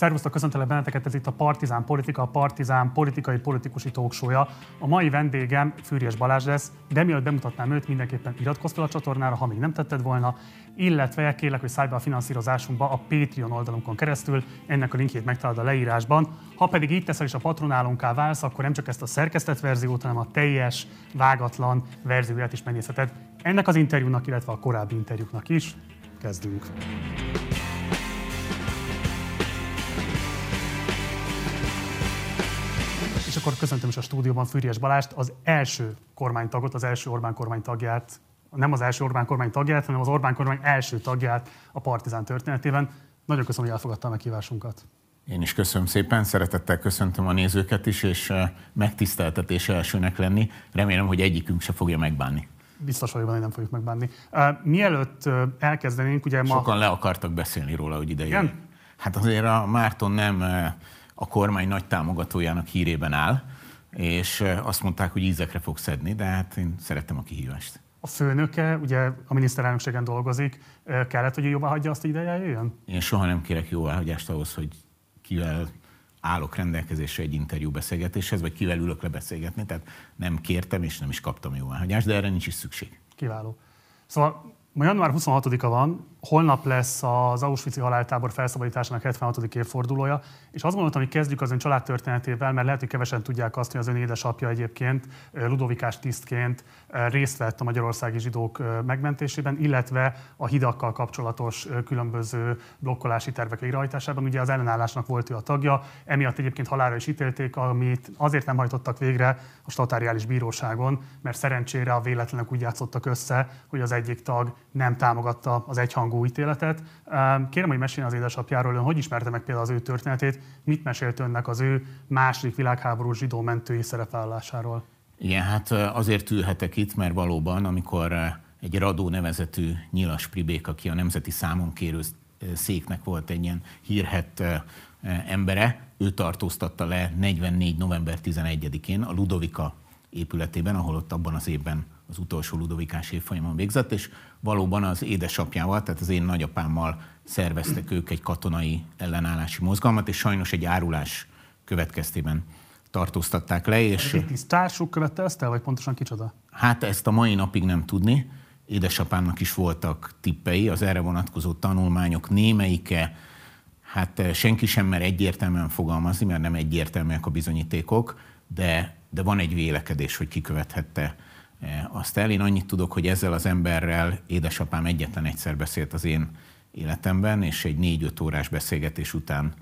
Szervusztok, köszöntelek benneteket, ez itt a Partizán Politika, a Partizán politikai politikusi talkshow A mai vendégem Fűrjes Balázs lesz, de mielőtt bemutatnám őt, mindenképpen iratkozz fel a csatornára, ha még nem tetted volna, illetve kérlek, hogy szállj be a finanszírozásunkba a Patreon oldalunkon keresztül, ennek a linkjét megtalálod a leírásban. Ha pedig így teszel és a patronálunká válsz, akkor nem csak ezt a szerkesztett verziót, hanem a teljes, vágatlan verzióját is megnézheted. Ennek az interjúnak, illetve a korábbi interjúknak is. Kezdünk! Akkor köszöntöm is a stúdióban Fűries Balást, az első kormánytagot, az első Orbán kormány tagját, nem az első Orbán kormány tagját, hanem az Orbán kormány első tagját a Partizán történetében. Nagyon köszönöm, hogy elfogadta a meghívásunkat. Én is köszönöm szépen, szeretettel köszöntöm a nézőket is, és megtiszteltetés elsőnek lenni. Remélem, hogy egyikünk se fogja megbánni. Biztos vagyok hogy nem fogjuk megbánni. Mielőtt elkezdenénk, ugye ma... Sokan le akartak beszélni róla, hogy ide jön. Hát azért a Márton nem a kormány nagy támogatójának hírében áll, és azt mondták, hogy ízekre fog szedni, de hát én szerettem a kihívást. A főnöke, ugye a miniszterelnökségen dolgozik, kellett, hogy jóvá hagyja azt, hogy ide jöjjön? Én soha nem kérek jóváhagyást ahhoz, hogy kivel állok rendelkezésre egy interjú beszélgetéshez, vagy kivel ülök le beszélgetni, tehát nem kértem és nem is kaptam jóváhagyást, de erre nincs is szükség. Kiváló. Szóval Ma január 26-a van, holnap lesz az Auschwitz-i haláltábor felszabadításának 76. évfordulója, és azt gondoltam, hogy kezdjük az ön családtörténetével, mert lehet, hogy kevesen tudják azt, hogy az ön édesapja egyébként ludovikás tisztként részt vett a magyarországi zsidók megmentésében, illetve a hidakkal kapcsolatos különböző blokkolási tervek végrehajtásában. Ugye az ellenállásnak volt ő a tagja, emiatt egyébként halára is ítélték, amit azért nem hajtottak végre a statáriális bíróságon, mert szerencsére a véletlenek úgy játszottak össze, hogy az egyik tag nem támogatta az egyhangú ítéletet. Kérem, hogy meséljen az édesapjáról, ön hogy ismerte meg például az ő történetét, mit mesélt önnek az ő második világháború zsidó mentői szerepvállalásáról? Igen, hát azért ülhetek itt, mert valóban, amikor egy Radó nevezetű nyilas pribék, aki a Nemzeti Számon kérő széknek volt egy ilyen hírhet embere, ő tartóztatta le 44. november 11-én a Ludovika épületében, ahol ott abban az évben az utolsó ludovikás évfolyamon végzett, és valóban az édesapjával, tehát az én nagyapámmal szerveztek ők egy katonai ellenállási mozgalmat, és sajnos egy árulás következtében tartóztatták le. És... Egy társuk követte ezt el, vagy pontosan kicsoda? Hát ezt a mai napig nem tudni. Édesapámnak is voltak tippei, az erre vonatkozó tanulmányok némelyike, hát senki sem mer egyértelműen fogalmazni, mert nem egyértelműek a bizonyítékok, de, de van egy vélekedés, hogy kikövethette Eh, azt el. Én annyit tudok, hogy ezzel az emberrel édesapám egyetlen egyszer beszélt az én életemben, és egy négy-öt órás beszélgetés után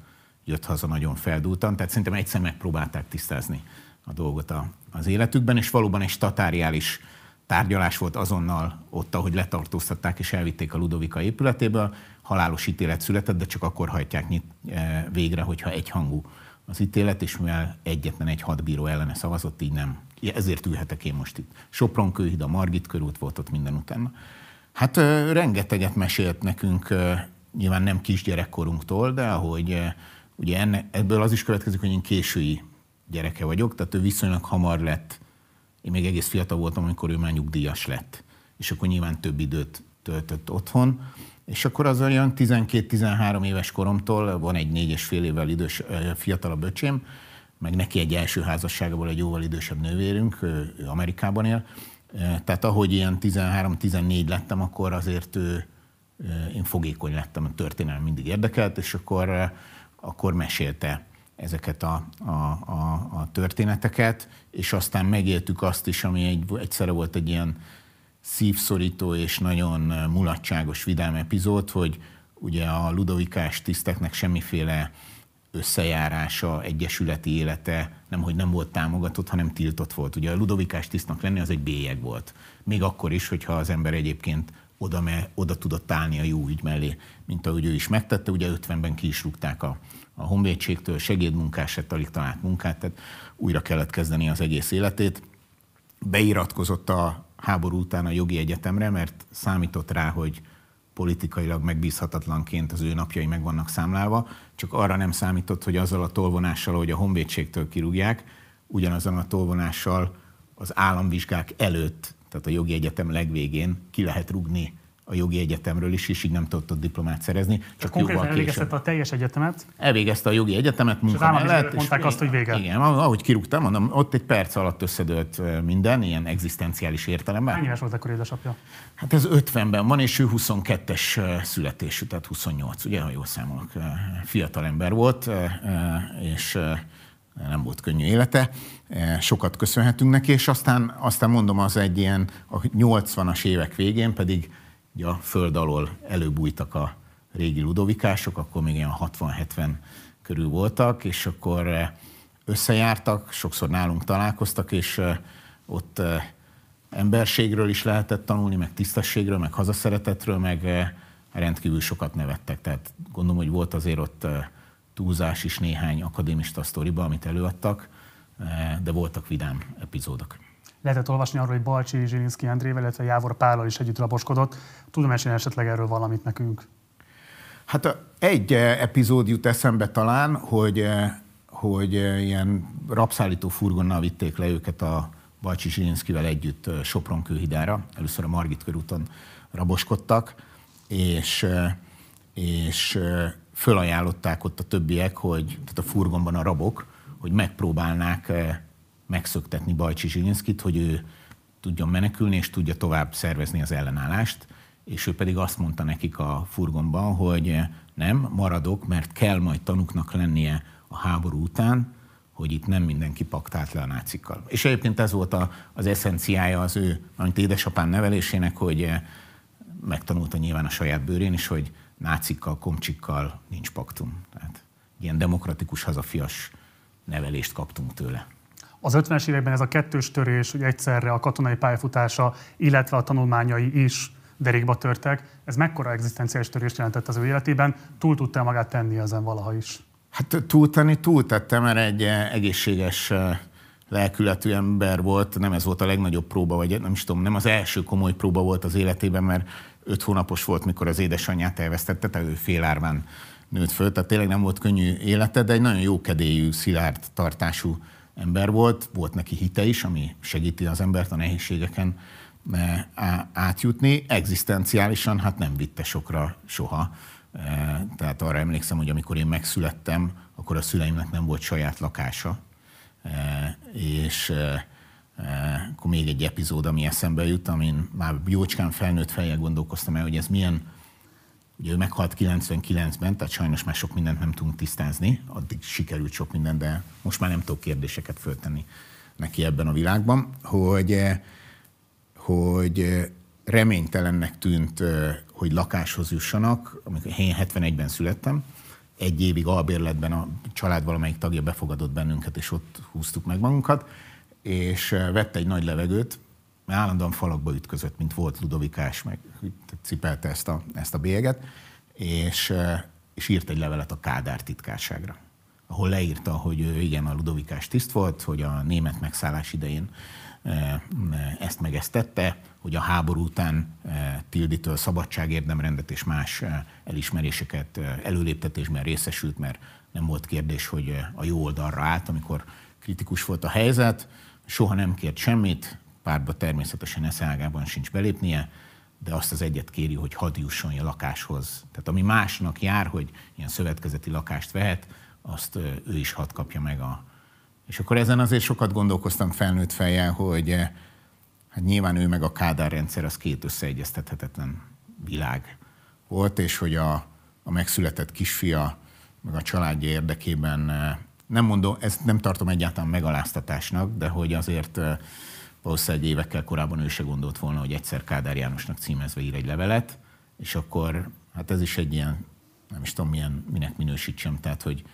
jött haza nagyon feldúltan, tehát szerintem egyszer megpróbálták tisztázni a dolgot a, az életükben, és valóban egy statáriális tárgyalás volt azonnal ott, ahogy letartóztatták és elvitték a Ludovika épületéből, halálos ítélet született, de csak akkor hajtják nyit, eh, végre, hogyha egyhangú az ítélet, és mivel egyetlen egy hadbíró ellene szavazott, így nem ezért ülhetek én most itt. Sopron kőhid, a Margit körút volt ott minden utána. Hát rengeteget mesélt nekünk, nyilván nem kisgyerekkorunktól, de ahogy ugye enne, ebből az is következik, hogy én késői gyereke vagyok, tehát ő viszonylag hamar lett, én még egész fiatal voltam, amikor ő már nyugdíjas lett, és akkor nyilván több időt töltött otthon, és akkor az olyan 12-13 éves koromtól, van egy négy és fél évvel idős fiatalabb öcsém, meg neki egy első házasságából egy jóval idősebb nővérünk, ő Amerikában él. Tehát ahogy ilyen 13-14 lettem, akkor azért ő, én fogékony lettem, a történelem mindig érdekelt, és akkor, akkor mesélte ezeket a, a, a, a történeteket, és aztán megéltük azt is, ami egy, egyszerre volt egy ilyen szívszorító és nagyon mulatságos, vidám epizód, hogy ugye a ludovikás tiszteknek semmiféle összejárása, egyesületi élete nem, hogy nem volt támogatott, hanem tiltott volt. Ugye a ludovikás tisztnak lenni az egy bélyeg volt. Még akkor is, hogyha az ember egyébként oda, me, oda tudott állni a jó ügy mellé, mint ahogy ő is megtette. Ugye 50-ben ki is rúgták a, a honvédségtől, segédmunkás se alig talált munkát, tehát újra kellett kezdeni az egész életét. Beiratkozott a háború után a jogi egyetemre, mert számított rá, hogy politikailag megbízhatatlanként az ő napjai meg vannak számlálva, csak arra nem számított, hogy azzal a tolvonással, hogy a honvédségtől kirúgják, ugyanazon a tolvonással az államvizsgák előtt, tehát a jogi egyetem legvégén ki lehet rugni a jogi egyetemről is, és így nem tudott diplomát szerezni. Csak konkrétan elvégezte a teljes egyetemet? Elvégezte a jogi egyetemet munka mellett. mondták és azt, hogy vége. Igen, ahogy kirúgtam, mondom, ott egy perc alatt összedőlt minden, ilyen egzisztenciális értelemben. Hány éves volt akkor édesapja? Hát ez 50-ben van, és ő 22-es születésű, tehát 28, ugye, ha jól számolok. Fiatal ember volt, és nem volt könnyű élete, sokat köszönhetünk neki, és aztán, aztán mondom, az egy ilyen a 80-as évek végén pedig ugye a föld alól előbújtak a régi ludovikások, akkor még ilyen 60-70 körül voltak, és akkor összejártak, sokszor nálunk találkoztak, és ott emberségről is lehetett tanulni, meg tisztességről, meg hazaszeretetről, meg rendkívül sokat nevettek. Tehát gondolom, hogy volt azért ott túlzás is néhány akadémista sztoriba, amit előadtak, de voltak vidám epizódok. Lehetett olvasni arról, hogy Balcsi Zsilinszki Andrével, illetve Jávor Pállal is együtt raboskodott. Tudom mesélni esetleg erről valamit nekünk? Hát egy epizód jut eszembe talán, hogy, hogy ilyen rabszállító furgonnal vitték le őket a Balcsi Zsilinszkivel együtt Sopron kőhidára. Először a Margit körúton raboskodtak, és, és fölajánlották ott a többiek, hogy, tehát a furgonban a rabok, hogy megpróbálnák megszöktetni Bajcsi Zsilinszkit, hogy ő tudjon menekülni, és tudja tovább szervezni az ellenállást, és ő pedig azt mondta nekik a furgonban, hogy nem, maradok, mert kell majd tanuknak lennie a háború után, hogy itt nem mindenki paktált le a nácikkal. És egyébként ez volt a, az eszenciája az ő, amit édesapám nevelésének, hogy megtanulta nyilván a saját bőrén is, hogy nácikkal, komcsikkal nincs paktum. Tehát ilyen demokratikus hazafias nevelést kaptunk tőle. Az 50-es években ez a kettős törés, hogy egyszerre a katonai pályafutása, illetve a tanulmányai is derékba törtek. Ez mekkora egzisztenciális törést jelentett az ő életében? Túl tudta magát tenni ezen valaha is? Hát túltenni túltettem, mert egy eh, egészséges eh, lelkületű ember volt, nem ez volt a legnagyobb próba, vagy nem is tudom, nem az első komoly próba volt az életében, mert öt hónapos volt, mikor az édesanyját elvesztette, tehát ő félárván nőtt föl, tehát tényleg nem volt könnyű élete, de egy nagyon jó kedélyű, szilárd tartású ember volt, volt neki hite is, ami segíti az embert a nehézségeken eh, átjutni. Egzisztenciálisan hát nem vitte sokra soha. Eh, tehát arra emlékszem, hogy amikor én megszülettem, akkor a szüleimnek nem volt saját lakása, eh, és akkor még egy epizód, ami eszembe jut, amin már jócskán felnőtt fejjel gondolkoztam el, hogy ez milyen Ugye ő meghalt 99-ben, tehát sajnos már sok mindent nem tudunk tisztázni, addig sikerült sok minden, de most már nem tudok kérdéseket föltenni neki ebben a világban, hogy, eh, hogy eh, reménytelennek tűnt, eh, hogy lakáshoz jussanak, amikor én 71-ben születtem, egy évig albérletben a család valamelyik tagja befogadott bennünket, és ott húztuk meg magunkat, és vette egy nagy levegőt, mert állandóan falakba ütközött, mint volt Ludovikás, meg cipelte ezt a, ezt a bélyeget, és, és írt egy levelet a Kádár titkárságra, ahol leírta, hogy igen, a Ludovikás tiszt volt, hogy a német megszállás idején ezt meg ezt tette, hogy a háború után Tilditől szabadságérdemrendet és más elismeréseket előléptetésben részesült, mert nem volt kérdés, hogy a jó oldalra állt, amikor kritikus volt a helyzet, soha nem kért semmit, pártba természetesen eszágában sincs belépnie, de azt az egyet kéri, hogy hadd jusson a lakáshoz. Tehát ami másnak jár, hogy ilyen szövetkezeti lakást vehet, azt ő is hadd kapja meg a... És akkor ezen azért sokat gondolkoztam felnőtt fejjel, hogy hát nyilván ő meg a Kádár rendszer az két összeegyeztethetetlen világ volt, és hogy a, a megszületett kisfia meg a családja érdekében nem mondom, ezt nem tartom egyáltalán megaláztatásnak, de hogy azért valószínűleg évekkel korábban ő se gondolt volna, hogy egyszer Kádár Jánosnak címezve ír egy levelet, és akkor hát ez is egy ilyen, nem is tudom milyen, minek minősítsem, tehát hogy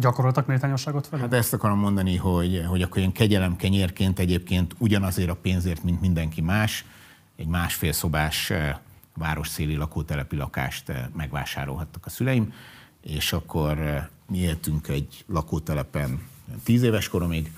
Gyakoroltak méltányosságot fel? Hát ezt akarom mondani, hogy, hogy akkor ilyen kegyelem kenyérként egyébként ugyanazért a pénzért, mint mindenki más, egy másfél szobás eh, városszéli lakótelepi lakást eh, megvásárolhattak a szüleim, és akkor eh, mi éltünk egy lakótelepen tíz éves koromig,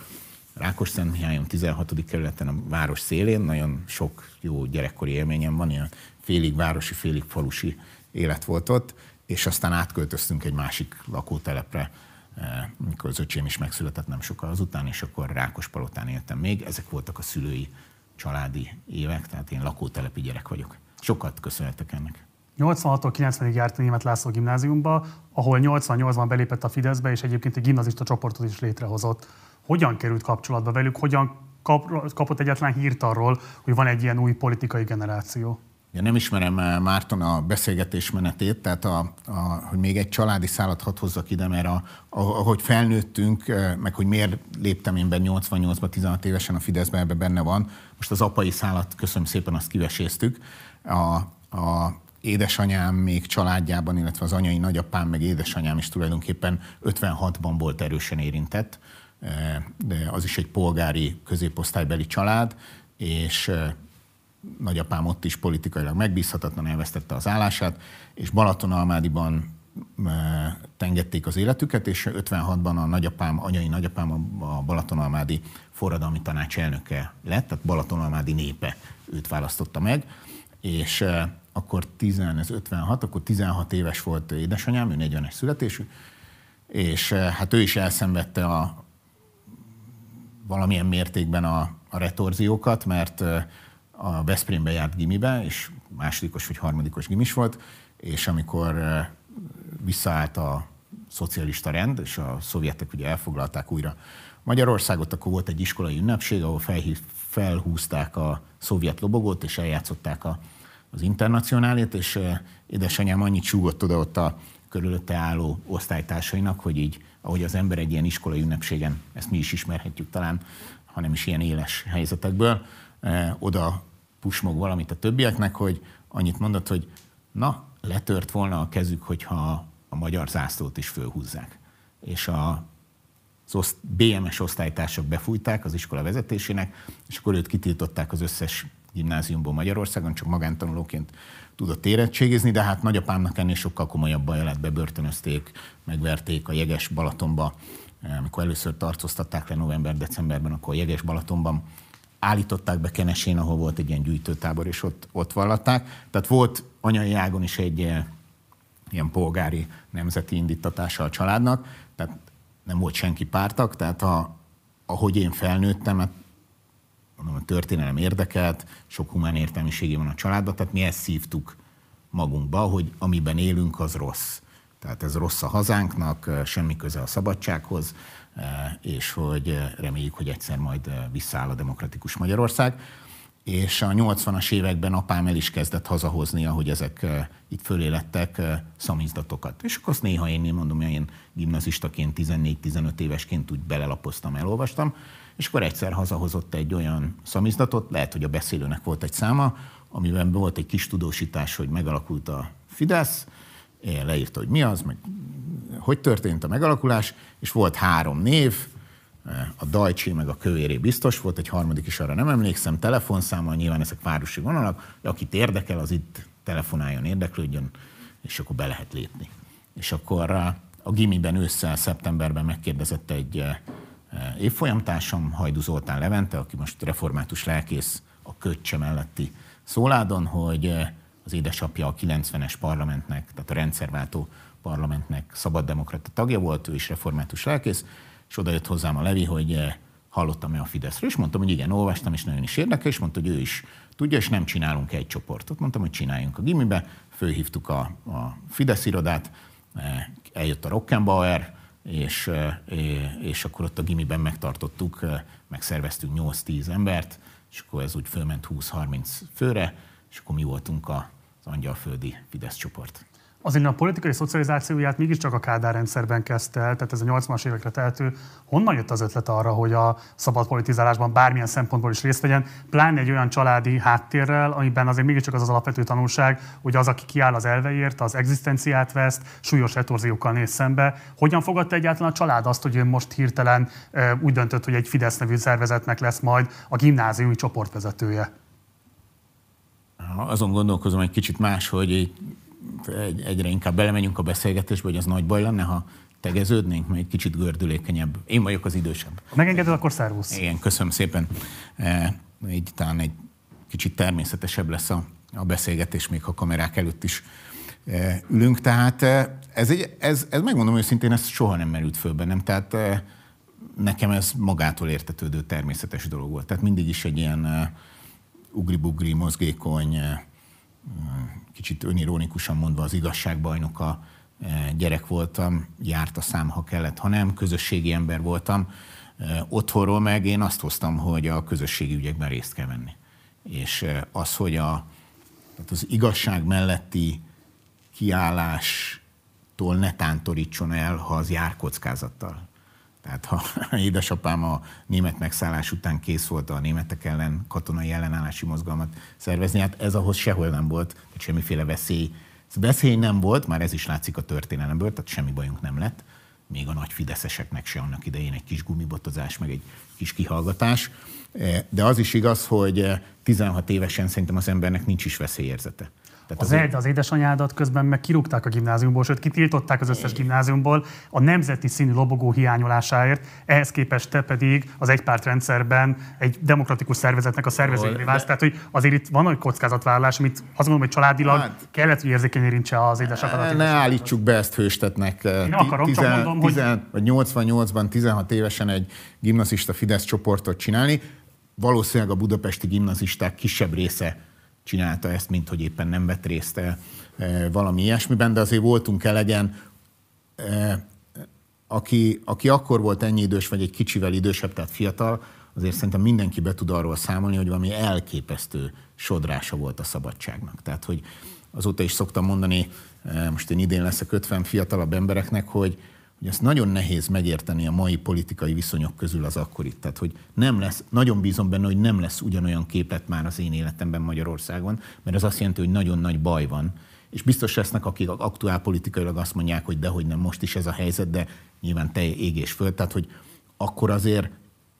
Rákosszentmihályom 16. kerületen a város szélén, nagyon sok jó gyerekkori élményem van, ilyen félig városi, félig falusi élet volt ott, és aztán átköltöztünk egy másik lakótelepre, eh, mikor az öcsém is megszületett nem sokkal azután, és akkor Rákospalotán éltem még. Ezek voltak a szülői családi évek, tehát én lakótelepi gyerek vagyok. Sokat köszönhetek ennek. 86-tól 90-ig járt Német László gimnáziumba, ahol 88-ban belépett a Fideszbe, és egyébként egy gimnazista csoportot is létrehozott. Hogyan került kapcsolatba velük, hogyan kap, kapott egyetlen hírt arról, hogy van egy ilyen új politikai generáció? Ja, nem ismerem eh, Márton a beszélgetés menetét, tehát a, a, hogy még egy családi szállat hadd hozzak ide, mert a, a, ahogy felnőttünk, eh, meg hogy miért léptem én be 88-ban, 16 évesen a Fideszbe, ebbe benne van. Most az apai szállat, köszönöm szépen, azt kiveséztük. A, a édesanyám még családjában, illetve az anyai nagyapám, meg édesanyám is tulajdonképpen 56-ban volt erősen érintett, de az is egy polgári középosztálybeli család, és nagyapám ott is politikailag megbízhatatlan, elvesztette az állását, és Balatonalmádiban tengették az életüket, és 56-ban a nagyapám, anyai nagyapám a Balatonalmádi forradalmi tanács elnöke lett, tehát Balatonalmádi népe őt választotta meg, és akkor 10, ez 56, akkor 16 éves volt édesanyám, ő 40-es születésű, és hát ő is elszenvedte a valamilyen mértékben a, a retorziókat, mert a Veszprémbe járt gimibe, és másodikos vagy harmadikos gimis volt, és amikor visszaállt a szocialista rend, és a szovjetek ugye elfoglalták újra Magyarországot, akkor volt egy iskolai ünnepség, ahol felhív, felhúzták a szovjet lobogót, és eljátszották a, az internacionálét, és édesanyám annyit súgott oda ott a körülötte álló osztálytársainak, hogy így, ahogy az ember egy ilyen iskolai ünnepségen, ezt mi is ismerhetjük talán, hanem is ilyen éles helyzetekből, oda pusmog valamit a többieknek, hogy annyit mondott, hogy na, letört volna a kezük, hogyha a magyar zászlót is fölhúzzák. És a, az oszt, BMS osztálytársak befújták az iskola vezetésének, és akkor őt kitiltották az összes gimnáziumból Magyarországon, csak magántanulóként tudott érettségizni, de hát nagyapámnak ennél sokkal komolyabb baj lett, bebörtönözték, megverték a jeges Balatonba, amikor először tartóztatták le november-decemberben, akkor a jeges Balatonban állították be Kenesén, ahol volt egy ilyen gyűjtőtábor, és ott, ott vallatták. Tehát volt anyai ágon is egy eh, ilyen polgári nemzeti indítatása a családnak, tehát nem volt senki pártak, tehát a, ahogy én felnőttem, hát mondom, a történelem érdekelt, sok humán értelmiségi van a családban, tehát mi ezt szívtuk magunkba, hogy amiben élünk, az rossz. Tehát ez rossz a hazánknak, semmi köze a szabadsághoz, Eh, és hogy eh, reméljük, hogy egyszer majd eh, visszaáll a demokratikus Magyarország. És a 80-as években apám el is kezdett hazahozni, ahogy ezek itt fölé lettek, szamizdatokat. És akkor azt néha én mondom, hogy én gimnazistaként, 14-15 évesként úgy belelapoztam, elolvastam, és akkor egyszer hazahozott egy olyan szamizdatot, lehet, hogy a beszélőnek volt egy száma, amiben volt egy kis tudósítás, hogy megalakult a Fidesz, leírta, hogy mi az, meg hogy történt a megalakulás, és volt három név, a Dajcsi meg a Kövéré biztos volt, egy harmadik is arra nem emlékszem, telefonszámmal, nyilván ezek városi vonalak, akit érdekel, az itt telefonáljon, érdeklődjön, és akkor be lehet lépni. És akkor a gimiben ősszel, szeptemberben megkérdezett egy évfolyamtársam, Hajdu Zoltán Levente, aki most református lelkész a Köccse melletti szóládon, hogy az édesapja a 90-es parlamentnek, tehát a rendszerváltó parlamentnek szabaddemokrata tagja volt, ő is református lelkész, és oda jött hozzám a Levi, hogy eh, hallottam-e a Fideszről, és mondtam, hogy igen, olvastam, és nagyon is érdekel, és mondta, hogy ő is tudja, és nem csinálunk egy csoportot. Mondtam, hogy csináljunk a gimibe, fölhívtuk a, a Fidesz irodát, eh, eljött a Rockenbauer, és, és akkor ott a gimiben megtartottuk, megszerveztünk 8-10 embert, és akkor ez úgy fölment 20-30 főre, és akkor mi voltunk az angyalföldi Fidesz csoport azért a politikai szocializációját mégiscsak a Kádár rendszerben kezdte el, tehát ez a 80-as évekre tehető. Honnan jött az ötlet arra, hogy a szabad politizálásban bármilyen szempontból is részt vegyen, pláne egy olyan családi háttérrel, amiben azért mégiscsak az az alapvető tanulság, hogy az, aki kiáll az elveért, az egzisztenciát veszt, súlyos retorziókkal néz szembe. Hogyan fogadta egyáltalán a család azt, hogy ő most hirtelen úgy döntött, hogy egy Fidesz nevű szervezetnek lesz majd a gimnáziumi csoportvezetője? Azon gondolkozom egy kicsit más, hogy egy, egyre inkább belemegyünk a beszélgetésbe, hogy az nagy baj lenne, ha tegeződnénk, mert egy kicsit gördülékenyebb. Én vagyok az idősebb. Megengeded, akkor szervusz. Igen, köszönöm szépen. E, így talán egy kicsit természetesebb lesz a, a beszélgetés, még ha kamerák előtt is e, ülünk. Tehát e, ez, egy, ez, ez megmondom őszintén, ez soha nem merült föl bennem. Tehát nekem ez magától értetődő természetes dolog volt. Tehát mindig is egy ilyen ugri-bugri, mozgékony, kicsit önironikusan mondva az igazságbajnoka gyerek voltam, járt a szám, ha kellett, ha nem, közösségi ember voltam. Otthonról meg én azt hoztam, hogy a közösségi ügyekben részt kell venni. És az, hogy a, tehát az igazság melletti kiállástól ne tántorítson el, ha az jár kockázattal. Tehát ha édesapám a német megszállás után kész volt a németek ellen katonai ellenállási mozgalmat szervezni, hát ez ahhoz sehol nem volt, tehát semmiféle veszély. Veszély nem volt, már ez is látszik a történelemből, tehát semmi bajunk nem lett. Még a nagy fideszeseknek se annak idején egy kis gumibotozás, meg egy kis kihallgatás. De az is igaz, hogy 16 évesen szerintem az embernek nincs is veszélyérzete. Tehát az, azért... az édesanyádat közben meg kirúgták a gimnáziumból, sőt kitiltották az összes gimnáziumból a nemzeti színű lobogó hiányolásáért, ehhez képest te pedig az egypártrendszerben egy demokratikus szervezetnek a szervezőjévé válsz. Tehát, hogy azért itt van egy kockázatvállalás, amit azt gondolom, hogy családilag hát, kellett, hogy érzékeny érintse az édesapadat. Ne állítsuk be ezt hőstetnek. Én akarom, tizen, csak mondom, tizen, hogy... 88-ban, 16 évesen egy gimnazista Fidesz csoportot csinálni, valószínűleg a budapesti gimnazisták kisebb része csinálta ezt, mint hogy éppen nem vett részt eh, valami ilyesmiben, de azért voltunk elegen, eh, aki, aki akkor volt ennyi idős, vagy egy kicsivel idősebb, tehát fiatal, azért szerintem mindenki be tud arról számolni, hogy valami elképesztő sodrása volt a szabadságnak. Tehát, hogy azóta is szoktam mondani, eh, most én idén leszek 50 fiatalabb embereknek, hogy, hogy ezt nagyon nehéz megérteni a mai politikai viszonyok közül az akkorit. Tehát, hogy nem lesz, nagyon bízom benne, hogy nem lesz ugyanolyan képlet már az én életemben Magyarországon, mert ez azt jelenti, hogy nagyon nagy baj van. És biztos lesznek, akik aktuál politikailag azt mondják, hogy dehogy nem most is ez a helyzet, de nyilván te ég és föld. Tehát, hogy akkor azért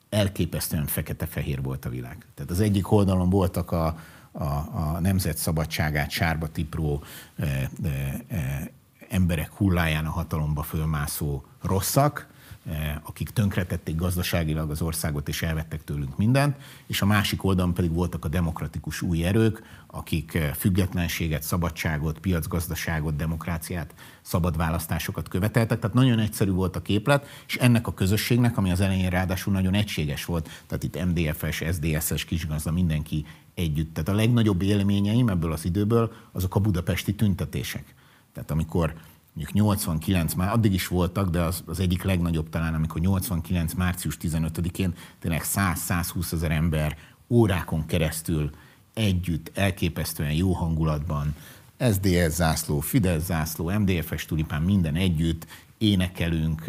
elképesztően fekete-fehér volt a világ. Tehát az egyik oldalon voltak a, a, a nemzet szabadságát sárba tipró e, e, e, emberek hulláján a hatalomba fölmászó rosszak, eh, akik tönkretették gazdaságilag az országot és elvettek tőlünk mindent, és a másik oldalon pedig voltak a demokratikus új erők, akik eh, függetlenséget, szabadságot, piacgazdaságot, demokráciát, szabad választásokat követeltek. Tehát nagyon egyszerű volt a képlet, és ennek a közösségnek, ami az elején ráadásul nagyon egységes volt, tehát itt MDF-es, SZDSZ-es, kisgazda, mindenki együtt. Tehát a legnagyobb élményeim ebből az időből azok a budapesti tüntetések tehát amikor mondjuk 89, már addig is voltak, de az, az egyik legnagyobb talán, amikor 89. március 15-én tényleg 100-120 ezer ember órákon keresztül együtt, elképesztően jó hangulatban, SZDSZ zászló, Fidesz zászló, MDF-es tulipán, minden együtt, énekelünk,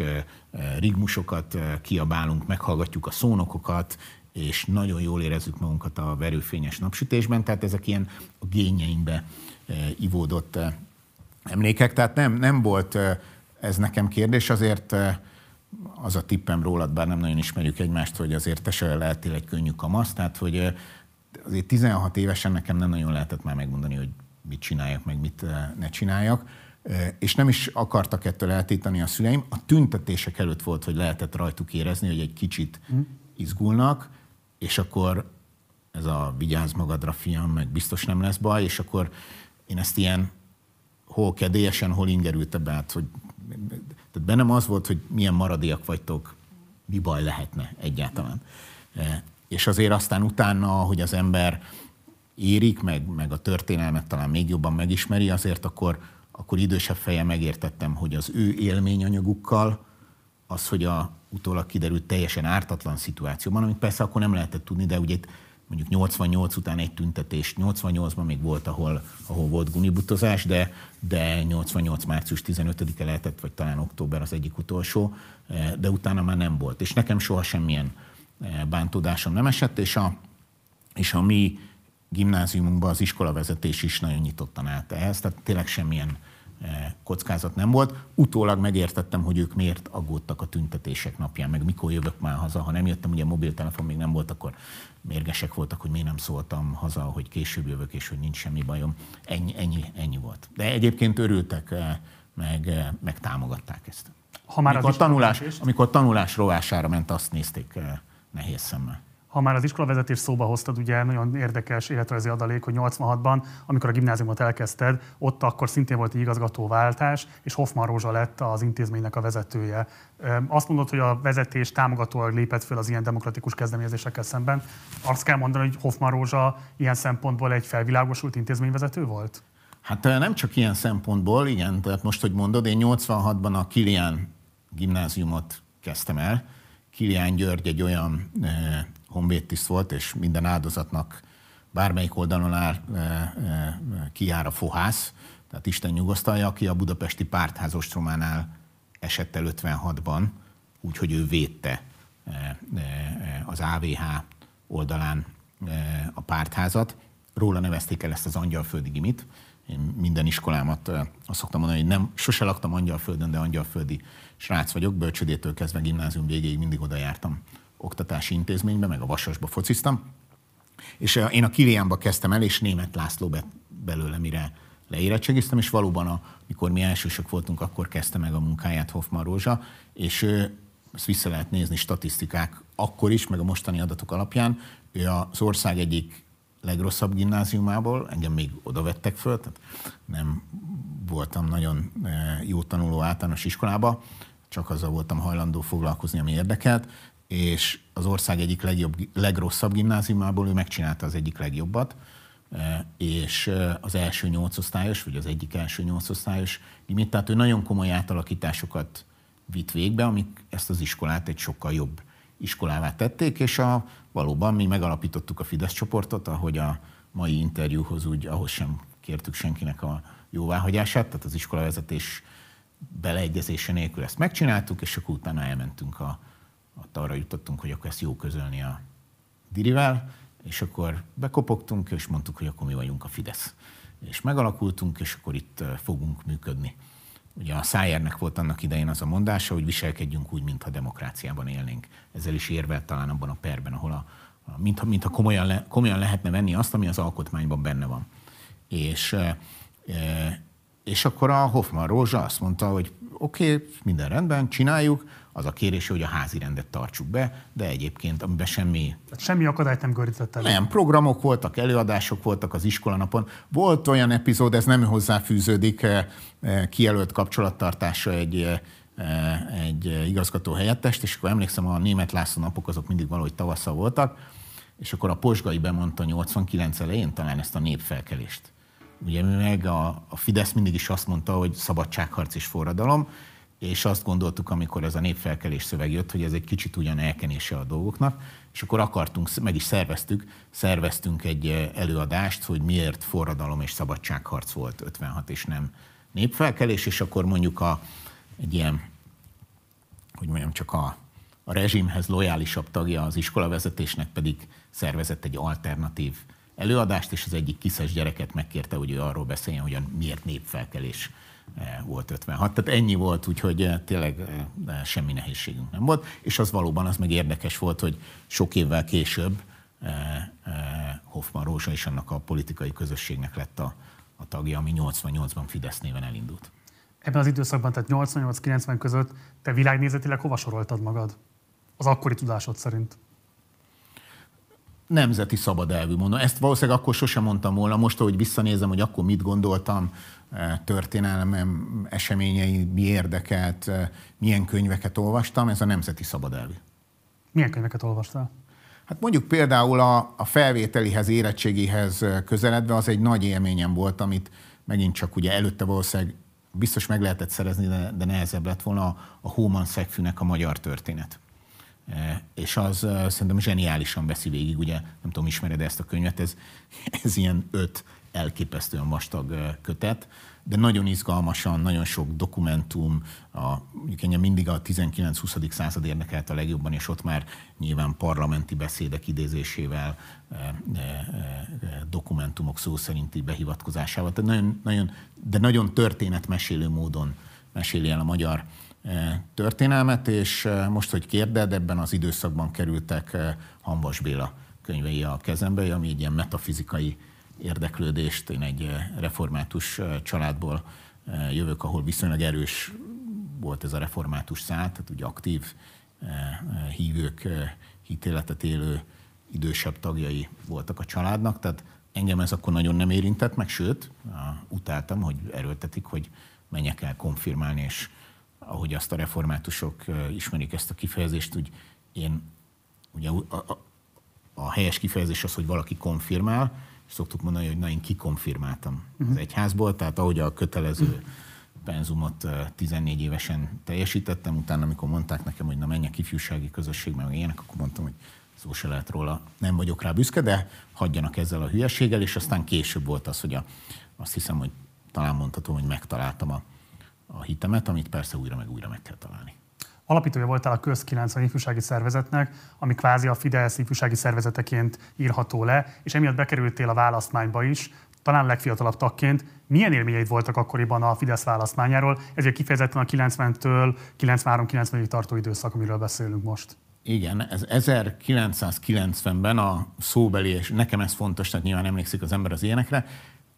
rigmusokat kiabálunk, meghallgatjuk a szónokokat, és nagyon jól érezzük magunkat a verőfényes napsütésben, tehát ezek ilyen a gényeimbe ivódott emlékek, tehát nem, nem volt ez nekem kérdés, azért az a tippem rólad, bár nem nagyon ismerjük egymást, hogy azért te se lehetél egy könnyű kamasz, tehát hogy azért 16 évesen nekem nem nagyon lehetett már megmondani, hogy mit csináljak, meg mit ne csináljak, és nem is akartak ettől eltétani a szüleim. A tüntetések előtt volt, hogy lehetett rajtuk érezni, hogy egy kicsit mm. izgulnak, és akkor ez a vigyázz magadra, fiam, meg biztos nem lesz baj, és akkor én ezt ilyen hol kedélyesen, hol ingerültebb át, hogy tehát bennem az volt, hogy milyen maradiak vagytok, mi baj lehetne egyáltalán. E, és azért aztán utána, hogy az ember érik, meg, meg a történelmet talán még jobban megismeri, azért akkor, akkor idősebb feje megértettem, hogy az ő élményanyagukkal, az, hogy a utólag kiderült teljesen ártatlan szituációban, amit persze akkor nem lehetett tudni, de ugye itt mondjuk 88 után egy tüntetés, 88-ban még volt, ahol, ahol volt gunibutozás, de, de 88 március 15-e lehetett, vagy talán október az egyik utolsó, eh, de utána már nem volt. És nekem soha semmilyen eh, bántódásom nem esett, és a, és a mi gimnáziumunkban az iskolavezetés is nagyon nyitottan állt ehhez, tehát tényleg semmilyen kockázat nem volt. Utólag megértettem, hogy ők miért aggódtak a tüntetések napján, meg mikor jövök már haza. Ha nem jöttem, ugye mobiltelefon még nem volt, akkor mérgesek voltak, hogy miért nem szóltam haza, hogy később jövök, és hogy nincs semmi bajom. Ennyi, ennyi, ennyi volt. De egyébként örültek, eh, meg, eh, meg támogatták ezt. Ha már amikor, tanulás, amikor tanulás rovására ment, azt nézték nehéz szemmel. Ha már az iskolavezetés szóba hoztad, ugye nagyon érdekes életrajzi adalék, hogy 86-ban, amikor a gimnáziumot elkezdted, ott akkor szintén volt egy igazgatóváltás, és Hoffman Rózsa lett az intézménynek a vezetője. Azt mondod, hogy a vezetés támogatóan lépett föl az ilyen demokratikus kezdeményezésekkel szemben. Azt kell mondani, hogy Hoffman Rózsa ilyen szempontból egy felvilágosult intézményvezető volt? Hát nem csak ilyen szempontból, igen, tehát most, hogy mondod, én 86-ban a Kilián gimnáziumot kezdtem el. Kilián György egy olyan honvédtiszt volt, és minden áldozatnak bármelyik oldalon áll, eh, eh, kijár a fohász, tehát Isten nyugosztalja, aki a budapesti pártház ostrománál esett el 56-ban, úgyhogy ő védte eh, eh, az AVH oldalán eh, a pártházat. Róla nevezték el ezt az angyalföldi gimit, én minden iskolámat azt szoktam mondani, hogy nem, sose laktam angyalföldön, de angyalföldi srác vagyok, bölcsödétől kezdve gimnázium végéig mindig oda jártam oktatási intézménybe, meg a Vasasba fociztam. És én a Kiliánba kezdtem el, és német László be, belőle, mire leérettségiztem, és valóban, amikor mi elsősök voltunk, akkor kezdte meg a munkáját Hoffman Rózsa, és ezt vissza lehet nézni statisztikák akkor is, meg a mostani adatok alapján. Ő az ország egyik legrosszabb gimnáziumából, engem még oda vettek föl, tehát nem voltam nagyon e, jó tanuló általános iskolába, csak azzal voltam hajlandó foglalkozni, ami érdekelt, és az ország egyik legjobb, legrosszabb gimnáziumából ő megcsinálta az egyik legjobbat, e, és e, az első nyolcosztályos, vagy az egyik első nyolcosztályos gimit, tehát ő nagyon komoly átalakításokat vitt végbe, amik ezt az iskolát egy sokkal jobb iskolává tették, és a, valóban mi megalapítottuk a Fidesz csoportot, ahogy a mai interjúhoz úgy, ahhoz sem kértük senkinek a jóváhagyását, tehát az iskolavezetés beleegyezése nélkül ezt megcsináltuk, és akkor utána elmentünk a, ott arra jutottunk, hogy akkor ezt jó közölni a Dirivel, és akkor bekopogtunk, és mondtuk, hogy akkor mi vagyunk a Fidesz. És megalakultunk, és akkor itt fogunk működni. Ugye a Szájernek volt annak idején az a mondása, hogy viselkedjünk úgy, mintha demokráciában élnénk. Ezzel is érvelt talán abban a perben, ahol a, a mintha, mintha komolyan, le, komolyan lehetne venni azt, ami az alkotmányban benne van. És, e, és akkor a Hoffman Rózsa azt mondta, hogy oké, okay, minden rendben, csináljuk, az a kérés, hogy a házi rendet tartsuk be, de egyébként amiben semmi... Semmi akadályt nem görített el. Nem, programok voltak, előadások voltak az iskolanapon. Volt olyan epizód, ez nem hozzáfűződik, eh, eh, kijelölt kapcsolattartása egy, eh, egy igazgató helyettest, és akkor emlékszem, a német László napok azok mindig valahogy tavasszal voltak, és akkor a Posgai bemondta 89 elején talán ezt a népfelkelést. Ugye meg a, a Fidesz mindig is azt mondta, hogy szabadságharc és forradalom, és azt gondoltuk, amikor ez a népfelkelés szöveg jött, hogy ez egy kicsit ugyan elkenése a dolgoknak, és akkor akartunk, meg is szerveztük, szerveztünk egy eh, előadást, hogy miért forradalom és szabadságharc volt 56 és nem népfelkelés, és akkor mondjuk a, egy ilyen, hogy mondjam, csak a, a rezsimhez lojálisabb tagja az iskolavezetésnek pedig szervezett egy alternatív előadást, és az egyik kiszes gyereket megkérte, hogy ő arról beszéljen, hogy miért népfelkelés volt 56. Tehát ennyi volt, úgyhogy eh, tényleg eh, semmi nehézségünk nem volt. És az valóban az meg érdekes volt, hogy sok évvel később Hoffman Rózsa is annak a politikai közösségnek lett a, a tagja, ami 88-ban Fidesz néven elindult. Ebben az időszakban, tehát 88-90 között te világnézetileg hova soroltad magad? Az akkori tudásod szerint? Nemzeti szabad elvű mondom. Ezt valószínűleg akkor sosem mondtam volna. Most, ahogy visszanézem, hogy akkor mit gondoltam, történelmem eseményei, mi érdekelt, e, milyen könyveket olvastam, ez a nemzeti szabadelvű. Milyen könyveket olvastál? Hát mondjuk például a, a felvételihez, érettségihez közeledve az egy nagy élményem volt, amit megint csak ugye előtte valószínűleg biztos meg lehetett szerezni, de, de nehezebb lett volna a, a Hóman Szegfűnek a magyar történet. E, és az szerintem zseniálisan veszi végig, ugye nem tudom, ismered ezt a könyvet, ez, ez ilyen öt elképesztően vastag kötet, de nagyon izgalmasan, nagyon sok dokumentum, a, mondjuk engem mindig a 19-20. század érdekelt a legjobban, és ott már nyilván parlamenti beszédek idézésével, dokumentumok szó szerinti behivatkozásával, tehát nagyon, nagyon, de nagyon történetmesélő módon meséli el a magyar történelmet, és most, hogy kérded, ebben az időszakban kerültek Hanvas Béla könyvei a kezembe, ami egy ilyen metafizikai érdeklődést. Én egy református családból jövök, ahol viszonylag erős volt ez a református szál, tehát ugye aktív hívők, hitéletet élő idősebb tagjai voltak a családnak, tehát engem ez akkor nagyon nem érintett meg, sőt, utáltam, hogy erőltetik, hogy menjek el konfirmálni, és ahogy azt a reformátusok ismerik ezt a kifejezést, úgy én, ugye a, a, a helyes kifejezés az, hogy valaki konfirmál, szoktuk mondani, hogy na én kikonfirmáltam uh-huh. az mhm. egyházból, tehát ahogy a kötelező penzumot 14 évesen teljesítettem, utána amikor mondták nekem, hogy na menjek ifjúsági közösségbe, meg ilyenek, akkor mondtam, hogy szó se lehet róla, nem vagyok rá büszke, de hagyjanak ezzel a hülyeséggel, és aztán később volt az, hogy a, azt hiszem, hogy talán mondhatom, hogy megtaláltam a, a hitemet, amit persze újra meg újra meg kell találni. Alapítója voltál a Köz 90 ifjúsági szervezetnek, ami kvázi a Fidesz ifjúsági szervezeteként írható le, és emiatt bekerültél a választmányba is, talán legfiatalabb tagként. Milyen élményeid voltak akkoriban a Fidesz választmányáról? Ezért kifejezetten a 90-től 93-90-ig tartó időszak, amiről beszélünk most. Igen, ez 1990-ben a szóbeli, és nekem ez fontos, tehát nyilván emlékszik az ember az ilyenekre,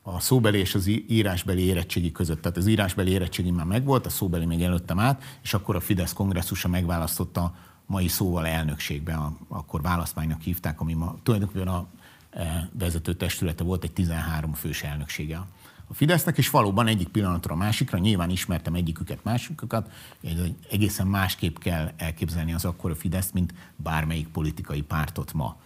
a szóbeli és az írásbeli érettségi között. Tehát az írásbeli érettségi már megvolt, a szóbeli még előttem át, és akkor a Fidesz kongresszusa megválasztotta mai szóval elnökségbe, a, akkor választmánynak hívták, ami ma tulajdonképpen a e, vezető testülete volt, egy 13 fős elnöksége a Fidesznek, és valóban egyik pillanatra a másikra, nyilván ismertem egyiküket, másikukat, egészen másképp kell elképzelni az akkor a Fideszt, mint bármelyik politikai pártot ma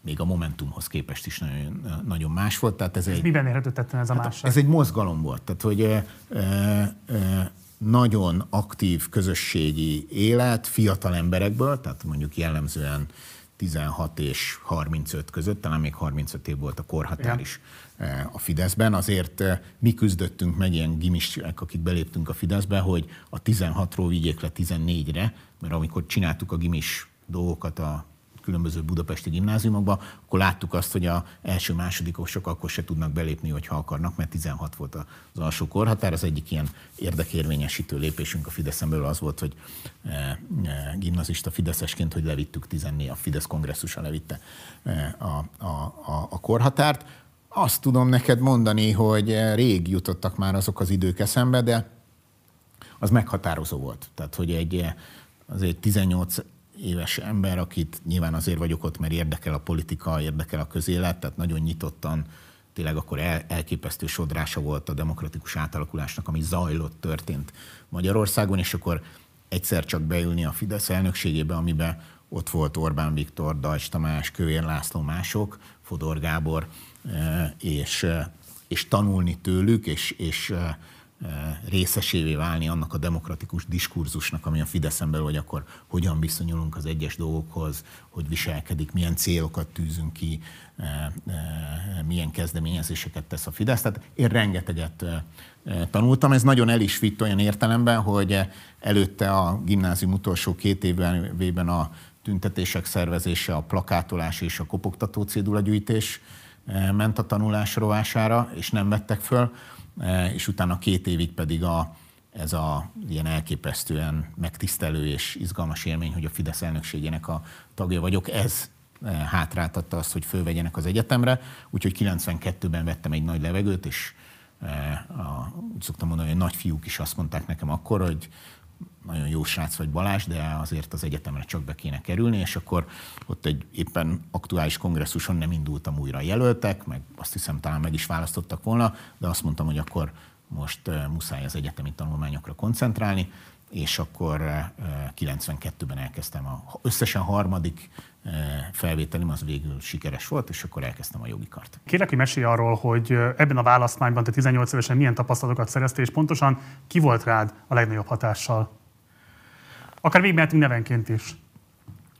még a Momentumhoz képest is nagyon, nagyon más volt. Tehát ez, egy, miben érhető tetten ez a hát másság? Ez egy mozgalom volt. Tehát, hogy e, e, nagyon aktív közösségi élet fiatal emberekből, tehát mondjuk jellemzően 16 és 35 között, talán még 35 év volt a korhatár is a Fideszben. Azért mi küzdöttünk meg ilyen gimisek, akik beléptünk a Fideszbe, hogy a 16-ról vigyék le 14-re, mert amikor csináltuk a gimis dolgokat a különböző budapesti gimnáziumokba, akkor láttuk azt, hogy a első másodikosok akkor se tudnak belépni, hogyha akarnak, mert 16 volt az alsó korhatár. Az egyik ilyen érdekérvényesítő lépésünk a Fideszen belül az volt, hogy e, e, gimnazista fideszesként, hogy levittük 14, a Fidesz kongresszusa levitte e, a, a, a, a korhatárt. Azt tudom neked mondani, hogy rég jutottak már azok az idők eszembe, de az meghatározó volt. Tehát, hogy egy azért 18 éves ember, akit nyilván azért vagyok ott, mert érdekel a politika, érdekel a közélet, tehát nagyon nyitottan, tényleg akkor el, elképesztő sodrása volt a demokratikus átalakulásnak, ami zajlott, történt Magyarországon, és akkor egyszer csak beülni a Fidesz elnökségébe, amiben ott volt Orbán Viktor, Dajcs Tamás, Kövér László, mások, Fodor Gábor, eh, és, eh, és tanulni tőlük, és, és eh, részesévé válni annak a demokratikus diskurzusnak, ami a Fideszen belül, hogy akkor hogyan viszonyulunk az egyes dolgokhoz, hogy viselkedik, milyen célokat tűzünk ki, milyen kezdeményezéseket tesz a Fidesz. Tehát én rengeteget tanultam. Ez nagyon el is vitt olyan értelemben, hogy előtte a gimnázium utolsó két évben a tüntetések szervezése, a plakátolás és a kopogtató cédulagyűjtés ment a tanulás rovására, és nem vettek föl. E, és utána két évig pedig a, ez a ilyen elképesztően megtisztelő és izgalmas élmény, hogy a Fidesz elnökségének a tagja vagyok. Ez e, hátráltatta azt, hogy fölvegyenek az egyetemre, úgyhogy 92-ben vettem egy nagy levegőt, és e, a, úgy szoktam mondani, hogy a nagyfiúk is azt mondták nekem akkor, hogy nagyon jó srác vagy Balázs, de azért az egyetemre csak be kéne kerülni, és akkor ott egy éppen aktuális kongresszuson nem indultam újra jelöltek, meg azt hiszem talán meg is választottak volna, de azt mondtam, hogy akkor most muszáj az egyetemi tanulmányokra koncentrálni, és akkor 92-ben elkezdtem a összesen harmadik felvételim, az végül sikeres volt, és akkor elkezdtem a jogi kart. Kérlek, hogy mesélj arról, hogy ebben a választmányban te 18 évesen milyen tapasztalatokat szereztél, és pontosan ki volt rád a legnagyobb hatással? Akár végigmehetünk nevenként is.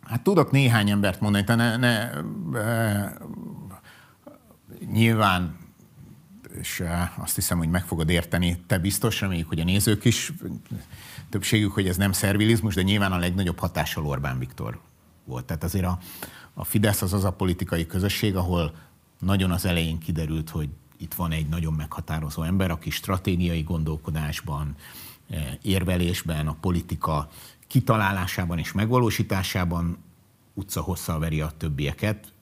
Hát tudok néhány embert mondani, de ne, ne, e, nyilván, és azt hiszem, hogy meg fogod érteni, te biztos, reméljük, hogy a nézők is, többségük, hogy ez nem szervilizmus, de nyilván a legnagyobb hatással Orbán Viktor volt. Tehát azért a, a Fidesz az az a politikai közösség, ahol nagyon az elején kiderült, hogy itt van egy nagyon meghatározó ember, aki stratégiai gondolkodásban, érvelésben, a politika kitalálásában és megvalósításában utca hosszal veri a többieket.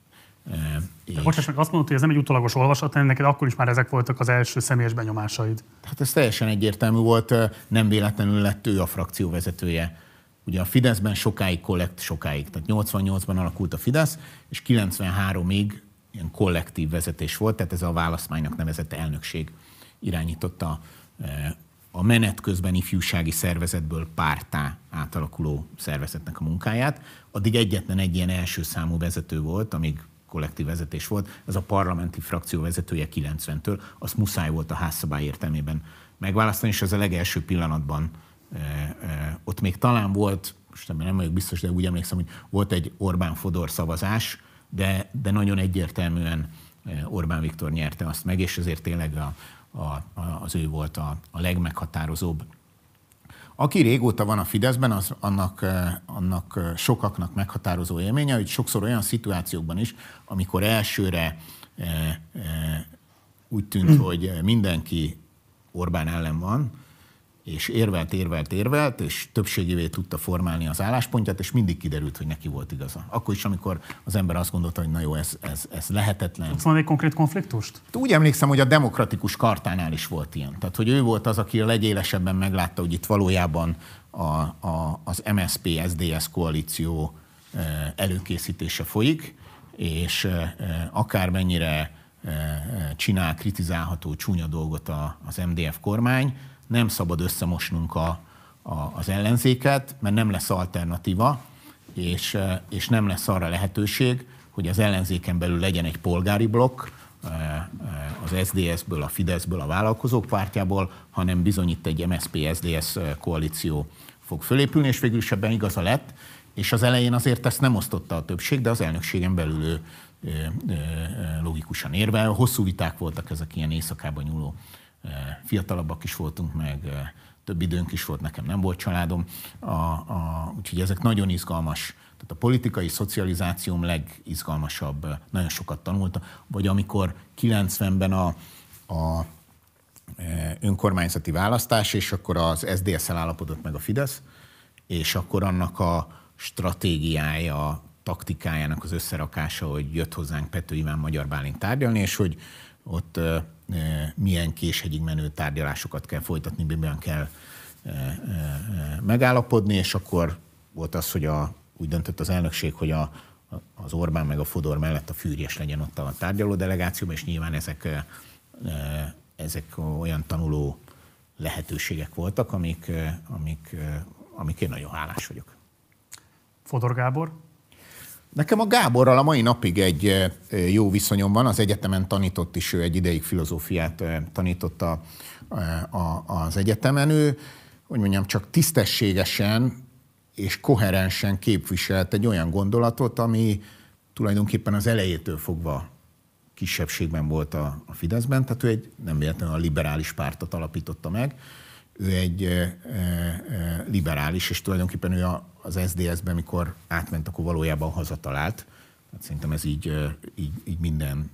És... Bocsáss meg, azt mondod, hogy ez nem egy utolagos olvasat, hanem neked akkor is már ezek voltak az első személyes benyomásaid. Hát ez teljesen egyértelmű volt, nem véletlenül lett ő a frakció vezetője ugye a Fideszben sokáig kollekt, sokáig, tehát 88-ban alakult a Fidesz, és 93-ig ilyen kollektív vezetés volt, tehát ez a választmánynak nevezett elnökség irányította a menet közben ifjúsági szervezetből pártá átalakuló szervezetnek a munkáját. Addig egyetlen egy ilyen első számú vezető volt, amíg kollektív vezetés volt, ez a parlamenti frakció vezetője 90-től, azt muszáj volt a házszabály értelmében megválasztani, és az a legelső pillanatban e, e, ott még talán volt, most nem vagyok biztos, de úgy emlékszem, hogy volt egy Orbán-Fodor szavazás, de, de nagyon egyértelműen Orbán Viktor nyerte azt meg, és ezért tényleg a, a, az ő volt a, a legmeghatározóbb. Aki régóta van a Fideszben, az annak, eh, annak eh, sokaknak meghatározó élménye, hogy sokszor olyan szituációkban is, amikor elsőre e, e, úgy tűnt, hogy mindenki Orbán ellen van, és érvelt, érvelt, érvelt, és többségévé tudta formálni az álláspontját, és mindig kiderült, hogy neki volt igaza. Akkor is, amikor az ember azt gondolta, hogy na jó, ez, ez, ez lehetetlen. Tudsz egy konkrét konfliktust? Úgy emlékszem, hogy a demokratikus kartánál is volt ilyen. Tehát, hogy ő volt az, aki a legélesebben meglátta, hogy itt valójában a, a, az MSP-SDS koalíció eh, előkészítése folyik, és eh, akármennyire eh, csinál kritizálható csúnya dolgot az MDF kormány, nem szabad összemosnunk a, a, az ellenzéket, mert nem lesz alternatíva, és, és nem lesz arra lehetőség, hogy az ellenzéken belül legyen egy polgári blokk, az SDS-ből, a Fideszből, a vállalkozók pártjából, hanem bizony itt egy MSZP-SDS koalíció fog fölépülni, és végül is ebben igaza lett, és az elején azért ezt nem osztotta a többség, de az elnökségen belül ő logikusan érvel. Hosszú viták voltak ezek ilyen éjszakában nyúló fiatalabbak is voltunk, meg több időnk is volt, nekem nem volt családom. A, a, úgyhogy ezek nagyon izgalmas. Tehát a politikai szocializációm legizgalmasabb, nagyon sokat tanultam. Vagy amikor 90-ben a, a önkormányzati választás, és akkor az SZDSZ-el állapodott meg a Fidesz, és akkor annak a stratégiája, taktikájának az összerakása, hogy jött hozzánk Pető Iván Magyar Bálint tárgyalni, és hogy ott milyen késhegyig menő tárgyalásokat kell folytatni, miben kell megállapodni, és akkor volt az, hogy a, úgy döntött az elnökség, hogy a, az Orbán meg a Fodor mellett a Fűrjes legyen ott a tárgyaló delegációban, és nyilván ezek, ezek olyan tanuló lehetőségek voltak, amik, amik, amik én nagyon hálás vagyok. Fodor Gábor? Nekem a Gáborral a mai napig egy jó viszonyom van. Az egyetemen tanított is, ő egy ideig filozófiát tanított a, a, az egyetemen. Ő, hogy mondjam, csak tisztességesen és koherensen képviselt egy olyan gondolatot, ami tulajdonképpen az elejétől fogva kisebbségben volt a, a Fideszben, tehát ő egy nem véletlenül a liberális pártot alapította meg, ő egy liberális, és tulajdonképpen ő az SZDSZ-ben, mikor átment, akkor valójában hazatalált. Hát szerintem ez így, így, így minden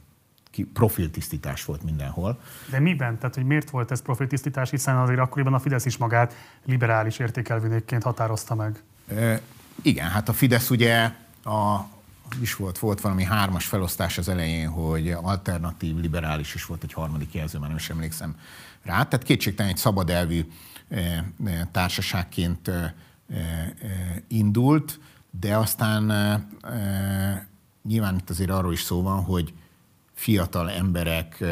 profiltisztítás volt mindenhol. De miben? Tehát, hogy miért volt ez profiltisztítás, hiszen azért akkoriban a Fidesz is magát liberális értékelvűnékként határozta meg. E, igen, hát a Fidesz ugye a, is volt, volt valami hármas felosztás az elején, hogy alternatív, liberális is volt egy harmadik jelző, már nem is emlékszem rá. Tehát kétségtelen egy szabad elvű eh, eh, társaságként eh, indult, de aztán nyilván itt azért arról is szó van, hogy fiatal emberek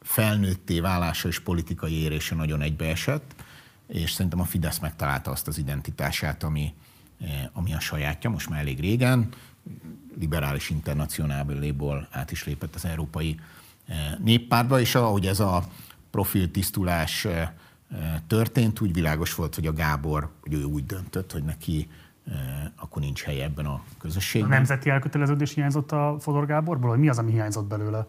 felnőtté válása és politikai érése nagyon egybeesett, és szerintem a Fidesz megtalálta azt az identitását, ami, ami a sajátja, most már elég régen, liberális internacionáléból át is lépett az európai néppártba, és ahogy ez a profil tisztulás történt, úgy világos volt, hogy a Gábor, hogy ő úgy döntött, hogy neki akkor nincs helye ebben a közösségben. A nemzeti elköteleződés hiányzott a Fodor Gáborból, vagy mi az, ami hiányzott belőle?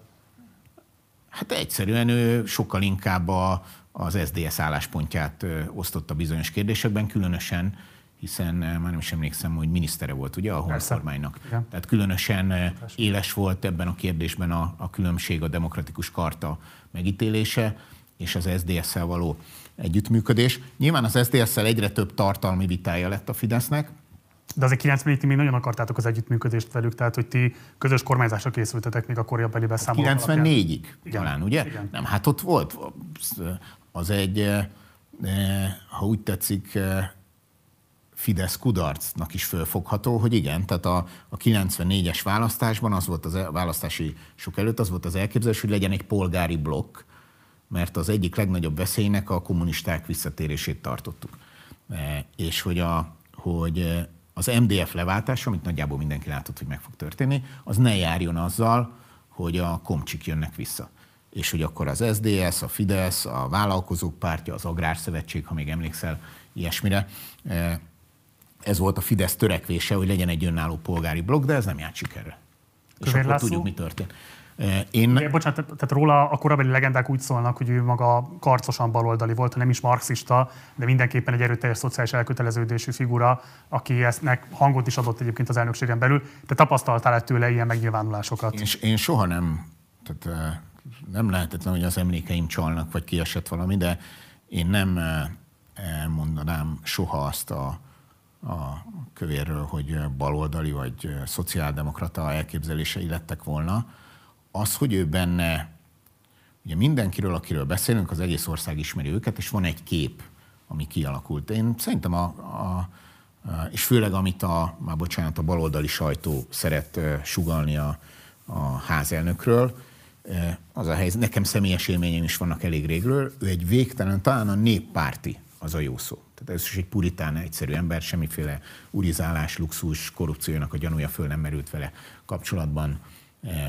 Hát egyszerűen ő sokkal inkább a, az SDS álláspontját osztotta bizonyos kérdésekben, különösen hiszen már nem is emlékszem, hogy minisztere volt ugye a honkormánynak. Tehát különösen éles volt ebben a kérdésben a, a különbség a demokratikus karta megítélése és az SZDSZ-szel való együttműködés. Nyilván az SZDSZ-szel egyre több tartalmi vitája lett a Fidesznek, de azért 90 még nagyon akartátok az együttműködést velük, tehát hogy ti közös kormányzásra készültetek még a korjabeli beszámolók 94-ig talán, ugye? Igen. Nem, hát ott volt, az egy, eh, ha úgy tetszik, eh, Fidesz kudarcnak is fölfogható, hogy igen, tehát a, a 94-es választásban az volt az választási sok előtt az volt az elképzelés, hogy legyen egy polgári blokk, mert az egyik legnagyobb veszélynek a kommunisták visszatérését tartottuk. E, és hogy, a, hogy az MDF leváltása, amit nagyjából mindenki látott, hogy meg fog történni, az ne járjon azzal, hogy a komcsik jönnek vissza. És hogy akkor az SDS, a Fidesz, a Vállalkozók Pártja, az Agrárszövetség, ha még emlékszel ilyesmire, e, ez volt a Fidesz törekvése, hogy legyen egy önálló polgári blokk, de ez nem járt sikerre. És akkor László? tudjuk, mi történt. Én... De, bocsánat, tehát róla a korabeli legendák úgy szólnak, hogy ő maga karcosan baloldali volt, nem is marxista, de mindenképpen egy erőteljes szociális elköteleződésű figura, aki ezt hangot is adott egyébként az elnökségen belül. Te tapasztaltál tőle ilyen megnyilvánulásokat? Én, én soha nem, tehát nem lehetetlen, hogy az emlékeim csalnak, vagy kiesett valami, de én nem mondanám soha azt a a kövérről, hogy baloldali vagy szociáldemokrata elképzelései lettek volna. Az, hogy ő benne, ugye mindenkiről, akiről beszélünk, az egész ország ismeri őket, és van egy kép, ami kialakult. Én szerintem a, a és főleg amit a, már bocsánat, a baloldali sajtó szeret sugalni a, a házelnökről, az a helyzet, nekem személyes élményeim is vannak elég régről, ő egy végtelen, talán a néppárti az a jó szó. Tehát ez is egy puritán egyszerű ember, semmiféle urizálás, luxus, korrupciónak a gyanúja föl nem merült vele kapcsolatban,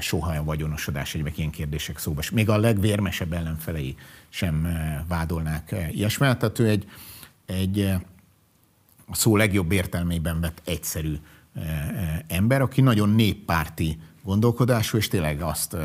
soha a vagyonosodás, egyébként ilyen kérdések szóba. Még a legvérmesebb ellenfelei sem eh, vádolnák eh, ilyesmi. Tehát ő egy, egy a szó legjobb értelmében vett egyszerű ember, aki nagyon néppárti gondolkodású, és tényleg azt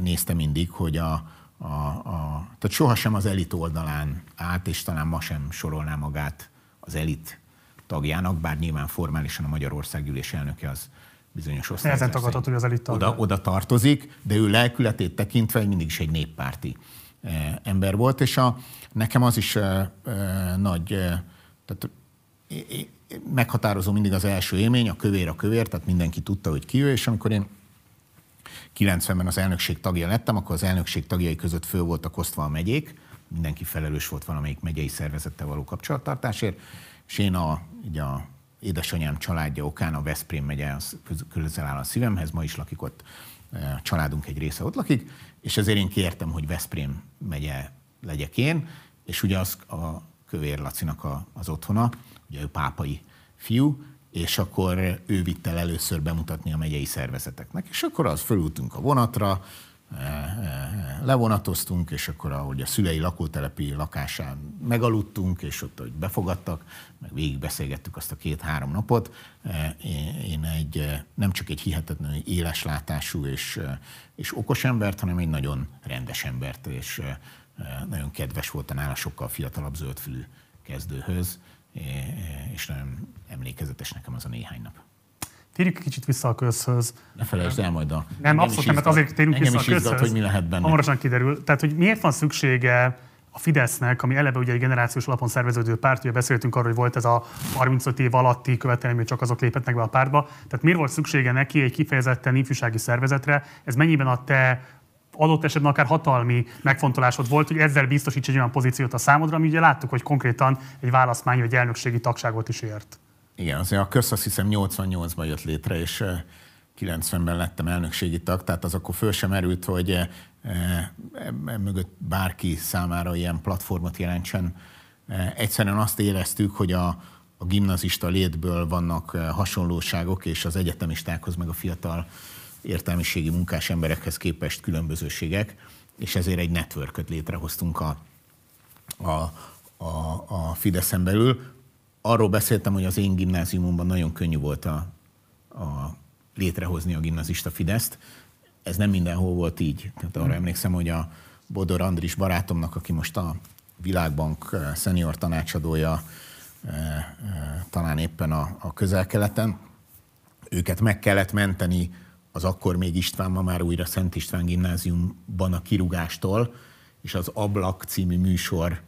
nézte mindig, hogy a, a, a, tehát sohasem az elit oldalán állt, és talán ma sem sorolná magát az elit tagjának, bár nyilván formálisan a Magyarország gyűlés elnöke az bizonyos osztály. Nehezen tagadható, hogy az elit tagja. Oda, oda tartozik, de ő lelkületét tekintve mindig is egy néppárti eh, ember volt, és a, nekem az is eh, eh, nagy, eh, tehát eh, meghatározó mindig az első élmény, a kövér a kövér, tehát mindenki tudta, hogy ki ő, és amikor én 90-ben az elnökség tagja lettem, akkor az elnökség tagjai között föl voltak osztva a megyék, mindenki felelős volt valamelyik megyei szervezettel való kapcsolattartásért, és én a, így a édesanyám családja okán a Veszprém megye közel áll a szívemhez, ma is lakik ott, e, a családunk egy része ott lakik, és ezért én kértem, hogy Veszprém megye legyek én, és ugye az a Kövér Lacinak a, az otthona, ugye ő pápai fiú, és akkor ő vitt el először bemutatni a megyei szervezeteknek. És akkor az fölültünk a vonatra, levonatoztunk, és akkor ahogy a szülei lakótelepi lakásán megaludtunk, és ott hogy befogadtak, meg végigbeszélgettük azt a két-három napot. E, én egy, nem csak egy hihetetlenül éleslátású és, és okos embert, hanem egy nagyon rendes embert, és nagyon kedves volt a nála sokkal fiatalabb zöldfülű kezdőhöz és nagyon emlékezetes nekem az a néhány nap. Térjük kicsit vissza a közhöz. Ne felejtsd el majd a... Nem, abszolút nem, mert azért térjünk vissza a közhöz. hogy mi lehet benne. Hamarosan kiderül. Tehát, hogy miért van szüksége a Fidesznek, ami eleve ugye egy generációs alapon szerveződő párt, ugye beszéltünk arról, hogy volt ez a 35 év alatti követelmény, hogy csak azok léphetnek be a pártba. Tehát miért volt szüksége neki egy kifejezetten ifjúsági szervezetre? Ez mennyiben a te adott esetben akár hatalmi megfontolásod volt, hogy ezzel biztosíts egy olyan pozíciót a számodra, ami ugye láttuk, hogy konkrétan egy választmány vagy elnökségi tagságot is ért. Igen, azért a köz azt hiszem 88-ban jött létre, és 90-ben lettem elnökségi tag, tehát az akkor föl sem erült, hogy e, mögött bárki számára ilyen platformot jelentsen. E, egyszerűen azt éreztük, hogy a, a gimnazista létből vannak hasonlóságok, és az egyetemistákhoz, meg a fiatal értelmiségi munkás emberekhez képest különbözőségek, és ezért egy networköt létrehoztunk a, a, a, a Fideszen belül. Arról beszéltem, hogy az én gimnáziumomban nagyon könnyű volt a, a létrehozni a gimnazista Fideszt. Ez nem mindenhol volt így. Tehát arra emlékszem, hogy a Bodor Andris barátomnak, aki most a Világbank eh, szenior tanácsadója, eh, eh, talán éppen a, a közel-keleten, őket meg kellett menteni az akkor még István, ma már újra Szent István gimnáziumban a kirugástól, és az Ablak című műsor,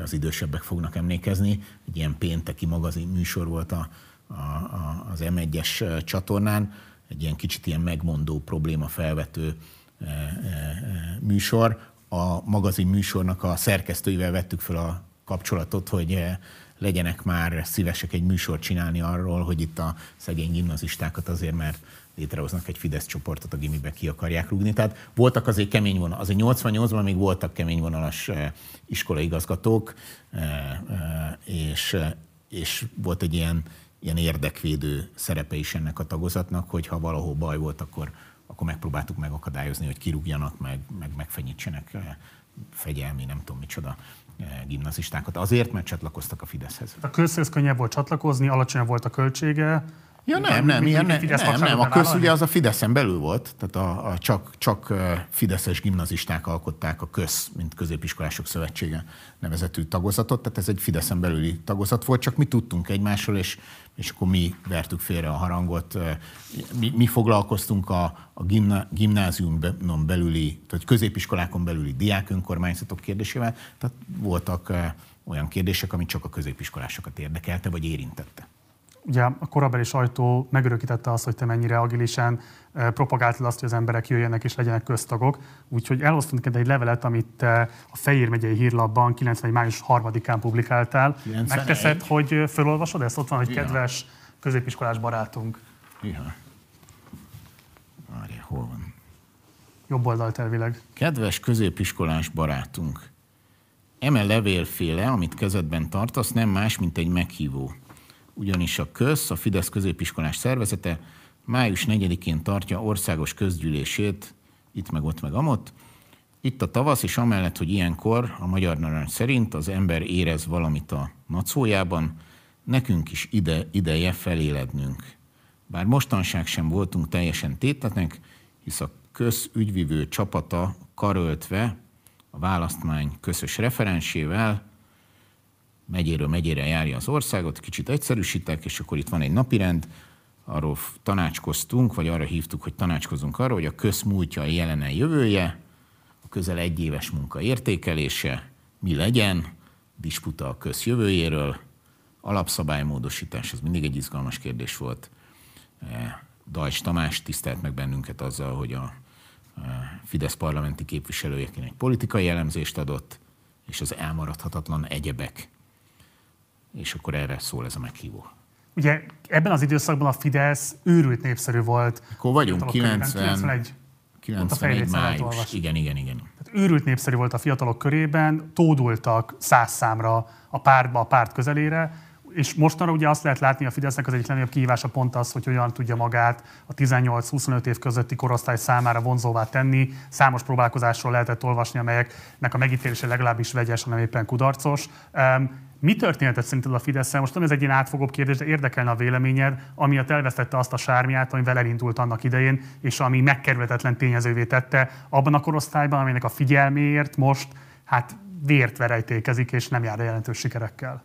az idősebbek fognak emlékezni, egy ilyen pénteki magazin műsor volt a, a, a, az M1-es csatornán, egy ilyen kicsit ilyen megmondó, probléma felvető e, e, műsor. A magazin műsornak a szerkesztőivel vettük fel a kapcsolatot, hogy legyenek már szívesek egy műsort csinálni arról, hogy itt a szegény gimnazistákat azért, mert létrehoznak egy Fidesz csoportot, a gimibe ki akarják rúgni. Tehát voltak azért kemény vonal, azért 88-ban még voltak kemény vonalas iskolaigazgatók, és, és volt egy ilyen, ilyen érdekvédő szerepe is ennek a tagozatnak, hogy ha valahol baj volt, akkor, akkor megpróbáltuk megakadályozni, hogy kirúgjanak, meg, meg megfenyítsenek fegyelmi, nem tudom micsoda gimnazistákat. Azért, mert csatlakoztak a Fideszhez. A közhöz könnyebb volt csatlakozni, alacsonyabb volt a költsége, Ja nem, nem, ilyen, nem, nem, nem, a köz ugye az a Fideszen belül volt, tehát a, a csak, csak fideszes gimnazisták alkották a köz, mint középiskolások szövetsége nevezetű tagozatot, tehát ez egy Fideszen belüli tagozat volt, csak mi tudtunk egymásról, és, és akkor mi vertük félre a harangot. Mi, mi foglalkoztunk a, a gimna, gimnáziumon belüli, tehát középiskolákon belüli diák önkormányzatok kérdésével, tehát voltak olyan kérdések, amit csak a középiskolásokat érdekelte, vagy érintette ugye a korabeli sajtó megörökítette azt, hogy te mennyire agilisen eh, propagáltad azt, hogy az emberek jöjjenek és legyenek köztagok. Úgyhogy elhoztunk neked egy levelet, amit a Fejér megyei hírlapban 91. május 3-án publikáltál. 91. Megteszed, hogy felolvasod ezt? Ott van, hogy ja. kedves középiskolás barátunk. Ja. Várja, hol van? Jobb oldalt elvileg. Kedves középiskolás barátunk, eme levélféle, amit kezedben tartasz, nem más, mint egy meghívó ugyanis a KÖSZ, a Fidesz középiskolás szervezete május 4-én tartja országos közgyűlését, itt meg ott meg amott. Itt a tavasz, és amellett, hogy ilyenkor a magyar narancs szerint az ember érez valamit a nacójában, nekünk is ide, ideje felélednünk. Bár mostanság sem voltunk teljesen tétetnek, hisz a közügyvivő csapata karöltve a választmány közös referensével megyéről megyére járja az országot, kicsit egyszerűsítek, és akkor itt van egy napirend, arról tanácskoztunk, vagy arra hívtuk, hogy tanácskozunk arról, hogy a közmúltja, a jelene, jövője, a közel egy éves munka értékelése, mi legyen, disputa a közjövőjéről, alapszabálymódosítás, ez mindig egy izgalmas kérdés volt. E, Dajs Tamás tisztelt meg bennünket azzal, hogy a e, Fidesz parlamenti képviselőjeként egy politikai elemzést adott, és az elmaradhatatlan egyebek és akkor erre szól ez a meghívó. Ugye ebben az időszakban a Fidesz őrült népszerű volt. Akkor vagyunk 90, 91. 91 május. Igen, igen, igen. Tehát őrült népszerű volt a fiatalok körében, tódultak száz számra a pártba, a párt közelére, és mostanra ugye azt lehet látni, a Fidesznek az egyik legnagyobb kihívása pont az, hogy hogyan tudja magát a 18-25 év közötti korosztály számára vonzóvá tenni. Számos próbálkozásról lehetett olvasni, amelyeknek a megítélése legalábbis vegyes, hanem éppen kudarcos. Mi történhetett szerinted a fidesz Most nem ez egy ilyen átfogóbb kérdés, de érdekelne a véleményed, amiatt elvesztette azt a sármiát, amivel elindult annak idején, és ami megkerülhetetlen tényezővé tette abban a korosztályban, aminek a figyelméért most hát vért verejtékezik, és nem jár a jelentős sikerekkel.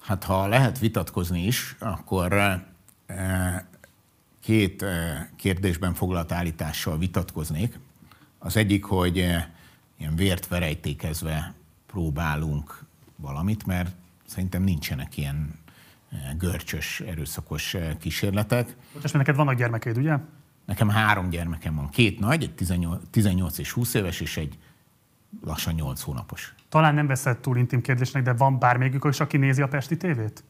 Hát ha lehet vitatkozni is, akkor eh, két eh, kérdésben foglalt állítással vitatkoznék. Az egyik, hogy eh, ilyen vért verejtékezve próbálunk valamit, mert szerintem nincsenek ilyen görcsös, erőszakos kísérletek. Most neked vannak gyermekeid, ugye? Nekem három gyermekem van. Két nagy, egy 18, 18 és 20 éves, és egy lassan 8 hónapos. Talán nem veszed túl intim kérdésnek, de van bármelyikük is, aki nézi a Pesti tévét?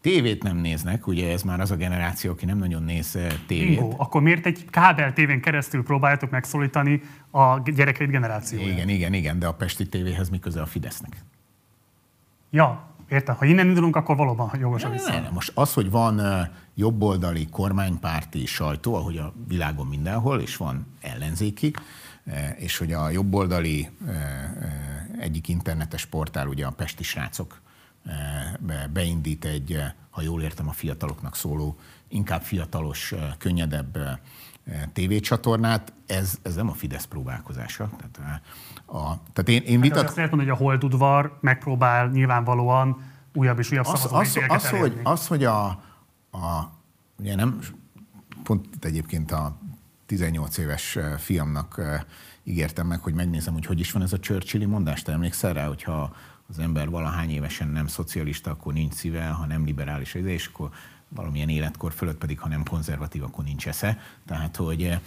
Tévét nem néznek, ugye ez már az a generáció, aki nem nagyon néz eh, tévét. Bingo. Akkor miért egy kábel tévén keresztül próbáljátok megszólítani a gyerekeid generációját? Igen, igen, igen, de a Pesti tévéhez mi köze a Fidesznek? Ja, értem. Ha innen indulunk, akkor valóban jogos a vissza. Most az, hogy van jobboldali kormánypárti sajtó, ahogy a világon mindenhol, és van ellenzéki, és hogy a jobboldali egyik internetes portál, ugye a Pesti Srácok beindít egy, ha jól értem, a fiataloknak szóló, inkább fiatalos, könnyedebb tévécsatornát, ez, ez nem a Fidesz próbálkozása. Tehát, a, tehát én, én vitat... Hát azt lehet mondani, hogy a Holdudvar megpróbál nyilvánvalóan újabb és újabb az, az, az, hogy, az, hogy a, a ugye nem, pont itt egyébként a 18 éves fiamnak ígértem meg, hogy megnézem, hogy hogy is van ez a Churchilli mondás. Te emlékszel rá, hogyha az ember valahány évesen nem szocialista, akkor nincs szíve, ha nem liberális, és akkor valamilyen életkor fölött pedig, ha nem konzervatív, akkor nincs esze. Tehát, hogy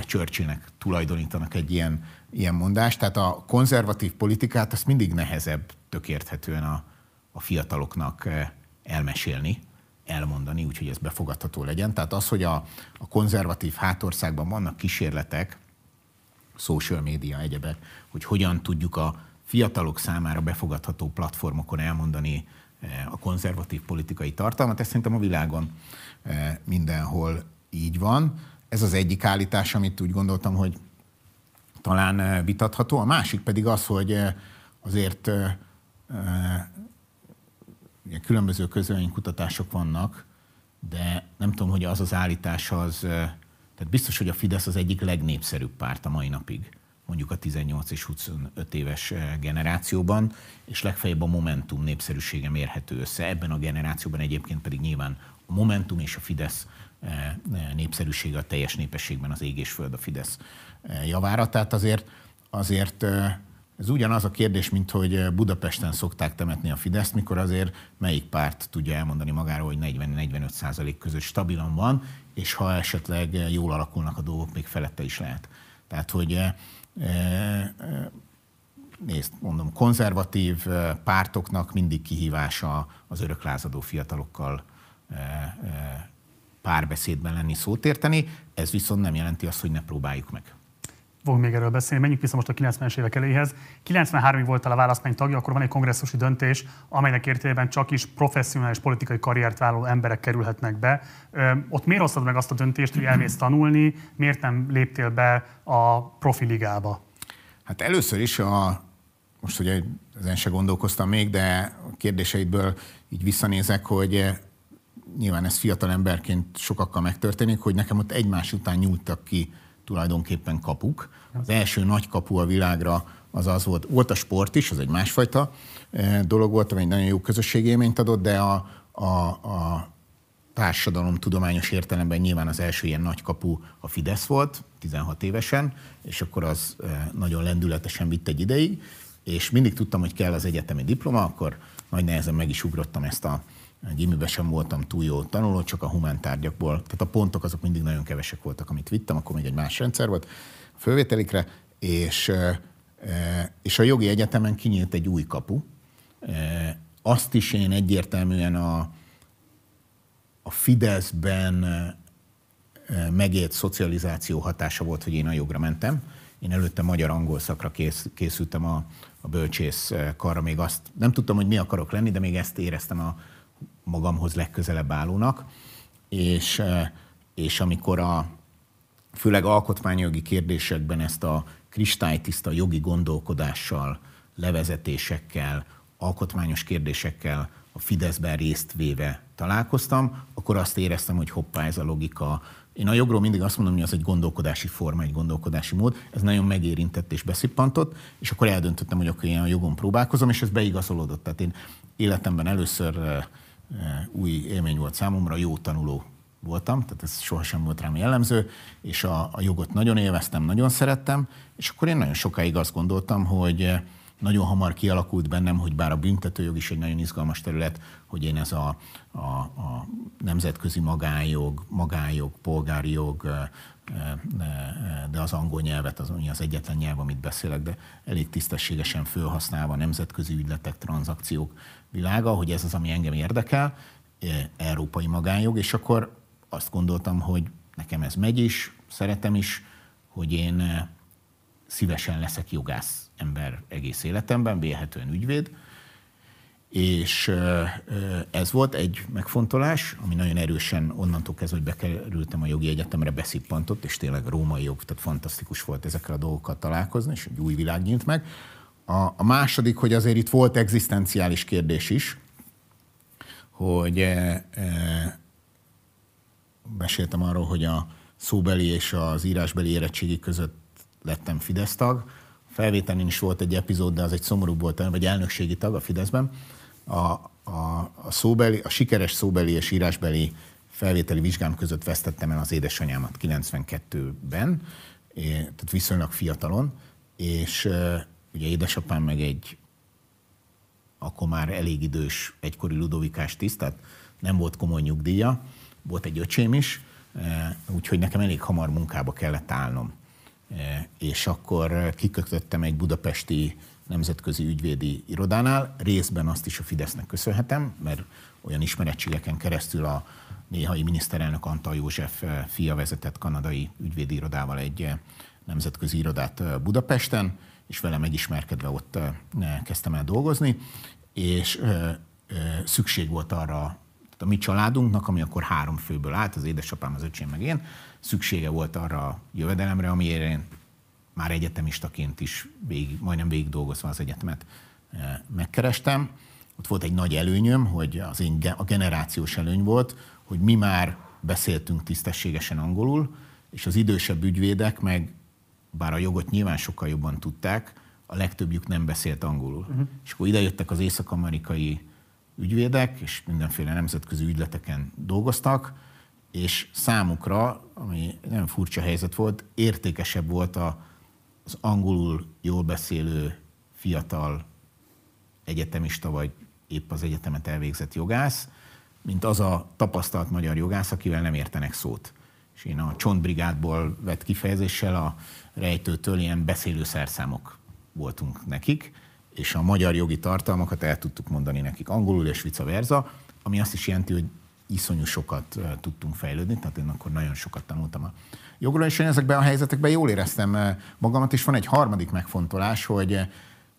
Churchillnek tulajdonítanak egy ilyen, ilyen mondást. Tehát a konzervatív politikát azt mindig nehezebb tök érthetően a, a fiataloknak elmesélni, elmondani, úgyhogy ez befogadható legyen. Tehát az, hogy a, a konzervatív hátországban vannak kísérletek, social media, egyebek, hogy hogyan tudjuk a fiatalok számára befogadható platformokon elmondani a konzervatív politikai tartalmat. Ez szerintem a világon mindenhol így van. Ez az egyik állítás, amit úgy gondoltam, hogy talán vitatható. A másik pedig az, hogy azért különböző közölménykutatások vannak, de nem tudom, hogy az az állítás az, tehát biztos, hogy a Fidesz az egyik legnépszerűbb párt a mai napig, mondjuk a 18 és 25 éves generációban, és legfeljebb a Momentum népszerűsége mérhető össze. Ebben a generációban egyébként pedig nyilván a Momentum és a Fidesz népszerűsége a teljes népességben az ég és föld a Fidesz javára. Tehát azért, azért ez ugyanaz a kérdés, mint hogy Budapesten szokták temetni a Fideszt, mikor azért melyik párt tudja elmondani magáról, hogy 40-45 százalék között stabilan van, és ha esetleg jól alakulnak a dolgok, még felette is lehet. Tehát, hogy nézd, mondom, konzervatív pártoknak mindig kihívása az öröklázadó fiatalokkal párbeszédben lenni, szót érteni, ez viszont nem jelenti azt, hogy ne próbáljuk meg fogunk még erről beszélni. Menjünk vissza most a 90-es évek eléhez. 93-ig voltál a választmány tagja, akkor van egy kongresszusi döntés, amelynek értelmében csak is professzionális politikai karriert vállaló emberek kerülhetnek be. Ö, ott miért hoztad meg azt a döntést, hogy elmész tanulni, miért nem léptél be a profiligába? Hát először is a, most ugye ezen se gondolkoztam még, de a kérdéseidből így visszanézek, hogy nyilván ez fiatal emberként sokakkal megtörténik, hogy nekem ott egymás után nyúltak ki tulajdonképpen kapuk. Az első nagy kapu a világra az az volt, volt a sport is, az egy másfajta eh, dolog volt, ami egy nagyon jó közösségélményt adott, de a, a, a társadalom tudományos értelemben nyilván az első ilyen nagy kapu a Fidesz volt, 16 évesen, és akkor az eh, nagyon lendületesen vitt egy ideig, és mindig tudtam, hogy kell az egyetemi diploma, akkor nagy nehezen meg is ugrottam ezt a Gimibe sem voltam túl jó tanuló, csak a humántárgyakból. Tehát a pontok azok mindig nagyon kevesek voltak, amit vittem, akkor még egy más rendszer volt a fővételikre, és, és a jogi egyetemen kinyílt egy új kapu. Azt is én egyértelműen a, a Fideszben megélt szocializáció hatása volt, hogy én a jogra mentem. Én előtte magyar-angol szakra kész, készültem a, a bölcsész karra, még azt nem tudtam, hogy mi akarok lenni, de még ezt éreztem a, magamhoz legközelebb állónak, és, és amikor a főleg alkotmányjogi kérdésekben ezt a kristálytiszta jogi gondolkodással, levezetésekkel, alkotmányos kérdésekkel a Fideszben részt véve találkoztam, akkor azt éreztem, hogy hoppá, ez a logika. Én a jogról mindig azt mondom, hogy az egy gondolkodási forma, egy gondolkodási mód. Ez nagyon megérintett és beszippantott, és akkor eldöntöttem, hogy akkor én a jogon próbálkozom, és ez beigazolódott. Tehát én életemben először új élmény volt számomra, jó tanuló voltam, tehát ez sohasem volt rám jellemző, és a, a jogot nagyon élveztem, nagyon szerettem, és akkor én nagyon sokáig azt gondoltam, hogy eh, nagyon hamar kialakult bennem, hogy bár a büntetőjog is egy nagyon izgalmas terület, hogy én ez a, a, a nemzetközi magánjog, magánjog, polgári jog, eh, de az angol nyelvet az, az egyetlen nyelv, amit beszélek, de elég tisztességesen felhasználva nemzetközi ügyletek, tranzakciók világa, hogy ez az, ami engem érdekel, európai magánjog, és akkor azt gondoltam, hogy nekem ez megy is, szeretem is, hogy én szívesen leszek jogász ember egész életemben, vélhetően ügyvéd, és ez volt egy megfontolás, ami nagyon erősen onnantól kezdve, hogy bekerültem a jogi egyetemre, beszippantott, és tényleg római jog, tehát fantasztikus volt ezekkel a dolgokkal találkozni, és egy új világ nyílt meg. A, a második, hogy azért itt volt egzisztenciális kérdés is, hogy e, e, beszéltem arról, hogy a szóbeli és az írásbeli érettségi között lettem Fidesz tag. Felvételén is volt egy epizód, de az egy szomorú volt, vagy elnökségi tag a Fideszben. A, a, a, szóbeli, a sikeres szóbeli és írásbeli felvételi vizsgám között vesztettem el az édesanyámat 92-ben, tehát viszonylag fiatalon, és Ugye édesapám meg egy akkor már elég idős egykori ludovikás tiszt, tehát nem volt komoly nyugdíja, volt egy öcsém is, eh, úgyhogy nekem elég hamar munkába kellett állnom. és akkor kikötöttem egy budapesti nemzetközi ügyvédi irodánál. Részben azt is a Fidesznek köszönhetem, mert olyan ismerettségeken keresztül a néhai miniszterelnök Antal József fia vezetett kanadai ügyvédi irodával egy nemzetközi irodát Budapesten, és vele megismerkedve ott kezdtem el dolgozni, és szükség volt arra, a mi családunknak, ami akkor három főből állt, az édesapám, az öcsém meg én, szüksége volt arra a jövedelemre, amiért én már egyetemistaként is végig, majdnem végig dolgozva az egyetemet megkerestem. Ott volt egy nagy előnyöm, hogy az én a generációs előny volt, hogy mi már beszéltünk tisztességesen angolul, és az idősebb ügyvédek meg, bár a jogot nyilván sokkal jobban tudták, a legtöbbjük nem beszélt angolul. Uh-huh. És akkor idejöttek az észak-amerikai ügyvédek, és mindenféle nemzetközi ügyleteken dolgoztak, és számukra, ami nem furcsa helyzet volt, értékesebb volt a, az angolul jól beszélő fiatal egyetemista, vagy épp az egyetemet elvégzett jogász, mint az a tapasztalt magyar jogász, akivel nem értenek szót. És én a csontbrigádból vett kifejezéssel a rejtőtől ilyen beszélő szerszámok voltunk nekik, és a magyar jogi tartalmakat el tudtuk mondani nekik angolul és vice versa, ami azt is jelenti, hogy iszonyú sokat tudtunk fejlődni, tehát én akkor nagyon sokat tanultam a jogról, és én ezekben a helyzetekben jól éreztem magamat, és van egy harmadik megfontolás, hogy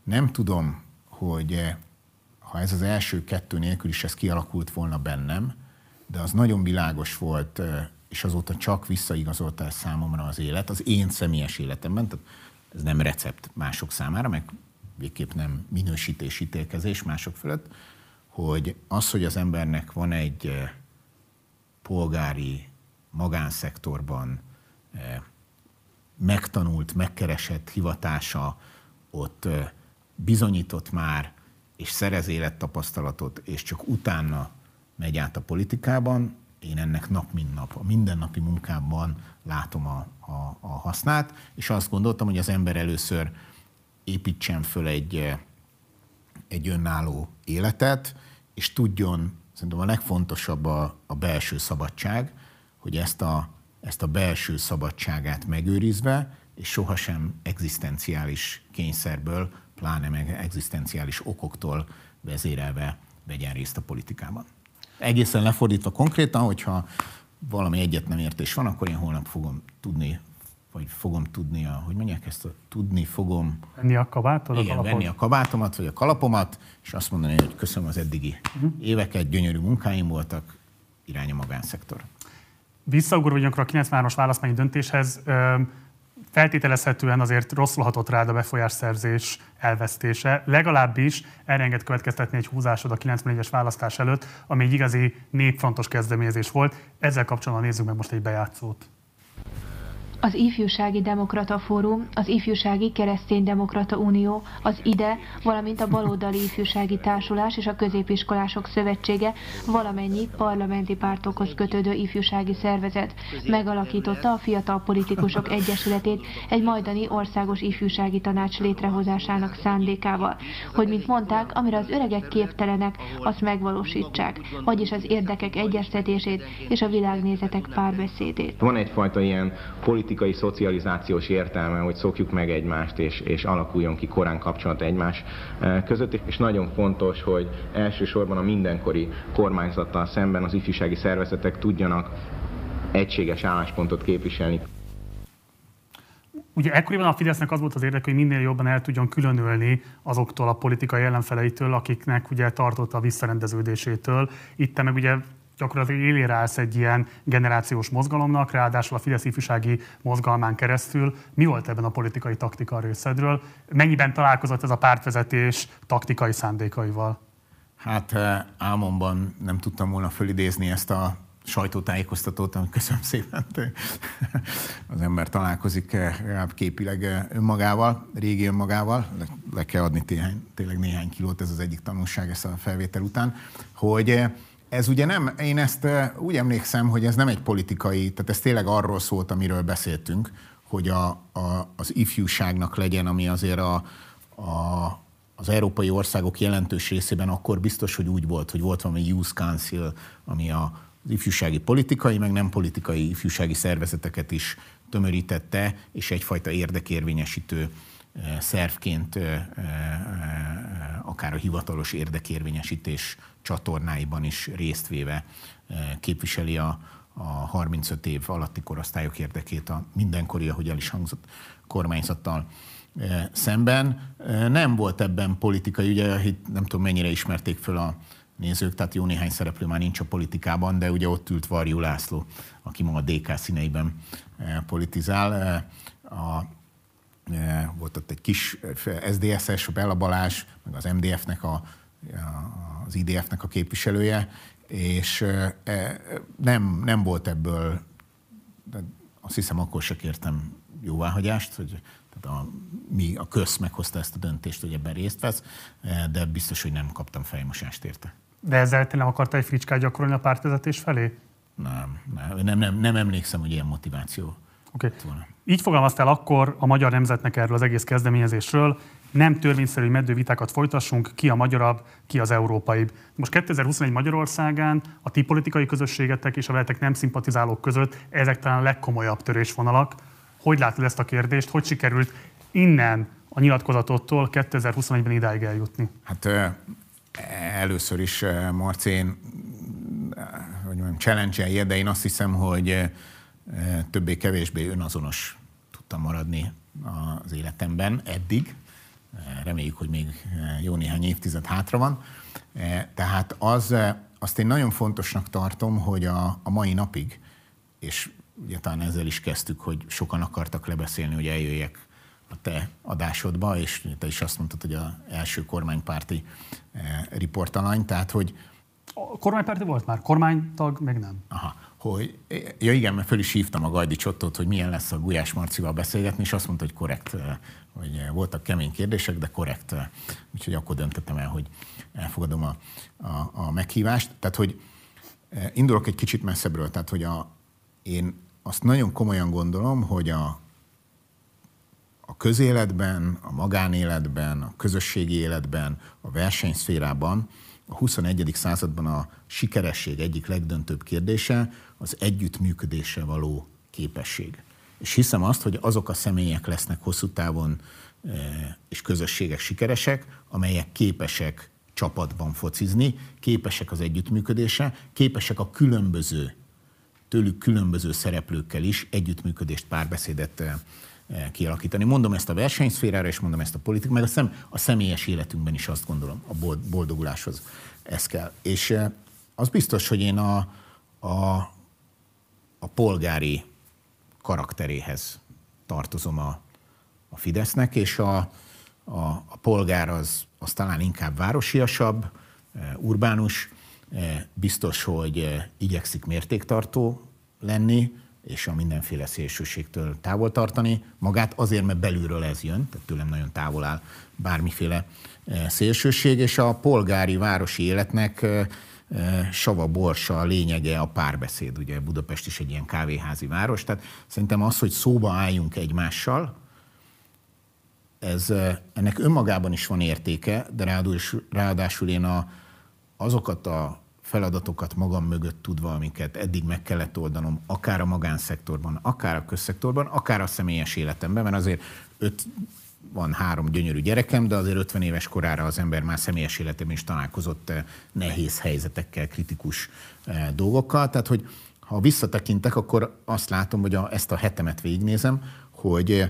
nem tudom, hogy ha ez az első kettő nélkül is ez kialakult volna bennem, de az nagyon világos volt, és azóta csak visszaigazolta el számomra az élet, az én személyes életemben, tehát ez nem recept mások számára, meg végképp nem minősítés, ítélkezés mások fölött, hogy az, hogy az embernek van egy polgári magánszektorban megtanult, megkeresett hivatása, ott bizonyított már és szerez élettapasztalatot, és csak utána megy át a politikában, én ennek nap mint nap, a mindennapi munkámban látom a, a, a hasznát, és azt gondoltam, hogy az ember először építsen föl egy, egy önálló életet, és tudjon, szerintem a legfontosabb a, a belső szabadság, hogy ezt a, ezt a belső szabadságát megőrizve, és sohasem egzisztenciális kényszerből pláne meg egzisztenciális okoktól vezérelve vegyen részt a politikában. Egészen lefordítva konkrétan, hogyha valami egyet nem értés van, akkor én holnap fogom tudni, vagy fogom tudni, a, hogy mondják ezt, a, tudni fogom... Venni a kabátod? Igen, a venni a kabátomat, vagy a kalapomat, és azt mondani, hogy köszönöm az eddigi uh-huh. éveket, gyönyörű munkáim voltak, irány a magánszektor. Visszaugorva a 93-as választmányi döntéshez, feltételezhetően azért rosszul hatott rád a befolyásszerzés elvesztése. Legalábbis elrenged következtetni egy húzásod a 94-es választás előtt, ami egy igazi népfrontos kezdeményezés volt. Ezzel kapcsolatban nézzük meg most egy bejátszót. Az Ifjúsági Demokrata Fórum, az Ifjúsági Keresztény Demokrata Unió, az IDE, valamint a Baloldali Ifjúsági Társulás és a Középiskolások Szövetsége valamennyi parlamenti pártokhoz kötődő ifjúsági szervezet megalakította a Fiatal Politikusok Egyesületét egy majdani országos ifjúsági tanács létrehozásának szándékával, hogy mint mondták, amire az öregek képtelenek, azt megvalósítsák, vagyis az érdekek egyeztetését és a világnézetek párbeszédét. Van egyfajta ilyen politikai politikai szocializációs értelme, hogy szokjuk meg egymást, és, és alakuljon ki korán kapcsolat egymás eh, között. És nagyon fontos, hogy elsősorban a mindenkori kormányzattal szemben az ifjúsági szervezetek tudjanak egységes álláspontot képviselni. Ugye ekkoriban a Fidesznek az volt az érdeke, hogy minél jobban el tudjon különülni azoktól a politikai ellenfeleitől, akiknek ugye tartotta a visszarendeződésétől. Itt meg ugye gyakorlatilag élére állsz egy ilyen generációs mozgalomnak, ráadásul a Fidesz ifjúsági mozgalmán keresztül. Mi volt ebben a politikai taktika részedről? Mennyiben találkozott ez a pártvezetés taktikai szándékaival? Hát eh, álmomban nem tudtam volna fölidézni ezt a sajtótájékoztatót, amit köszönöm szépen. Az ember találkozik eh, képileg eh, önmagával, régi önmagával, le, le kell adni téhány, tényleg néhány kilót, ez az egyik tanulság ezt a felvétel után, hogy ez ugye nem, én ezt úgy emlékszem, hogy ez nem egy politikai, tehát ez tényleg arról szólt, amiről beszéltünk, hogy a, a, az ifjúságnak legyen, ami azért a, a, az európai országok jelentős részében akkor biztos, hogy úgy volt, hogy volt valami Youth Council, ami a, az ifjúsági politikai, meg nem politikai ifjúsági szervezeteket is tömörítette, és egyfajta érdekérvényesítő szervként akár a hivatalos érdekérvényesítés csatornáiban is résztvéve képviseli a, a 35 év alatti korosztályok érdekét a mindenkori, ahogy el is hangzott, kormányzattal szemben. Nem volt ebben politikai, ugye nem tudom mennyire ismerték föl a nézők, tehát jó néhány szereplő már nincs a politikában, de ugye ott ült Varjú László, aki ma a DK színeiben politizál. A, volt ott egy kis SZDSZ-es, Bella Balázs, meg az MDF-nek, a, az IDF-nek a képviselője, és nem, nem volt ebből, azt hiszem akkor se kértem jóváhagyást, hogy tehát a, mi, a köz meghozta ezt a döntést, hogy ebben részt vesz, de biztos, hogy nem kaptam fejmosást érte. De ezzel te nem akarta egy fricskát gyakorolni a pártvezetés felé? Nem, nem, nem, nem, nem emlékszem, hogy ilyen motiváció Okay. Így fogalmaztál akkor a magyar nemzetnek erről az egész kezdeményezésről, nem törvényszerű meddővitákat folytassunk, ki a magyarabb, ki az európai. Most 2021 Magyarországán a ti politikai közösségetek és a veletek nem szimpatizálók között ezek talán a legkomolyabb törésvonalak. Hogy látod ezt a kérdést? Hogy sikerült innen a nyilatkozatottól 2021-ben idáig eljutni? Hát először is, Marci, én hogy mondjam, challenge de én azt hiszem, hogy többé-kevésbé önazonos tudtam maradni az életemben eddig. Reméljük, hogy még jó néhány évtized hátra van. Tehát az, azt én nagyon fontosnak tartom, hogy a, a mai napig, és ugye talán ezzel is kezdtük, hogy sokan akartak lebeszélni, hogy eljöjjek a te adásodba, és te is azt mondtad, hogy az első kormánypárti riportalany, tehát hogy... A kormánypárti volt már, kormánytag még nem. Aha hogy, ja igen, mert föl is hívtam a Gajdi Csottót, hogy milyen lesz a Gulyás Marcival beszélgetni, és azt mondta, hogy korrekt, eh, hogy voltak kemény kérdések, de korrekt. Eh, úgyhogy akkor döntöttem el, hogy elfogadom a, a, a meghívást. Tehát, hogy eh, indulok egy kicsit messzebbről, tehát, hogy a, én azt nagyon komolyan gondolom, hogy a, a közéletben, a magánéletben, a közösségi életben, a versenyszférában a 21. században a sikeresség egyik legdöntőbb kérdése az együttműködésre való képesség. És hiszem azt, hogy azok a személyek lesznek hosszú távon e, és közösségek sikeresek, amelyek képesek csapatban focizni, képesek az együttműködésre, képesek a különböző, tőlük különböző szereplőkkel is együttműködést, párbeszédet e, e, kialakítani. Mondom ezt a versenyszférára, és mondom ezt a politik, meg a, szem, a személyes életünkben is azt gondolom, a boldoguláshoz ez kell. És az biztos, hogy én a, a, a polgári karakteréhez tartozom a, a Fidesznek, és a, a, a polgár az, az talán inkább városiasabb, e, urbánus, e, biztos, hogy e, igyekszik mértéktartó lenni, és a mindenféle szélsőségtől távol tartani. Magát, azért, mert belülről ez jön, tehát tőlem nagyon távol áll bármiféle szélsőség, és a polgári városi életnek sava borsa a lényege a párbeszéd. Ugye Budapest is egy ilyen kávéházi város, tehát szerintem az, hogy szóba álljunk egymással, ez, ennek önmagában is van értéke, de ráadásul én a, azokat a feladatokat magam mögött tudva, amiket eddig meg kellett oldanom, akár a magánszektorban, akár a közszektorban, akár a személyes életemben, mert azért öt, van három gyönyörű gyerekem, de azért 50 éves korára az ember már személyes életében is találkozott eh, nehéz helyzetekkel, kritikus eh, dolgokkal. Tehát, hogy ha visszatekintek, akkor azt látom, hogy a, ezt a hetemet végignézem, hogy eh,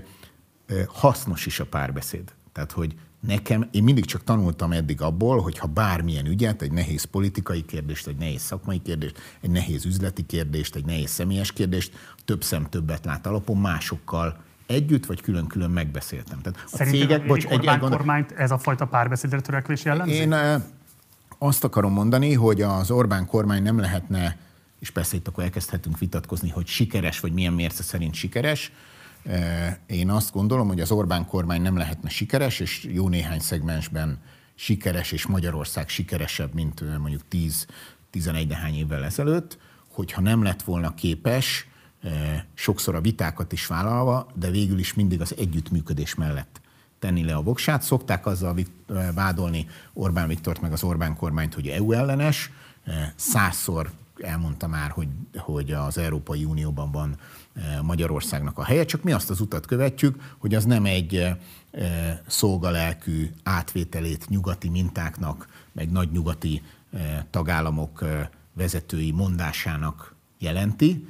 hasznos is a párbeszéd. Tehát, hogy nekem, én mindig csak tanultam eddig abból, hogy ha bármilyen ügyet, egy nehéz politikai kérdést, egy nehéz szakmai kérdést, egy nehéz üzleti kérdést, egy nehéz személyes kérdést, több szem többet lát alapon másokkal együtt vagy külön-külön megbeszéltem. Tehát a cégek, bocs, egy, kormányt ez a fajta párbeszédre törekvés jellemzi? Én azt akarom mondani, hogy az Orbán kormány nem lehetne, és persze itt akkor elkezdhetünk vitatkozni, hogy sikeres, vagy milyen mérce szerint sikeres. Én azt gondolom, hogy az Orbán kormány nem lehetne sikeres, és jó néhány szegmensben sikeres, és Magyarország sikeresebb, mint mondjuk 10-11 nehány évvel ezelőtt, hogyha nem lett volna képes sokszor a vitákat is vállalva, de végül is mindig az együttműködés mellett tenni le a voksát. Szokták azzal vádolni Orbán Viktort meg az Orbán kormányt, hogy EU ellenes, százszor elmondta már, hogy, hogy az Európai Unióban van Magyarországnak a helye, csak mi azt az utat követjük, hogy az nem egy szolgalelkű átvételét nyugati mintáknak, meg nagy nyugati tagállamok vezetői mondásának jelenti,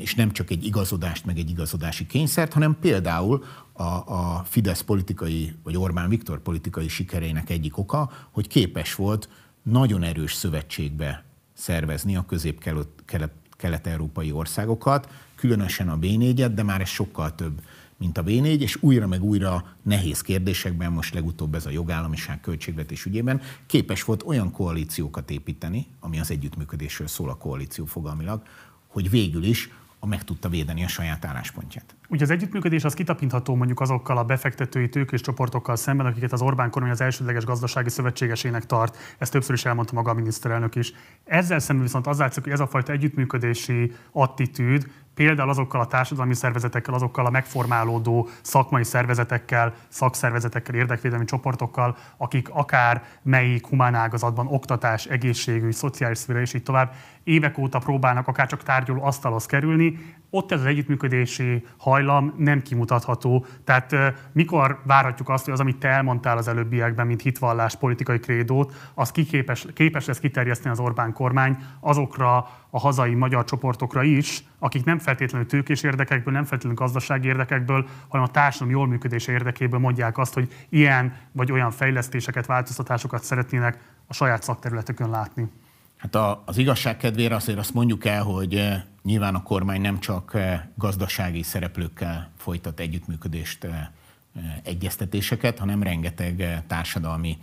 és nem csak egy igazodást, meg egy igazodási kényszert, hanem például a, a Fidesz politikai, vagy Orbán Viktor politikai sikereinek egyik oka, hogy képes volt nagyon erős szövetségbe szervezni a közép-kelet-európai országokat, különösen a B4-et, de már ez sokkal több, mint a B4, és újra meg újra nehéz kérdésekben, most legutóbb ez a jogállamiság költségvetés ügyében, képes volt olyan koalíciókat építeni, ami az együttműködésről szól a koalíció fogalmilag, hogy végül is a meg tudta védeni a saját álláspontját. Ugye az együttműködés az kitapintható mondjuk azokkal a befektetői tőkés csoportokkal szemben, akiket az Orbán kormány az elsődleges gazdasági szövetségesének tart. Ezt többször is elmondta maga a miniszterelnök is. Ezzel szemben viszont az látszik, hogy ez a fajta együttműködési attitűd például azokkal a társadalmi szervezetekkel, azokkal a megformálódó szakmai szervezetekkel, szakszervezetekkel, érdekvédelmi csoportokkal, akik akár melyik humán ágazatban, oktatás, egészségügy, szociális szféra és így tovább, évek óta próbálnak akár csak tárgyaló asztalhoz kerülni, ott ez az együttműködési hajlam nem kimutatható. Tehát mikor várhatjuk azt, hogy az, amit te elmondtál az előbbiekben, mint hitvallás, politikai krédót, az kiképes, képes lesz kiterjeszteni az Orbán kormány azokra a hazai magyar csoportokra is, akik nem feltétlenül tőkés érdekekből, nem feltétlenül gazdasági érdekekből, hanem a társadalom jól működése érdekéből mondják azt, hogy ilyen vagy olyan fejlesztéseket, változtatásokat szeretnének a saját szakterületükön látni. Hát a, az igazság kedvére azért azt mondjuk el, hogy eh, nyilván a kormány nem csak eh, gazdasági szereplőkkel folytat együttműködést, eh, egyeztetéseket, hanem rengeteg társadalmi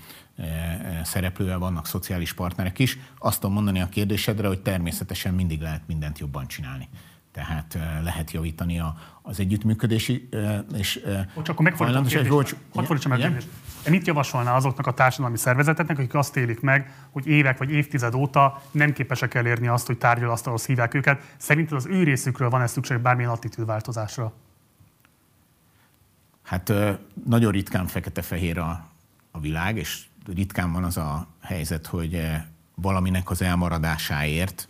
szereplővel vannak szociális partnerek is. Azt tudom mondani a kérdésedre, hogy természetesen mindig lehet mindent jobban csinálni tehát lehet javítani a, az együttműködési és Bocs, akkor megfordítom a kérdést. Hadd fordítsam meg kérdést. Mit javasolná azoknak a társadalmi szervezeteknek, akik azt élik meg, hogy évek vagy évtized óta nem képesek elérni azt, hogy tárgyalasztalhoz hívják őket? Szerinted az ő részükről van-e szükség bármilyen attitűdváltozásra? Hát nagyon ritkán fekete-fehér a, a világ, és ritkán van az a helyzet, hogy valaminek az elmaradásáért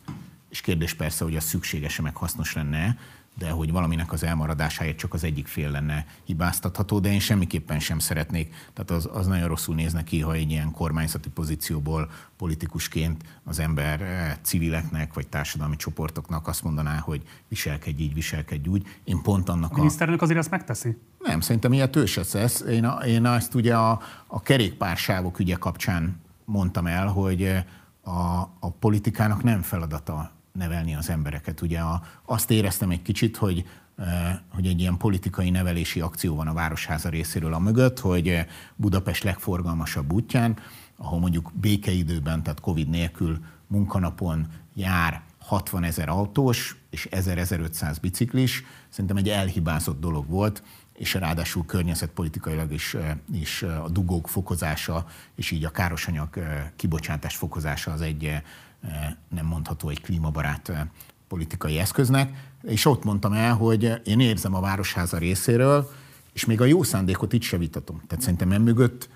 és kérdés persze, hogy az szükséges meg hasznos lenne, de hogy valaminek az elmaradásáért csak az egyik fél lenne hibáztatható, de én semmiképpen sem szeretnék. Tehát az, az nagyon rosszul néz neki, ha egy ilyen kormányzati pozícióból politikusként az ember eh, civileknek vagy társadalmi csoportoknak azt mondaná, hogy viselkedj így, viselkedj úgy. Én pont annak a... miniszterelnök azért ezt megteszi? Nem, szerintem ilyet ő se tesz. Én, a, én azt ugye a, a kerékpársávok ügye kapcsán mondtam el, hogy eh, a, a politikának nem feladata nevelni az embereket. Ugye a, azt éreztem egy kicsit, hogy eh, hogy egy ilyen politikai nevelési akció van a Városháza részéről a mögött, hogy eh, Budapest legforgalmasabb útján, ahol mondjuk békeidőben, tehát Covid nélkül munkanapon jár 60 ezer autós és 1000-1500 biciklis, szerintem egy elhibázott dolog volt, és ráadásul környezetpolitikailag is, eh, is a dugók fokozása, és így a károsanyag kibocsátás fokozása az egy nem mondható egy klímabarát politikai eszköznek, és ott mondtam el, hogy én érzem a Városháza részéről, és még a jó szándékot itt se vitatom. Tehát szerintem mögött,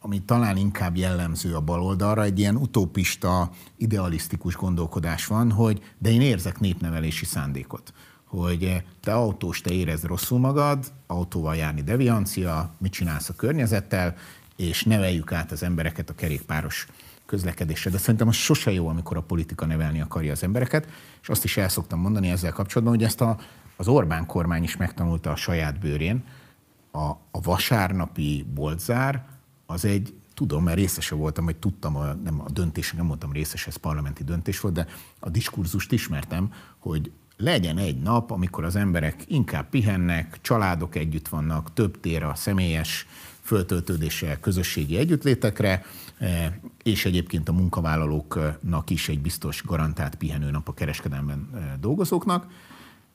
ami talán inkább jellemző a baloldalra, egy ilyen utopista, idealisztikus gondolkodás van, hogy de én érzek népnevelési szándékot hogy te autós, te érezd rosszul magad, autóval járni deviancia, mit csinálsz a környezettel, és neveljük át az embereket a kerékpáros közlekedésre. De szerintem az sose jó, amikor a politika nevelni akarja az embereket, és azt is el szoktam mondani ezzel kapcsolatban, hogy ezt a, az Orbán kormány is megtanulta a saját bőrén. A, a vasárnapi boltzár az egy tudom, mert részese voltam, vagy tudtam, a, nem a döntés, nem mondtam részes, ez parlamenti döntés volt, de a diskurzust ismertem, hogy legyen egy nap, amikor az emberek inkább pihennek, családok együtt vannak, több tér a személyes föltöltődéssel közösségi együttlétekre, és egyébként a munkavállalóknak is egy biztos garantált pihenőnap a kereskedelmen e, dolgozóknak,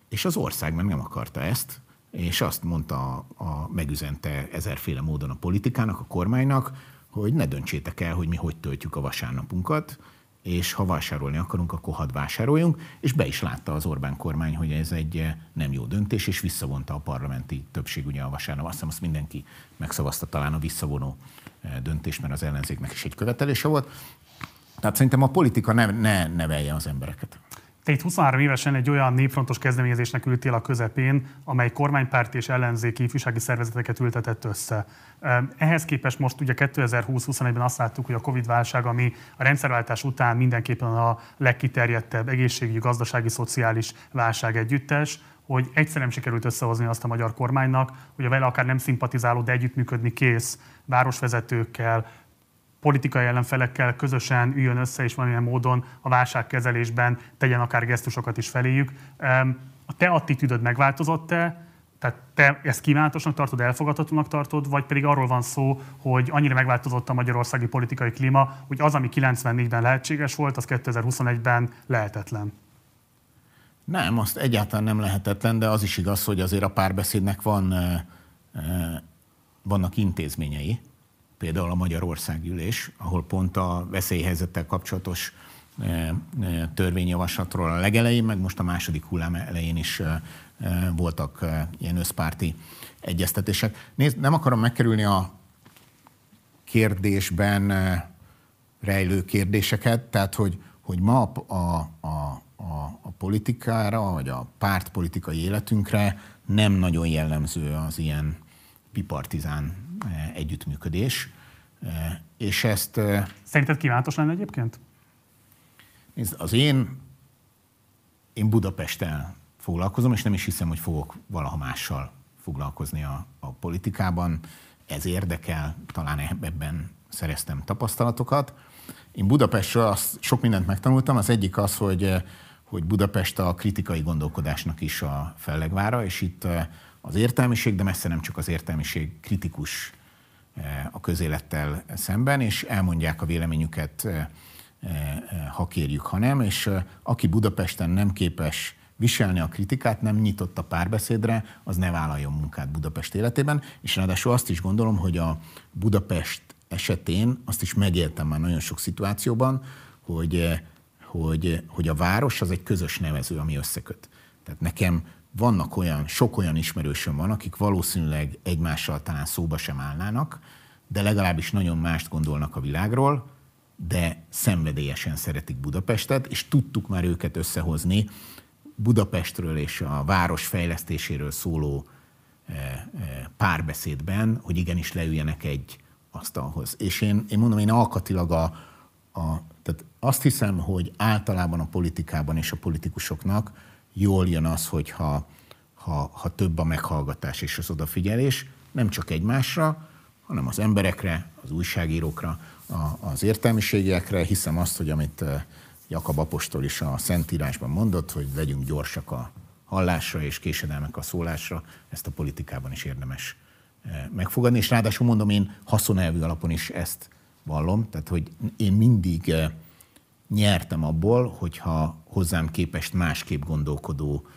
és az ország meg nem akarta ezt, és azt mondta, a, megüzente ezerféle módon a politikának, a kormánynak, hogy ne döntsétek el, hogy mi hogy töltjük a vasárnapunkat, és ha vásárolni akarunk, akkor hadd vásároljunk, és be is látta az Orbán kormány, hogy ez egy eh, nem jó döntés, és visszavonta a parlamenti többség ugye a vasárnap. Azt hiszem, azt mindenki megszavazta talán a visszavonó eh, döntést, mert az ellenzéknek is egy követelése volt. Tehát szerintem a politika ne, ne nevelje az embereket. Te itt 23 évesen egy olyan népfrontos kezdeményezésnek ültél a közepén, amely kormánypárti és ellenzéki ifjúsági szervezeteket ültetett össze. Ehhez képest most ugye 2020-21-ben azt láttuk, hogy a Covid-válság, ami a rendszerváltás után mindenképpen a legkiterjedtebb egészségügyi, gazdasági, szociális válság együttes, hogy egyszer nem sikerült összehozni azt a magyar kormánynak, hogy a vele akár nem szimpatizáló, de együttműködni kész városvezetőkkel, politikai ellenfelekkel közösen üljön össze, és valamilyen módon a válságkezelésben tegyen akár gesztusokat is feléjük. A te attitűdöd megváltozott-e? Tehát te ezt kívánatosnak tartod, elfogadhatónak tartod, vagy pedig arról van szó, hogy annyira megváltozott a magyarországi politikai klíma, hogy az, ami 94-ben lehetséges volt, az 2021-ben lehetetlen? Nem, azt egyáltalán nem lehetetlen, de az is igaz, hogy azért a párbeszédnek van, vannak intézményei, például a Magyarországgyűlés, ahol pont a veszélyhelyzettel kapcsolatos törvényjavaslatról a legelején, meg most a második hullám elején is voltak ilyen összpárti egyeztetések. Nézd, nem akarom megkerülni a kérdésben rejlő kérdéseket, tehát hogy, hogy ma a, a, a, a politikára, vagy a pártpolitikai életünkre nem nagyon jellemző az ilyen bipartizán együttműködés. És ezt... Szerinted kívánatos lenne egyébként? Nézd, az én, én Budapesttel foglalkozom, és nem is hiszem, hogy fogok valaha mással foglalkozni a, a politikában. Ez érdekel, talán ebben szereztem tapasztalatokat. Én Budapestről azt sok mindent megtanultam. Az egyik az, hogy, hogy Budapest a kritikai gondolkodásnak is a fellegvára, és itt az értelmiség, de messze nem csak az értelmiség kritikus a közélettel szemben, és elmondják a véleményüket, ha kérjük, ha nem, és aki Budapesten nem képes viselni a kritikát, nem nyitott a párbeszédre, az ne vállaljon munkát Budapest életében, és ráadásul azt is gondolom, hogy a Budapest esetén azt is megéltem már nagyon sok szituációban, hogy, hogy, hogy a város az egy közös nevező, ami összeköt. Tehát nekem vannak olyan, sok olyan ismerősöm van, akik valószínűleg egymással talán szóba sem állnának, de legalábbis nagyon mást gondolnak a világról, de szenvedélyesen szeretik Budapestet, és tudtuk már őket összehozni Budapestről és a város fejlesztéséről szóló eh, eh, párbeszédben, hogy igenis leüljenek egy asztalhoz. És én, én mondom, én alkatilag a, a, tehát azt hiszem, hogy általában a politikában és a politikusoknak jól jön az, hogyha ha, ha több a meghallgatás és az odafigyelés, nem csak egymásra, hanem az emberekre, az újságírókra, az értelmiségiekre. Hiszem azt, hogy amit eh, Jakab Apostol is a Szentírásban mondott, hogy legyünk gyorsak a hallásra és késedelmek a szólásra, ezt a politikában is érdemes eh, megfogadni. És ráadásul mondom, én haszonelvű alapon is ezt vallom, tehát hogy én mindig eh, nyertem abból, hogyha hozzám képest másképp gondolkodó,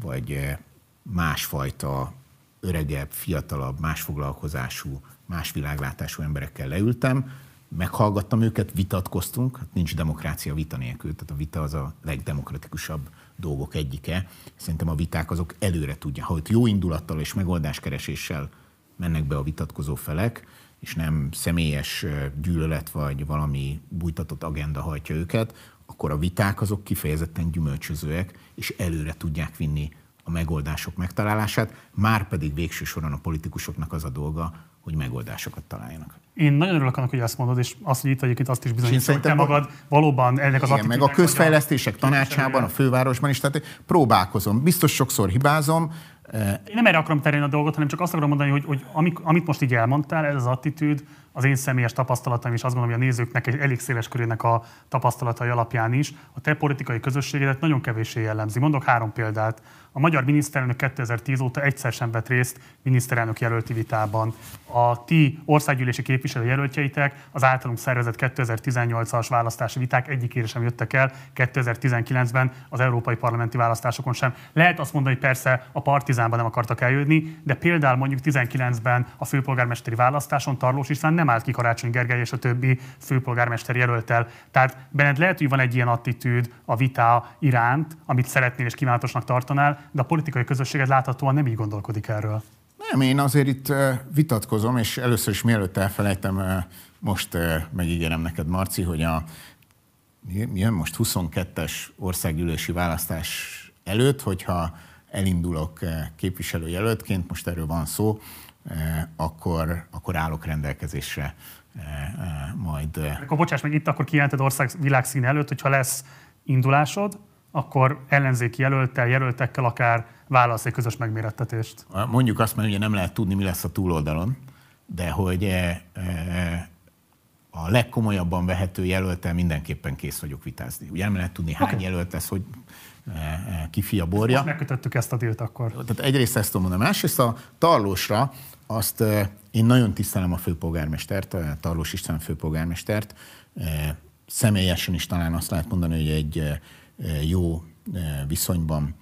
vagy másfajta öregebb, fiatalabb, más foglalkozású, más világlátású emberekkel leültem, meghallgattam őket, vitatkoztunk, hát nincs demokrácia vita nélkül, tehát a vita az a legdemokratikusabb dolgok egyike. Szerintem a viták azok előre tudja. Ha ott jó indulattal és megoldáskereséssel mennek be a vitatkozó felek, és nem személyes gyűlölet vagy valami bújtatott agenda hajtja őket, akkor a viták azok kifejezetten gyümölcsözőek, és előre tudják vinni a megoldások megtalálását, már pedig végső soron a politikusoknak az a dolga, hogy megoldásokat találjanak. Én nagyon örülök annak, hogy ezt mondod, és azt, hogy itt egyébként azt is bizonyítja, hogy te magad valóban ennek az igen, meg a közfejlesztések a tanácsában, a fővárosban is, tehát próbálkozom. Biztos sokszor hibázom. Én nem erre akarom terülni a dolgot, hanem csak azt akarom mondani, hogy, hogy amit most így elmondtál, ez az attitűd, az én személyes tapasztalataim, és azt gondolom, hogy a nézőknek egy elég széles körének a tapasztalatai alapján is, a te politikai közösségedet nagyon kevéssé jellemzi. Mondok három példát. A magyar miniszterelnök 2010 óta egyszer sem vett részt miniszterelnök jelölti vitában. A ti országgyűlési képviselőjelöltjeitek az általunk szervezett 2018-as választási viták egyikére sem jöttek el, 2019-ben az európai parlamenti választásokon sem. Lehet azt mondani, hogy persze a partizánban nem akartak eljönni, de például mondjuk 19-ben a főpolgármesteri választáson Tarlós István nem állt ki Karácsony Gergely és a többi főpolgármester jelöltel. Tehát benned lehet, hogy van egy ilyen attitűd a vita iránt, amit szeretnél és kívánatosnak tartanál, de a politikai közösséged láthatóan nem így gondolkodik erről. Nem, én azért itt vitatkozom, és először is mielőtt elfelejtem, most megígérem neked, Marci, hogy a jön most 22-es országgyűlési választás előtt, hogyha elindulok képviselőjelöltként, most erről van szó, akkor, akkor állok rendelkezésre majd. Akkor bocsáss meg, itt akkor kijelented ország világszín előtt, hogyha lesz indulásod, akkor ellenzéki jelöltel, jelöltekkel akár válasz egy közös megmérettetést. Mondjuk azt, mert ugye nem lehet tudni, mi lesz a túloldalon, de hogy e, e, a legkomolyabban vehető jelöltel mindenképpen kész vagyok vitázni. Ugye nem lehet tudni, hány okay. jelölt lesz, hogy e, ki fia borja. Most megkötöttük ezt a dílt akkor. Tehát egyrészt ezt tudom mondani. Másrészt a Tarlósra azt én nagyon tisztelem a főpolgármestert, a Tarlós István főpolgármestert. Személyesen is talán azt lehet mondani, hogy egy jó viszonyban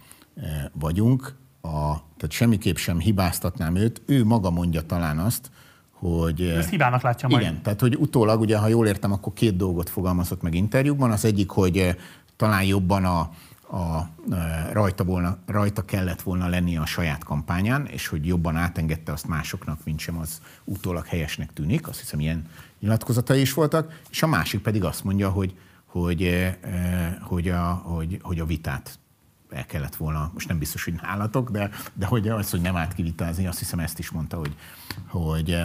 vagyunk. A, tehát semmiképp sem hibáztatnám őt. Ő maga mondja talán azt, hogy... Ezt hibának látja majd. Igen, tehát hogy utólag, ugye, ha jól értem, akkor két dolgot fogalmazott meg interjúkban. Az egyik, hogy talán jobban a, a, rajta, volna, rajta kellett volna lennie a saját kampányán, és hogy jobban átengedte azt másoknak, mint sem az utólag helyesnek tűnik. Azt hiszem, ilyen nyilatkozatai is voltak. És a másik pedig azt mondja, hogy, hogy, hogy, a, hogy, hogy a vitát el kellett volna, most nem biztos, hogy nálatok, de, de hogy az, hogy nem állt kivitázni, azt hiszem ezt is mondta, hogy, hogy,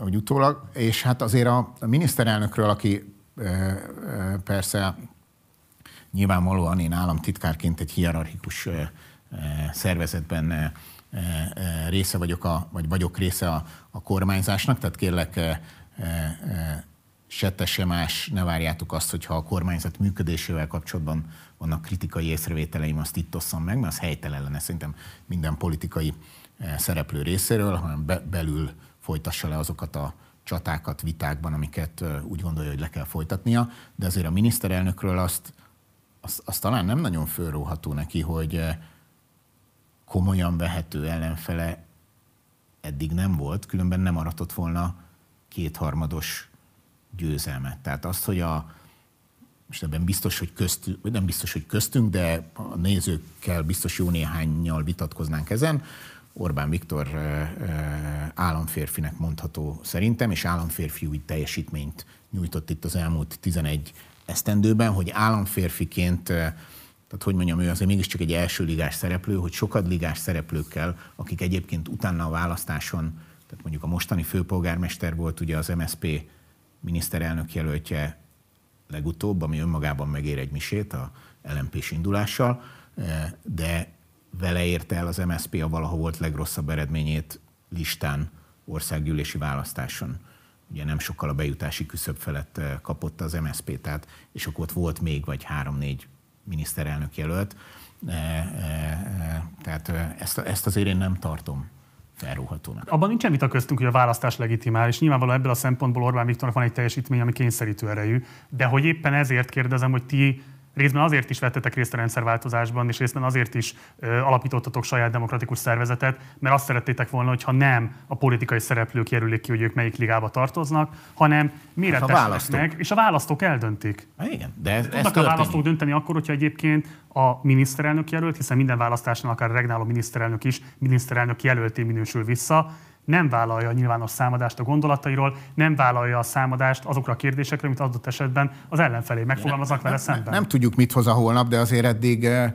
hogy utólag. És hát azért a, a miniszterelnökről, aki persze Nyilvánvalóan én államtitkárként egy hierarchikus szervezetben része vagyok, a, vagy vagyok része a, a kormányzásnak, tehát kérlek se te, se más, ne várjátok azt, hogyha a kormányzat működésével kapcsolatban vannak kritikai észrevételeim, azt itt osszam meg, mert az helytelen lenne szerintem minden politikai szereplő részéről, hanem be, belül folytassa le azokat a csatákat vitákban, amiket úgy gondolja, hogy le kell folytatnia, de azért a miniszterelnökről azt az, az talán nem nagyon fölróható neki, hogy eh, komolyan vehető ellenfele eddig nem volt, különben nem aratott volna kétharmados győzelmet. Tehát azt, hogy a, most ebben biztos, hogy köztünk, nem biztos, hogy köztünk, de a nézőkkel biztos jó néhánynyal vitatkoznánk ezen. Orbán Viktor államférfinek mondható szerintem, és államférfiúi teljesítményt nyújtott itt az elmúlt 11 esztendőben, hogy államférfiként, tehát hogy mondjam, ő azért mégiscsak egy első ligás szereplő, hogy sokadligás szereplőkkel, akik egyébként utána a választáson, tehát mondjuk a mostani főpolgármester volt ugye az MSP miniszterelnök jelöltje legutóbb, ami önmagában megér egy misét a lmp indulással, de vele érte el az MSP a valaha volt legrosszabb eredményét listán országgyűlési választáson ugye nem sokkal a bejutási küszöb felett eh, kapott az MSZP, tehát, és akkor ott volt még vagy három-négy miniszterelnök jelölt. Eh, eh, tehát ezt, ezt azért én nem tartom felróhatónak. Abban nincsen vita köztünk, hogy a választás legitimál, és nyilvánvalóan ebből a szempontból Orbán Viktornak van egy teljesítmény, ami kényszerítő erejű, de hogy éppen ezért kérdezem, hogy ti Részben azért is vettetek részt a rendszerváltozásban, és részben azért is ö, alapítottatok saját demokratikus szervezetet, mert azt szerettétek volna, hogyha nem a politikai szereplők jelölik ki, hogy ők melyik ligába tartoznak, hanem méretesnek hát meg, és a választók eldöntik. Há, igen, de ez, Tudnak ez a választók dönteni akkor, hogyha egyébként a miniszterelnök jelölt, hiszen minden választásnál akár a regnáló miniszterelnök is miniszterelnök jelölté minősül vissza, nem vállalja a nyilvános számadást a gondolatairól, nem vállalja a számadást azokra a kérdésekre, amit adott esetben az ellenfelé megfogalmaznak vele szemben. Nem, nem tudjuk, mit hoz a holnap, de azért eddig, eh,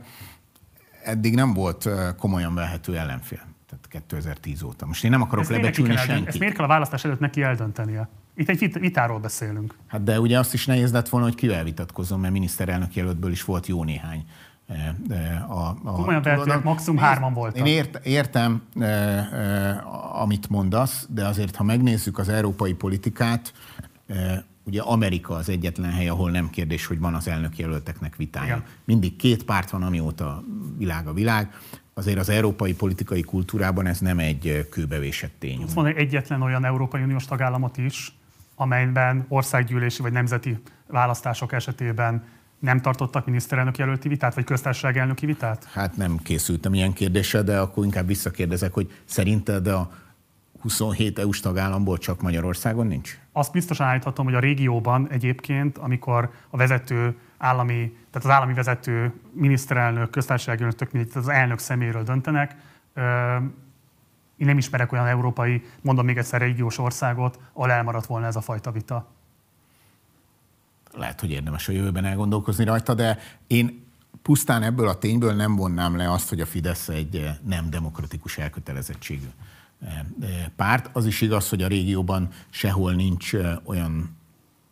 eddig nem volt eh, komolyan vehető ellenfél. Tehát 2010 óta. Most én nem akarok ezt lebecsülni senkit. Ezt miért kell a választás előtt neki eldöntenie? Itt egy vitáról beszélünk. Hát de ugye azt is nehéz lett volna, hogy kivel vitatkozom, mert miniszterelnök jelöltből is volt jó néhány a, a Komolyan vehetőek, maximum hárman voltak. Én ért, értem, e, e, amit mondasz, de azért, ha megnézzük az európai politikát, e, ugye Amerika az egyetlen hely, ahol nem kérdés, hogy van az elnök jelölteknek vitája. Igen. Mindig két párt van, amióta világ a világ. Azért az európai politikai kultúrában ez nem egy kőbevésett tény. Azt mondani, egyetlen olyan Európai Uniós tagállamot is, amelyben országgyűlési vagy nemzeti választások esetében nem tartottak miniszterelnök jelölti vitát, vagy köztársaság elnöki vitát? Hát nem készültem ilyen kérdéssel, de akkor inkább visszakérdezek, hogy szerinted a 27 EU-s tagállamból csak Magyarországon nincs? Azt biztosan állíthatom, hogy a régióban egyébként, amikor a vezető állami, tehát az állami vezető miniszterelnök, köztársasági elnök, tehát az elnök szeméről döntenek, én nem ismerek olyan európai, mondom még egyszer, régiós országot, ahol elmaradt volna ez a fajta vita lehet, hogy érdemes a jövőben elgondolkozni rajta, de én pusztán ebből a tényből nem vonnám le azt, hogy a Fidesz egy nem demokratikus elkötelezettségű párt. Az is igaz, hogy a régióban sehol nincs olyan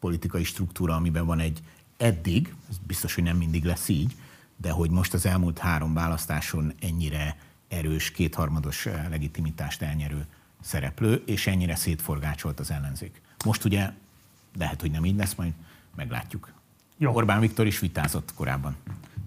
politikai struktúra, amiben van egy eddig, ez biztos, hogy nem mindig lesz így, de hogy most az elmúlt három választáson ennyire erős, kétharmados legitimitást elnyerő szereplő, és ennyire szétforgácsolt az ellenzék. Most ugye lehet, hogy nem így lesz, majd meglátjuk. Jó. Orbán Viktor is vitázott korábban.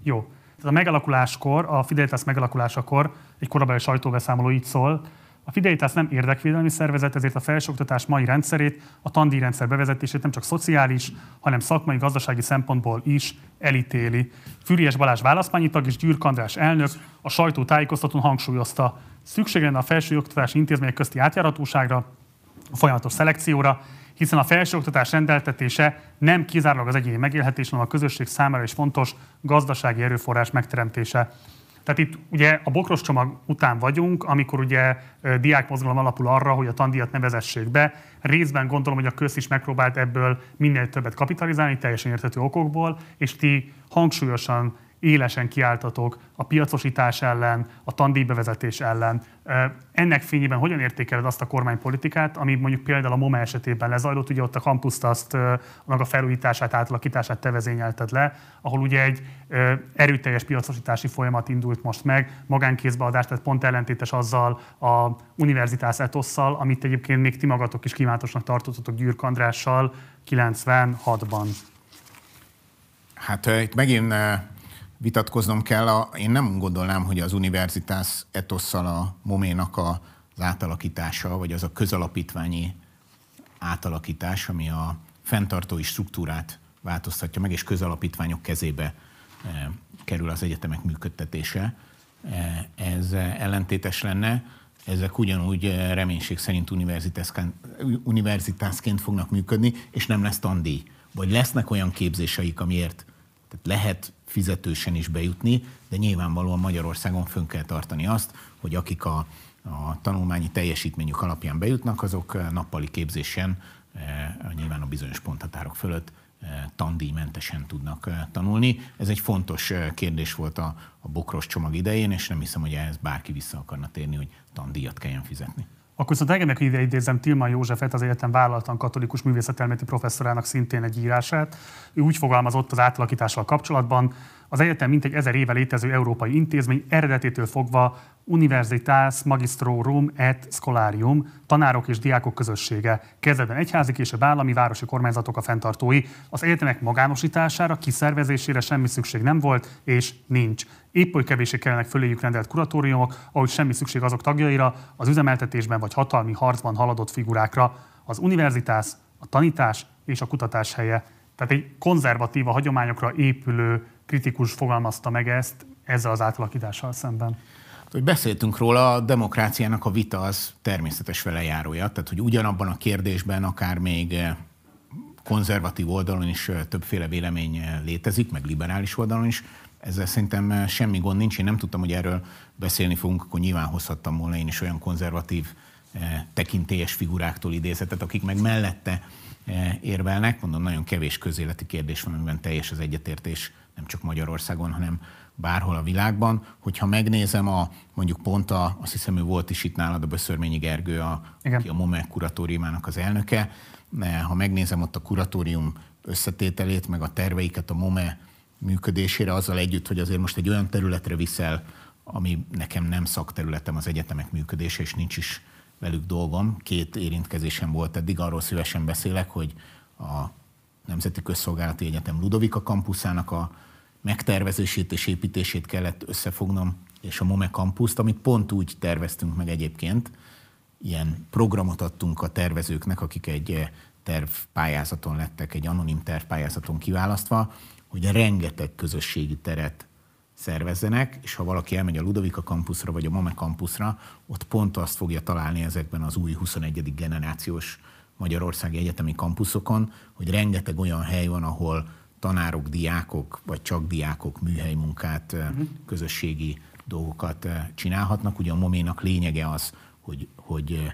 Jó. Tehát a megalakuláskor, a Fidelitas megalakulásakor egy korabeli sajtóbeszámoló így szól, a Fidelitas nem érdekvédelmi szervezet, ezért a felsőoktatás mai rendszerét, a tandíjrendszer bevezetését nem csak szociális, hanem szakmai, gazdasági szempontból is elítéli. Füriás Balázs választmányi tag és Gyürk András elnök a sajtó tájékoztatón hangsúlyozta, szükség lenne a felsőoktatási intézmények közti átjáratóságra, a folyamatos szelekcióra, hiszen a felsőoktatás rendeltetése nem kizárólag az egyéni megélhetés, hanem a közösség számára is fontos gazdasági erőforrás megteremtése. Tehát itt ugye a bokros csomag után vagyunk, amikor ugye diákmozgalom alapul arra, hogy a tandíjat nevezessék be. Részben gondolom, hogy a köz is megpróbált ebből minél többet kapitalizálni, teljesen érthető okokból, és ti hangsúlyosan élesen kiáltatok a piacosítás ellen, a tandíjbevezetés ellen. Ennek fényében hogyan értékeled azt a kormánypolitikát, ami mondjuk például a MOMA esetében lezajlott, ugye ott a kampuszt azt, annak a felújítását, átalakítását te vezényelted le, ahol ugye egy erőteljes piacosítási folyamat indult most meg, magánkézbeadás, tehát pont ellentétes azzal a univerzitás etosszal, amit egyébként még ti magatok is kívánatosnak tartottatok Gyürk Andrással 96-ban. Hát itt megint vitatkoznom kell. A, én nem gondolnám, hogy az univerzitás etosszal a moménak a, az átalakítása, vagy az a közalapítványi átalakítás, ami a fenntartói struktúrát változtatja meg, és közalapítványok kezébe e, kerül az egyetemek működtetése. E, ez ellentétes lenne. Ezek ugyanúgy reménység szerint univerzitásként fognak működni, és nem lesz tandíj. Vagy lesznek olyan képzéseik, amiért tehát lehet fizetősen is bejutni, de nyilvánvalóan Magyarországon fönn kell tartani azt, hogy akik a, a tanulmányi teljesítményük alapján bejutnak, azok eh, nappali képzésen, eh, nyilván a bizonyos ponthatárok fölött eh, tandíjmentesen tudnak tanulni. Ez egy fontos kérdés volt a, a bokros csomag idején, és nem hiszem, hogy ehhez bárki vissza akarna térni, hogy tandíjat kelljen fizetni. Akkor viszont engem meg ide idézem Tilman Józsefet, az egyetem vállaltan katolikus művészetelméleti professzorának szintén egy írását. Ő úgy fogalmazott az átalakítással kapcsolatban, az egyetem mintegy ezer éve létező európai intézmény eredetétől fogva Universitas Magistrorum et Scholarium, tanárok és diákok közössége. Kezdetben egyházi, később állami, városi kormányzatok a fenntartói. Az egyetemek magánosítására, kiszervezésére semmi szükség nem volt, és nincs. Épp oly kevésé kellenek föléjük rendelt kuratóriumok, ahogy semmi szükség azok tagjaira, az üzemeltetésben vagy hatalmi harcban haladott figurákra. Az univerzitás, a tanítás és a kutatás helye. Tehát egy konzervatív, a hagyományokra épülő kritikus fogalmazta meg ezt ezzel az átalakítással szemben. Hogy beszéltünk róla, a demokráciának a vita az természetes velejárója, tehát hogy ugyanabban a kérdésben akár még eh, konzervatív oldalon is eh, többféle vélemény eh, létezik, meg liberális oldalon is, ezzel szerintem semmi gond nincs. Én nem tudtam, hogy erről beszélni fogunk, akkor nyilván hozhattam volna én is olyan konzervatív tekintélyes figuráktól idézetet, akik meg mellette érvelnek. Mondom, nagyon kevés közéleti kérdés van, amiben teljes az egyetértés nem csak Magyarországon, hanem bárhol a világban. Hogyha megnézem a, mondjuk pont a, azt hiszem ő volt is itt nálad, a Böszörményi Gergő, a, aki a MOME kuratóriumának az elnöke, ha megnézem ott a kuratórium összetételét, meg a terveiket a MOME működésére, azzal együtt, hogy azért most egy olyan területre viszel, ami nekem nem szakterületem az egyetemek működése, és nincs is velük dolgom. Két érintkezésem volt eddig, arról szívesen beszélek, hogy a Nemzeti Közszolgálati Egyetem Ludovika kampuszának a megtervezését és építését kellett összefognom, és a MOME kampuszt, amit pont úgy terveztünk meg egyébként, ilyen programot adtunk a tervezőknek, akik egy tervpályázaton lettek, egy anonim tervpályázaton kiválasztva, hogy rengeteg közösségi teret szervezzenek, és ha valaki elmegy a Ludovika kampuszra vagy a MOME kampuszra, ott pont azt fogja találni ezekben az új 21. generációs Magyarországi Egyetemi kampuszokon, hogy rengeteg olyan hely van, ahol tanárok, diákok, vagy csak diákok műhelymunkát, uh-huh. közösségi dolgokat csinálhatnak. Ugye a moménak lényege az, hogy, hogy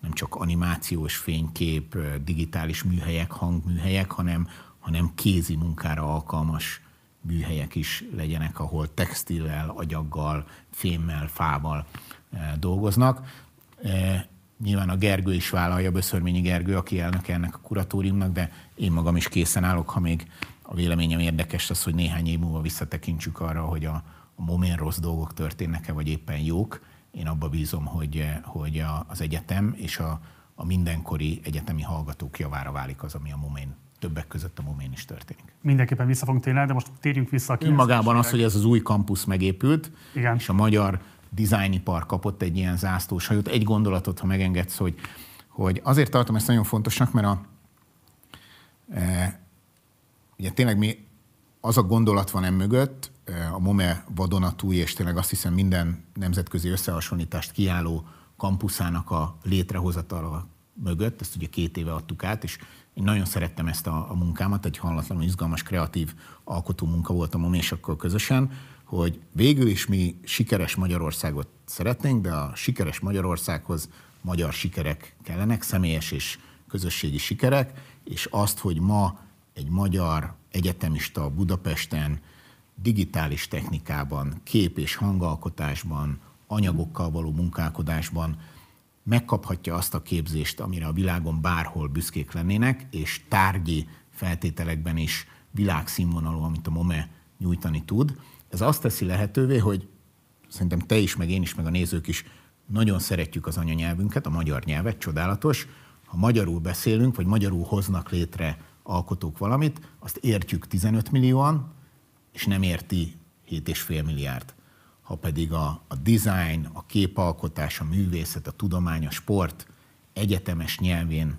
nem csak animációs fénykép, digitális műhelyek, hangműhelyek, hanem hanem kézi munkára alkalmas műhelyek is legyenek, ahol textillel, agyaggal, fémmel, fával dolgoznak. Nyilván a Gergő is vállalja, Böszörményi Gergő, aki elnök ennek a kuratóriumnak, de én magam is készen állok, ha még a véleményem érdekes az, hogy néhány év múlva visszatekintsük arra, hogy a, a momén rossz dolgok történnek-e, vagy éppen jók. Én abba bízom, hogy, hogy a, az egyetem és a, a mindenkori egyetemi hallgatók javára válik az, ami a momén többek között a momén is történik. Mindenképpen vissza fogunk tényleg, de most térjünk vissza a Önmagában az, hogy ez az új kampusz megépült, Igen. és a magyar dizájnipar kapott egy ilyen zászlós hajót. Egy gondolatot, ha megengedsz, hogy, hogy azért tartom ezt nagyon fontosnak, mert a, e, ugye tényleg mi, az a gondolat van emögött, e, a MOME vadonatúj, és tényleg azt hiszem minden nemzetközi összehasonlítást kiálló kampuszának a létrehozatala mögött, ezt ugye két éve adtuk át, és én nagyon szerettem ezt a, a munkámat, egy hallatlanul izgalmas, kreatív alkotó munka volt a momésakkal közösen, hogy végül is mi sikeres Magyarországot szeretnénk, de a sikeres Magyarországhoz magyar sikerek kellenek, személyes és közösségi sikerek, és azt, hogy ma egy magyar egyetemista Budapesten digitális technikában, kép- és hangalkotásban, anyagokkal való munkálkodásban megkaphatja azt a képzést, amire a világon bárhol büszkék lennének, és tárgyi feltételekben is világszínvonalú, amit a MOME nyújtani tud. Ez azt teszi lehetővé, hogy szerintem te is, meg én is, meg a nézők is nagyon szeretjük az anyanyelvünket, a magyar nyelvet, csodálatos. Ha magyarul beszélünk, vagy magyarul hoznak létre alkotók valamit, azt értjük 15 millióan, és nem érti 7,5 milliárd ha pedig a, a design, a képalkotás, a művészet, a tudomány, a sport egyetemes nyelvén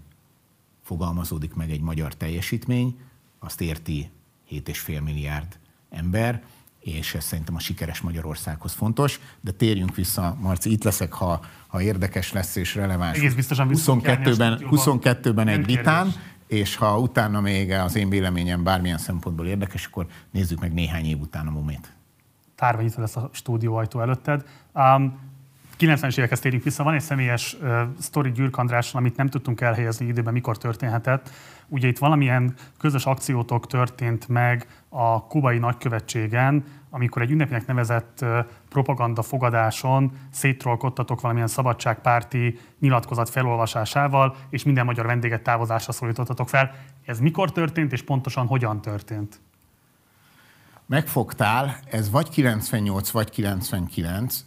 fogalmazódik meg egy magyar teljesítmény, azt érti 7,5 milliárd ember, és ez szerintem a sikeres Magyarországhoz fontos. De térjünk vissza, Marci, itt leszek, ha, ha érdekes lesz és releváns. Egész biztosan 22-ben, 22-ben egy vitán, és ha utána még az én véleményem bármilyen szempontból érdekes, akkor nézzük meg néhány év után a momét tárva nyitva lesz a stúdióajtó előtted. Um, 90-es évekhez térjünk vissza, van egy személyes uh, sztori Gyürk Andrással, amit nem tudtunk elhelyezni időben, mikor történhetett. Ugye itt valamilyen közös akciótok történt meg a kubai nagykövetségen, amikor egy ünnepnek nevezett propaganda fogadáson széttrollkodtatok valamilyen szabadságpárti nyilatkozat felolvasásával, és minden magyar vendéget távozásra szólítottatok fel. Ez mikor történt, és pontosan hogyan történt? Megfogtál, ez vagy 98, vagy 99,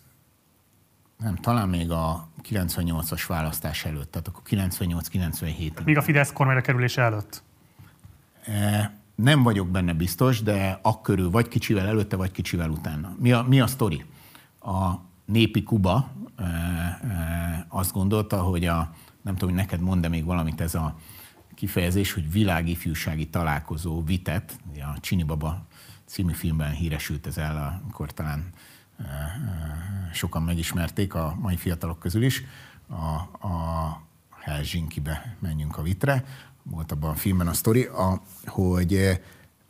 nem, talán még a 98-as választás előtt, tehát akkor 98-97. Még a Fidesz kormányra kerülése előtt? E, nem vagyok benne biztos, de akkörül vagy kicsivel előtte, vagy kicsivel utána. Mi a, mi a sztori? A népi Kuba e, e, azt gondolta, hogy a, nem tudom, hogy neked mond még valamit ez a kifejezés, hogy világifjúsági találkozó vitet, a Csini Baba című filmben híresült ez el, akkor talán sokan megismerték a mai fiatalok közül is. A, a Helsinki-be menjünk a vitre, volt abban a filmben a sztori, a, hogy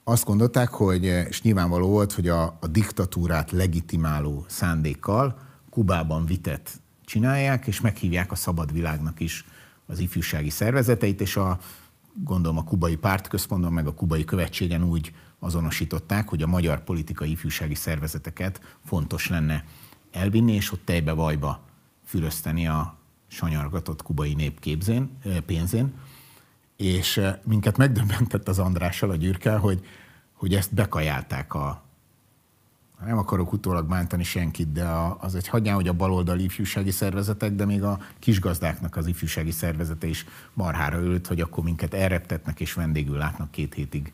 azt gondolták, hogy, és nyilvánvaló volt, hogy a, a diktatúrát legitimáló szándékkal Kubában vitet csinálják, és meghívják a szabad világnak is az ifjúsági szervezeteit, és a, gondolom a kubai pártközpontban, meg a kubai követségen úgy azonosították, hogy a magyar politikai ifjúsági szervezeteket fontos lenne elvinni, és ott tejbe vajba fürözteni a sanyargatott kubai nép képzén, pénzén. És minket megdöbbentett az Andrással, a Gyürkel, hogy, hogy ezt bekajálták a, nem akarok utólag bántani senkit, de az egy hagyján, hogy a baloldali ifjúsági szervezetek, de még a kisgazdáknak az ifjúsági szervezete is marhára ült, hogy akkor minket elreptetnek és vendégül látnak két hétig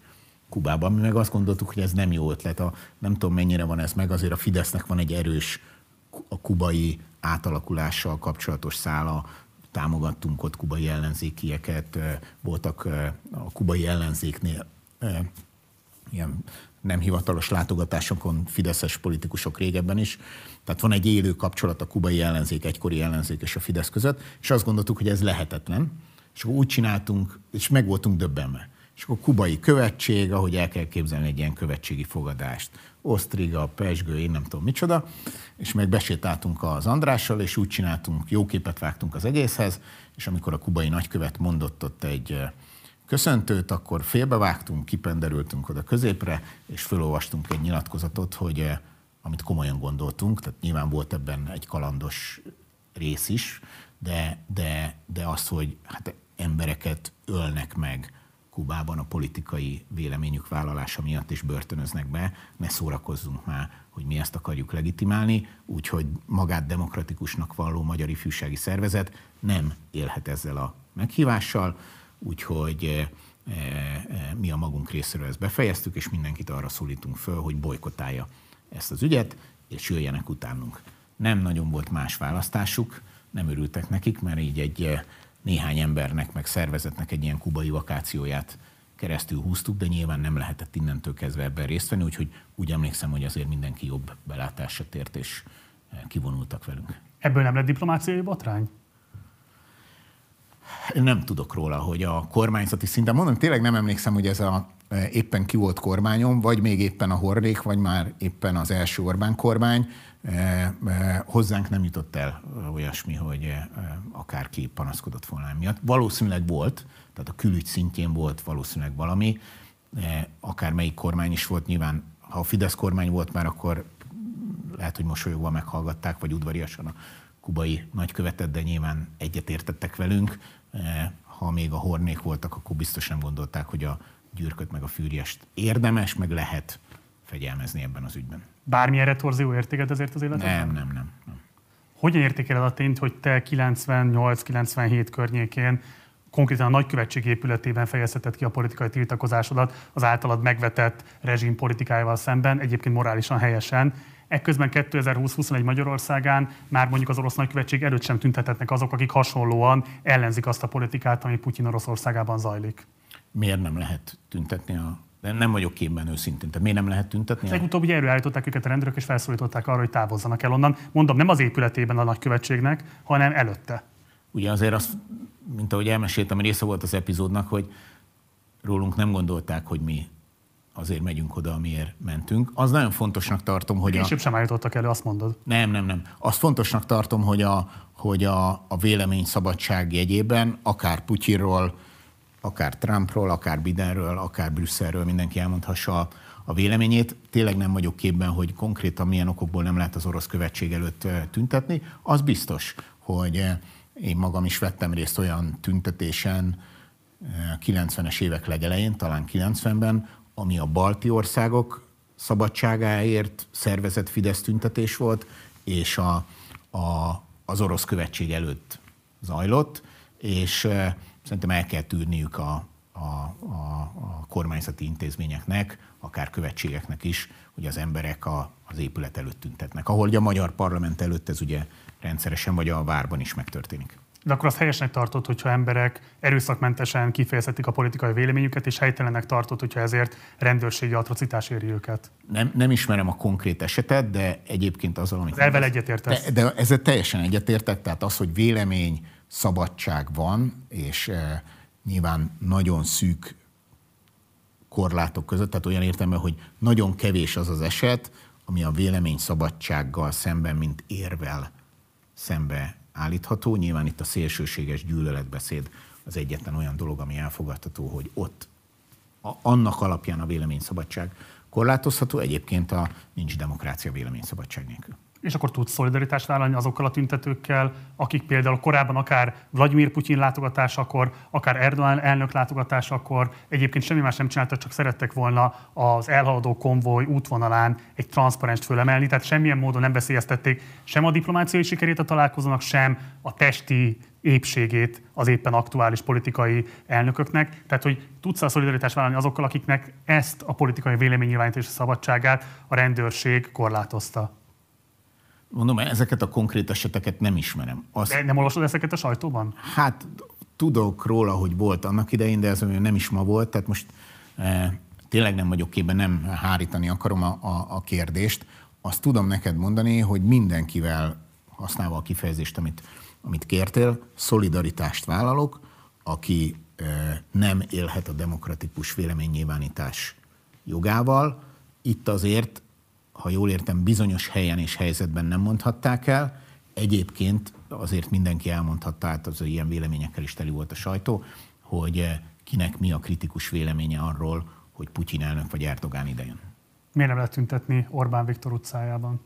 Kubában. Mi meg azt gondoltuk, hogy ez nem jó ötlet. A, nem tudom, mennyire van ez meg, azért a Fidesznek van egy erős a kubai átalakulással kapcsolatos szála, támogattunk ott kubai ellenzékieket, voltak a kubai ellenzéknél ilyen nem hivatalos látogatásokon fideszes politikusok régebben is. Tehát van egy élő kapcsolat a kubai ellenzék, egykori ellenzék és a Fidesz között, és azt gondoltuk, hogy ez lehetetlen. És akkor úgy csináltunk, és meg voltunk döbbenve és akkor kubai követség, ahogy el kell képzelni egy ilyen követségi fogadást. Osztriga, Pesgő, én nem tudom micsoda, és meg besétáltunk az Andrással, és úgy csináltunk, jó képet vágtunk az egészhez, és amikor a kubai nagykövet mondott ott egy köszöntőt, akkor félbevágtunk, kipenderültünk oda középre, és felolvastunk egy nyilatkozatot, hogy eh, amit komolyan gondoltunk, tehát nyilván volt ebben egy kalandos rész is, de, de, de az, hogy hát embereket ölnek meg Kubában a politikai véleményük vállalása miatt is börtönöznek be, ne szórakozzunk már, hogy mi ezt akarjuk legitimálni, úgyhogy magát demokratikusnak valló Magyar Ifjúsági Szervezet nem élhet ezzel a meghívással, úgyhogy eh, eh, mi a magunk részéről ezt befejeztük, és mindenkit arra szólítunk föl, hogy bolykotálja ezt az ügyet, és jöjjenek utánunk. Nem nagyon volt más választásuk, nem örültek nekik, mert így egy eh, néhány embernek, meg szervezetnek egy ilyen kubai vakációját keresztül húztuk, de nyilván nem lehetett innentől kezdve ebben részt venni, úgyhogy úgy emlékszem, hogy azért mindenki jobb belátásra tért, és kivonultak velünk. Ebből nem lett diplomáciai botrány? Nem tudok róla, hogy a kormányzati szinten, mondom, tényleg nem emlékszem, hogy ez a e, éppen ki volt kormányom, vagy még éppen a Horrék, vagy már éppen az első Orbán kormány. E, e, hozzánk nem jutott el olyasmi, hogy akárki panaszkodott volna miatt. Valószínűleg volt, tehát a külügy szintjén volt valószínűleg valami, akár melyik kormány is volt, nyilván ha a Fidesz kormány volt már, akkor lehet, hogy mosolyogva meghallgatták, vagy udvariasan a kubai nagykövetet, de nyilván egyetértettek velünk. Eh, ha még a hornék voltak, akkor biztos nem gondolták, hogy a gyűrköt meg a fűriest érdemes, meg lehet fegyelmezni ebben az ügyben. Bármilyen torzió értéket ezért az életet? Nem, nem, nem, nem. Hogyan értékeled a tényt, hogy te 98-97 környékén konkrétan a nagykövetség épületében fejezheted ki a politikai tiltakozásodat az általad megvetett rezsim politikájával szemben, egyébként morálisan helyesen, Ekközben 2020-21 Magyarországán már mondjuk az orosz nagykövetség előtt sem tüntethetnek azok, akik hasonlóan ellenzik azt a politikát, ami Putyin Oroszországában zajlik. Miért nem lehet tüntetni a de nem vagyok képben őszintén. Tehát miért nem lehet tüntetni? Legutóbb ugye erőállították őket a rendőrök, és felszólították arra, hogy távozzanak el onnan. Mondom, nem az épületében a nagykövetségnek, hanem előtte. Ugye azért azt, mint ahogy elmeséltem, része volt az epizódnak, hogy rólunk nem gondolták, hogy mi azért megyünk oda, amiért mentünk. Az nagyon fontosnak tartom, hogy Később a... sem állítottak elő, azt mondod. Nem, nem, nem. Azt fontosnak tartom, hogy a, hogy a, a vélemény szabadság jegyében, akár Putyinról, akár Trumpról, akár Bidenről, akár Brüsszelről mindenki elmondhassa a, véleményét. Tényleg nem vagyok képben, hogy konkrétan milyen okokból nem lehet az orosz követség előtt tüntetni. Az biztos, hogy én magam is vettem részt olyan tüntetésen, 90-es évek legelején, talán 90-ben, ami a balti országok szabadságáért szervezett Fidesz tüntetés volt, és a, a, az orosz követség előtt zajlott, és szerintem el kell tűrniük a, a, a, a kormányzati intézményeknek, akár követségeknek is, hogy az emberek a, az épület előtt tüntetnek. Ahol a magyar parlament előtt ez ugye rendszeresen, vagy a várban is megtörténik. De akkor azt helyesnek tartott, hogyha emberek erőszakmentesen kifejezhetik a politikai véleményüket, és helytelennek tartott, hogyha ezért rendőrségi atrocitás éri őket. Nem, nem ismerem a konkrét esetet, de egyébként az, amit... Elvel egyetértesz. De, de ezzel teljesen egyetértek, tehát az, hogy vélemény szabadság van, és e, nyilván nagyon szűk korlátok között, tehát olyan értelemben, hogy nagyon kevés az az eset, ami a vélemény szabadsággal szemben, mint érvel szembe állítható. Nyilván itt a szélsőséges gyűlöletbeszéd az egyetlen olyan dolog, ami elfogadható, hogy ott a, annak alapján a véleményszabadság korlátozható, egyébként a nincs demokrácia véleményszabadság nélkül és akkor tudsz szolidaritást vállalni azokkal a tüntetőkkel, akik például korábban akár Vladimir Putyin látogatásakor, akár Erdogan elnök látogatásakor egyébként semmi más nem csináltak, csak szerettek volna az elhaladó konvoj útvonalán egy transzparenst fölemelni, tehát semmilyen módon nem veszélyeztették sem a diplomáciai sikerét a találkozónak, sem a testi épségét az éppen aktuális politikai elnököknek. Tehát, hogy tudsz a szolidaritást vállalni azokkal, akiknek ezt a politikai véleménynyilvánítási szabadságát a rendőrség korlátozta. Mondom, ezeket a konkrét eseteket nem ismerem. Azt, de nem olvasod ezeket a sajtóban? Hát tudok róla, hogy volt annak idején, de ez nem is ma volt, tehát most e, tényleg nem vagyok képben, nem hárítani akarom a, a, a kérdést. Azt tudom neked mondani, hogy mindenkivel, használva a kifejezést, amit, amit kértél, szolidaritást vállalok, aki e, nem élhet a demokratikus véleménynyilvánítás jogával. Itt azért ha jól értem, bizonyos helyen és helyzetben nem mondhatták el. Egyébként azért mindenki elmondhatta, hát az ilyen véleményekkel is teli volt a sajtó, hogy kinek mi a kritikus véleménye arról, hogy Putyin elnök vagy Erdogán idejön. Miért nem lehet tüntetni Orbán Viktor utcájában?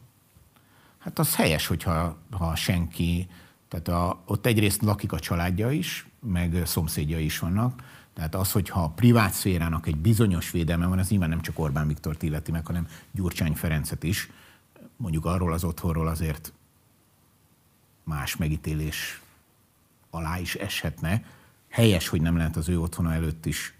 Hát az helyes, hogyha ha senki, tehát a, ott egyrészt lakik a családja is, meg szomszédja is vannak, tehát az, hogyha a privát szférának egy bizonyos védelme van, az nyilván nem csak Orbán Viktort illeti meg, hanem Gyurcsány Ferencet is. Mondjuk arról az otthonról azért más megítélés alá is eshetne. Helyes, hogy nem lehet az ő otthona előtt is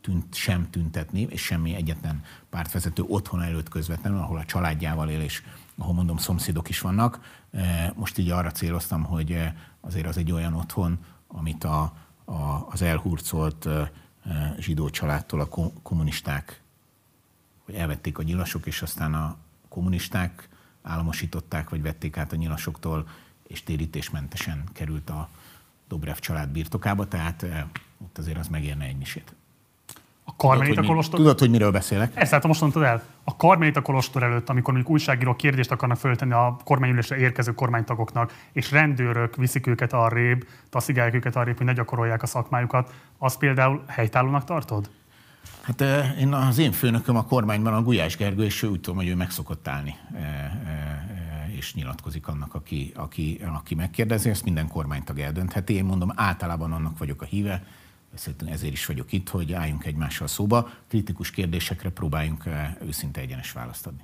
tűnt, sem tüntetni, és semmi egyetlen pártvezető otthona előtt közvetlenül, ahol a családjával él, és ahol mondom szomszédok is vannak. E, most így arra céloztam, hogy e, azért az egy olyan otthon, amit a, a, az elhurcolt zsidó családtól a kommunisták hogy elvették a nyilasok, és aztán a kommunisták államosították, vagy vették át a nyilasoktól, és térítésmentesen került a Dobrev család birtokába, tehát ott azért az megérne egy misét. A Karmelita Kolostor... Tudod, hogy miről beszélek? Ezt hát most mondtad el. A Karmelita Kolostor előtt, amikor mondjuk újságírók kérdést akarnak föltenni a kormányülésre érkező kormánytagoknak, és rendőrök viszik őket arrébb, taszigálják őket arrébb, hogy ne gyakorolják a szakmájukat, az például helytállónak tartod? Hát én, az én főnököm a kormányban a Gulyás Gergő, és úgy tudom, hogy ő meg szokott állni, és nyilatkozik annak, aki, aki, aki megkérdezi, ezt minden kormánytag eldöntheti. Én mondom, általában annak vagyok a híve, Szerintem ezért is vagyok itt, hogy álljunk egymással szóba, kritikus kérdésekre próbáljunk eh, őszinte egyenes választ adni.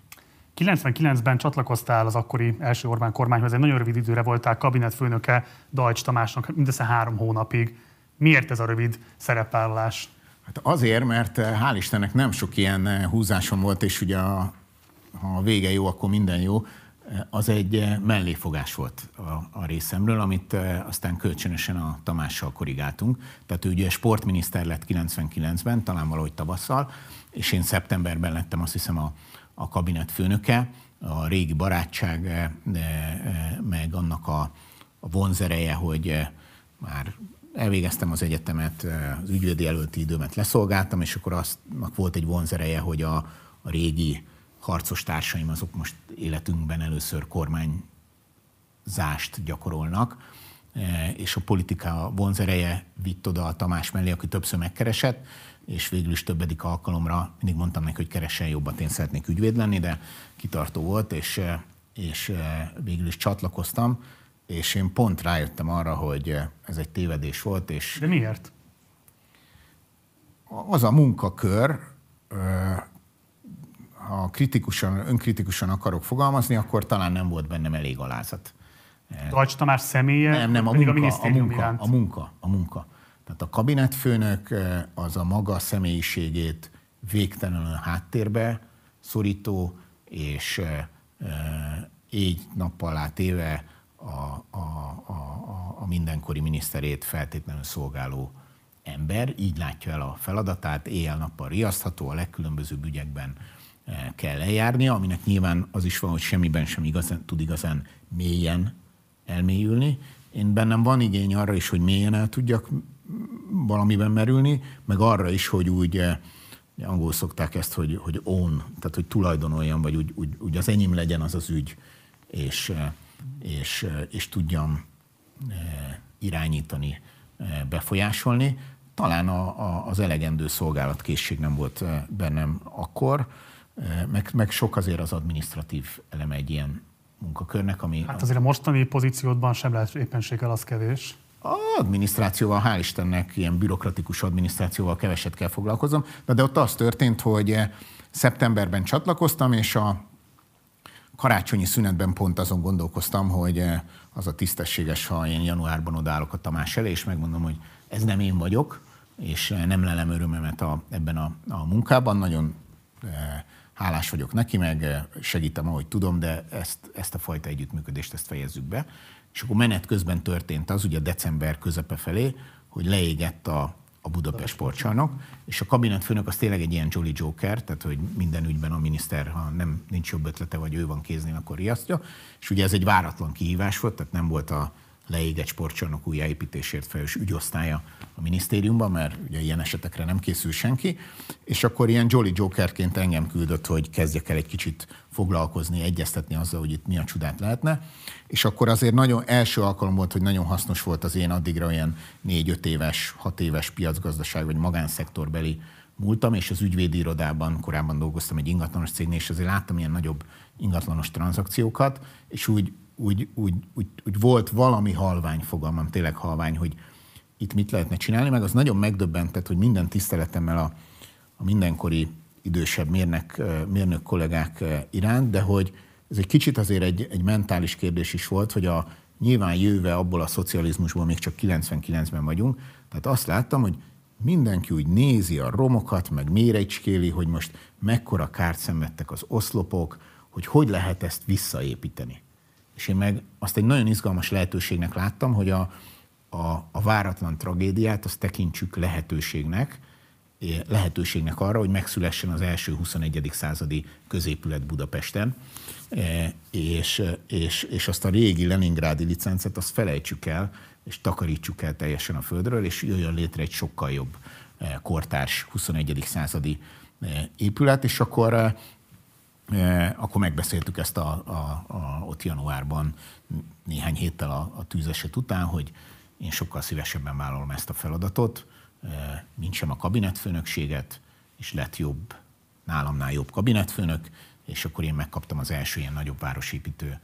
99-ben csatlakoztál az akkori első Orbán kormányhoz, egy nagyon rövid időre voltál kabinetfőnöke Dajcs Tamásnak, mindössze három hónapig. Miért ez a rövid szerepvállalás? Hát azért, mert eh, hál' Istennek nem sok ilyen eh, húzásom volt, és ugye a, ha a vége jó, akkor minden jó az egy eh, melléfogás volt a, a részemről, amit eh, aztán kölcsönösen a Tamással korrigáltunk. Tehát ő ugye sportminiszter lett 99-ben, talán valahogy tavasszal, és én szeptemberben lettem azt hiszem a, a kabinet főnöke, a régi barátság, eh, meg annak a, a vonzereje, hogy már elvégeztem az egyetemet, az ügyvédi előtti időmet leszolgáltam, és akkor aznak volt egy vonzereje, hogy a, a régi harcos társaim azok most életünkben először kormányzást gyakorolnak, e, és a politika vonzereje vitt oda a Tamás mellé, aki többször megkeresett, és végül is többedik alkalomra mindig mondtam neki, hogy keressen jobbat, én szeretnék ügyvéd lenni, de kitartó volt, és, e, és e, végül is csatlakoztam, és én pont rájöttem arra, hogy ez egy tévedés volt. És de miért? Az a munkakör, ha kritikusan, önkritikusan akarok fogalmazni, akkor talán nem volt bennem elég alázat. Dajcs Tamás személye? Nem, nem, a munka, a, a munka, a munka, a munka. Tehát a kabinetfőnök eh, az a maga személyiségét végtelenül háttérbe szorító, és így nappal átéve a, a, a, a mindenkori miniszterét feltétlenül szolgáló ember, így látja el a feladatát, éjjel-nappal riasztható, a legkülönbözőbb ügyekben kell eljárnia, aminek nyilván az is van, hogy semmiben sem igazán, tud igazán mélyen elmélyülni. Én bennem van igény arra is, hogy mélyen el tudjak valamiben merülni, meg arra is, hogy úgy eh, angol szokták ezt, hogy, hogy own, tehát hogy tulajdonoljam, vagy úgy, úgy, úgy az enyém legyen az az ügy, és, eh, és, eh, és tudjam irányítani, befolyásolni. Talán a, a, az elegendő szolgálatkészség nem volt bennem akkor, meg, meg sok azért az administratív eleme egy ilyen munkakörnek, ami... Hát azért a mostani pozíciódban sem lehet éppenséggel az kevés. A adminisztrációval, hál' Istennek, ilyen bürokratikus adminisztrációval keveset kell foglalkozom, de, de ott az történt, hogy eh, szeptemberben csatlakoztam, és a karácsonyi szünetben pont azon gondolkoztam, hogy eh, az a tisztességes, ha én januárban odállok a Tamás elé, és megmondom, hogy ez nem én vagyok, és eh, nem lelem örömemet a, ebben a, a munkában. Nagyon hálás vagyok neki, meg eh, segítem, ahogy tudom, de ezt, ezt a fajta együttműködést ezt fejezzük be. És akkor menet közben történt az, ugye december közepe felé, hogy leégett a, a Budapest sportcsarnok, és a kabinetfőnök az tényleg egy ilyen Jolly Joker, tehát hogy minden ügyben a miniszter, ha nem nincs jobb ötlete, vagy ő van kéznél, akkor riasztja. És ugye ez egy váratlan kihívás volt, tehát nem volt a leégett sportcsarnok újjáépítésért felelős ügyosztálya a minisztériumban, mert ugye ilyen esetekre nem készül senki, és akkor ilyen Jolly Jokerként engem küldött, hogy kezdjek el egy kicsit foglalkozni, egyeztetni azzal, hogy itt mi a csodát lehetne. És akkor azért nagyon első alkalom volt, hogy nagyon hasznos volt az én addigra olyan négy-öt éves, hat éves piacgazdaság vagy magánszektorbeli múltam, és az ügyvédi irodában korábban dolgoztam egy ingatlanos cégnél, és azért láttam ilyen nagyobb ingatlanos tranzakciókat, és úgy, úgy, úgy, úgy, úgy volt valami halvány fogalmam, tényleg halvány, hogy itt mit lehetne csinálni, meg az nagyon megdöbbentett, hogy minden tiszteletemmel a, a mindenkori idősebb mérnök, mérnök kollégák iránt, de hogy ez egy kicsit azért egy, egy mentális kérdés is volt, hogy a nyilván jöve abból a szocializmusból még csak 99-ben vagyunk, tehát azt láttam, hogy mindenki úgy nézi a romokat, meg mérecskéli, hogy most mekkora kárt szenvedtek az oszlopok, hogy hogy lehet ezt visszaépíteni. És én meg azt egy nagyon izgalmas lehetőségnek láttam, hogy a, a, a váratlan tragédiát azt tekintsük lehetőségnek, lehetőségnek arra, hogy megszülessen az első 21. századi középület Budapesten, és, és, és azt a régi Leningrádi licencet azt felejtsük el, és takarítsuk el teljesen a földről, és jöjjön létre egy sokkal jobb kortárs 21. századi épület, és akkor akkor megbeszéltük ezt a, a, a, ott januárban néhány héttel a, a tűzeset után, hogy én sokkal szívesebben vállalom ezt a feladatot, mint sem a kabinetfőnökséget, és lett jobb, nálamnál jobb kabinetfőnök, és akkor én megkaptam az első ilyen nagyobb városépítő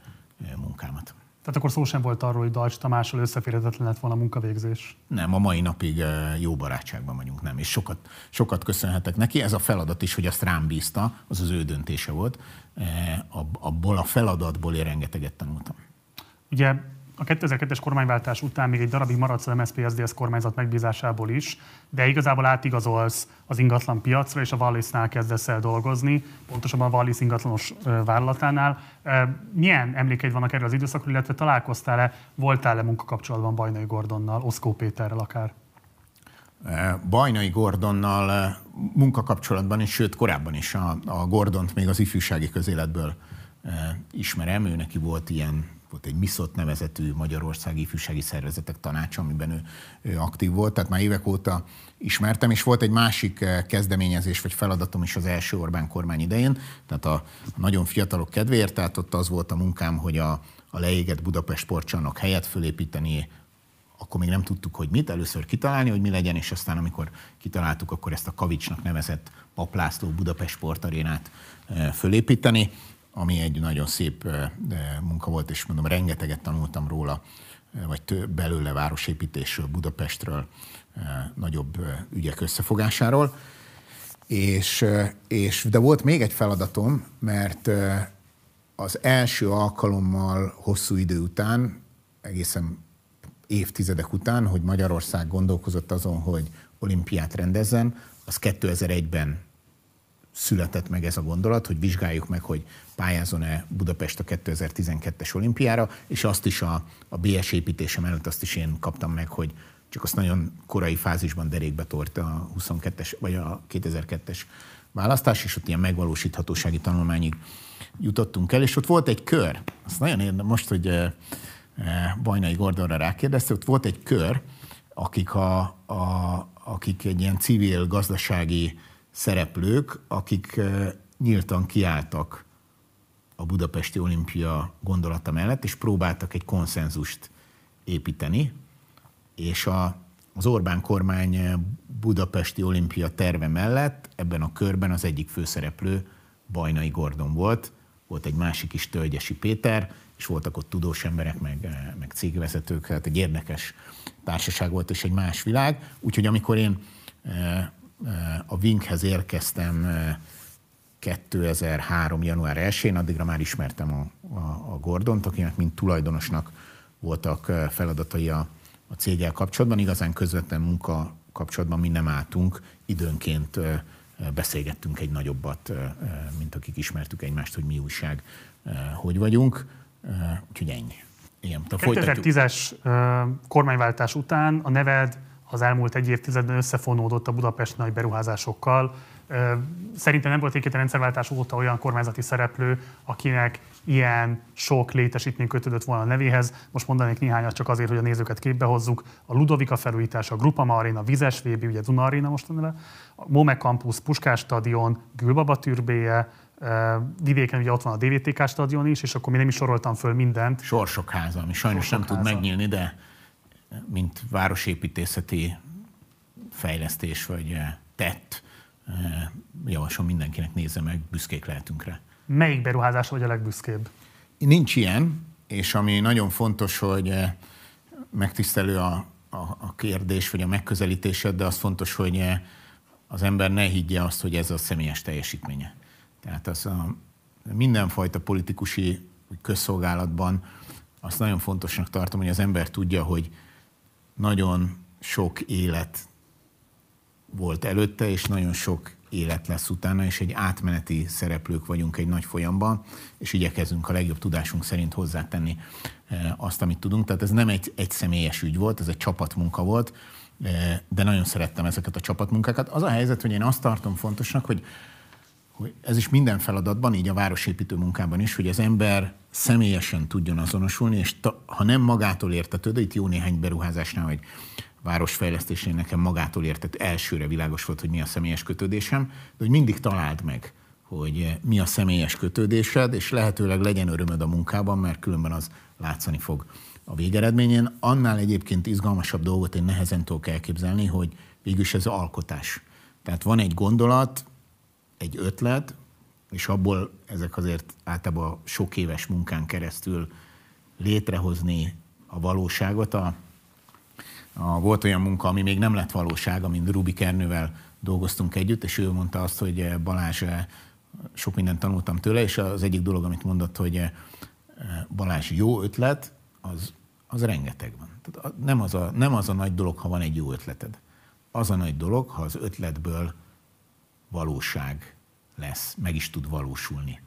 munkámat. Tehát akkor szó sem volt arról, hogy Dajcs Tamással összeférhetetlen lett volna a munkavégzés? Nem, a mai napig jó barátságban vagyunk, nem. És sokat, sokat köszönhetek neki. Ez a feladat is, hogy azt rám bízta, az az ő döntése volt. Abból a feladatból én rengeteget tanultam. Ugye a 2002-es kormányváltás után még egy darabig maradsz az MSZP-SZDSZ kormányzat megbízásából is, de igazából átigazolsz az ingatlan piacra, és a Wallisnál kezdesz el dolgozni, pontosabban a Wallis ingatlanos vállalatánál. Milyen emlékeid vannak erről az időszakról, illetve találkoztál-e, voltál-e munkakapcsolatban Bajnai Gordonnal, Oszkó Péterrel akár? Bajnai Gordonnal munkakapcsolatban is, sőt korábban is a, a Gordont még az ifjúsági közéletből ismerem, ő neki volt ilyen volt egy MISZOT nevezetű Magyarországi Ifjúsági Szervezetek Tanácsa, amiben ő, ő aktív volt, tehát már évek óta ismertem, és volt egy másik eh, kezdeményezés vagy feladatom is az első Orbán kormány idején, tehát a, nagyon fiatalok kedvéért, tehát ott az volt a munkám, hogy a, a leégett Budapest sportcsarnok helyet fölépíteni, akkor még nem tudtuk, hogy mit, először kitalálni, hogy mi legyen, és aztán amikor kitaláltuk, akkor ezt a Kavicsnak nevezett Paplászló Budapest sportarénát eh, fölépíteni ami egy nagyon szép munka volt, és mondom, rengeteget tanultam róla, vagy több belőle városépítésről, Budapestről, nagyobb ügyek összefogásáról. És, és, de volt még egy feladatom, mert az első alkalommal hosszú idő után, egészen évtizedek után, hogy Magyarország gondolkozott azon, hogy olimpiát rendezzen, az 2001-ben született meg ez a gondolat, hogy vizsgáljuk meg, hogy pályázon-e Budapest a 2012-es olimpiára, és azt is a, a BS építése mellett azt is én kaptam meg, hogy csak azt nagyon korai fázisban derékbe tort a 22-es, vagy a 2002-es választás, és ott ilyen megvalósíthatósági tanulmányig jutottunk el, és ott volt egy kör, azt nagyon érdem most, hogy Bajnai Gordonra rákérdezte, ott volt egy kör, akik, a, a, akik egy ilyen civil gazdasági szereplők, akik nyíltan kiálltak a budapesti olimpia gondolata mellett, és próbáltak egy konszenzust építeni, és a, az Orbán kormány budapesti olimpia terve mellett ebben a körben az egyik főszereplő Bajnai Gordon volt, volt egy másik is Tölgyesi Péter, és voltak ott tudós emberek, meg, meg cégvezetők, tehát egy érdekes társaság volt, és egy más világ. Úgyhogy amikor én a Winkhez érkeztem 2003. január 1-én, addigra már ismertem a, a, a Gordont, akinek mint tulajdonosnak voltak feladatai a, a céggel kapcsolatban. Igazán közvetlen munka kapcsolatban mi nem álltunk, időnként beszélgettünk egy nagyobbat, mint akik ismertük egymást, hogy mi újság, hogy vagyunk. Úgyhogy ennyi. Igen, 2010-es kormányváltás után a neved az elmúlt egy évtizedben összefonódott a Budapest nagy beruházásokkal, Szerintem nem volt a rendszerváltás óta olyan kormányzati szereplő, akinek ilyen sok létesítmény kötődött volna a nevéhez. Most mondanék néhányat csak azért, hogy a nézőket képbe hozzuk. A Ludovika felújítása, a Grupama Arena, a Vizes VB, ugye Duna Arena most a neve, a Mome Campus, Puskás Stadion, Gülbaba türbéje, vidéken ugye ott van a DVTK stadion is, és akkor mi nem is soroltam föl mindent. Sorsok háza, ami sajnos Sorsok nem háza. tud megnyílni, de mint városépítészeti fejlesztés vagy tett, javaslom mindenkinek nézze meg, büszkék lehetünk rá. Melyik beruházás vagy a legbüszkébb? Nincs ilyen, és ami nagyon fontos, hogy megtisztelő a, a, a kérdés, vagy a megközelítésed, de az fontos, hogy az ember ne higgye azt, hogy ez a személyes teljesítménye. Tehát az a mindenfajta politikusi közszolgálatban azt nagyon fontosnak tartom, hogy az ember tudja, hogy nagyon sok élet volt előtte, és nagyon sok élet lesz utána, és egy átmeneti szereplők vagyunk egy nagy folyamban, és igyekezünk a legjobb tudásunk szerint hozzátenni eh, azt, amit tudunk. Tehát ez nem egy, egy személyes ügy volt, ez egy csapatmunka volt, eh, de nagyon szerettem ezeket a csapatmunkákat. Az a helyzet, hogy én azt tartom fontosnak, hogy, hogy ez is minden feladatban, így a városépítő munkában is, hogy az ember személyesen tudjon azonosulni, és ta, ha nem magától értetődő, itt jó néhány beruházásnál, hogy városfejlesztésén nekem magától értett elsőre világos volt, hogy mi a személyes kötődésem, de hogy mindig találd meg, hogy mi a személyes kötődésed, és lehetőleg legyen örömöd a munkában, mert különben az látszani fog a végeredményén. Annál egyébként izgalmasabb dolgot én nehezen tudok elképzelni, hogy végülis ez alkotás. Tehát van egy gondolat, egy ötlet, és abból ezek azért általában sok éves munkán keresztül létrehozni a valóságot, a a, volt olyan munka, ami még nem lett valóság, amint Rubik Ernővel dolgoztunk együtt, és ő mondta azt, hogy eh, Balázs, eh, sok mindent tanultam tőle, és az egyik dolog, amit mondott, hogy eh, Balázs jó ötlet, az, az rengeteg van. Tehát nem, az a, nem az a nagy dolog, ha van egy jó ötleted. Az a nagy dolog, ha az ötletből valóság lesz, meg is tud valósulni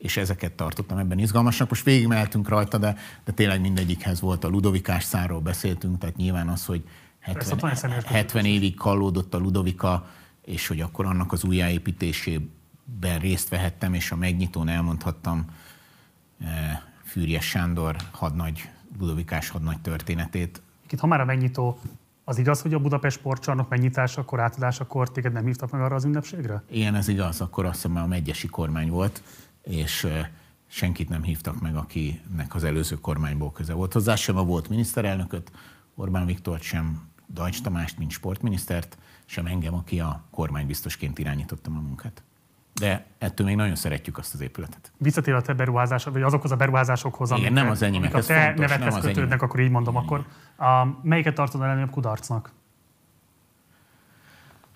és ezeket tartottam ebben izgalmasnak. Most végigmehetünk rajta, de, de tényleg mindegyikhez volt a Ludovikás szárról beszéltünk, tehát nyilván az, hogy 70, 70 évig kallódott a Ludovika, és hogy akkor annak az újjáépítésében részt vehettem, és a megnyitón elmondhattam e, Fűrjes Sándor hadnagy, Ludovikás hadnagy történetét. Itt ha már a megnyitó, az igaz, hogy a Budapest sportcsarnok megnyitásakor, átadásakor téged nem hívtak meg arra az ünnepségre? Igen, ez igaz, akkor azt hiszem a megyesi kormány volt, és senkit nem hívtak meg, akinek az előző kormányból köze volt hozzá, sem a volt miniszterelnököt, Orbán Viktort, sem Dajcs Tamást, mint sportminisztert, sem engem, aki a kormánybiztosként irányítottam a munkát. De ettől még nagyon szeretjük azt az épületet. Visszatér a te beruházásod, vagy azokhoz a beruházásokhoz, amik, nem az enyémek, amik a te fontos, nevethez kötődnek, akkor így mondom, akkor a, melyiket tartod a legnagyobb kudarcnak?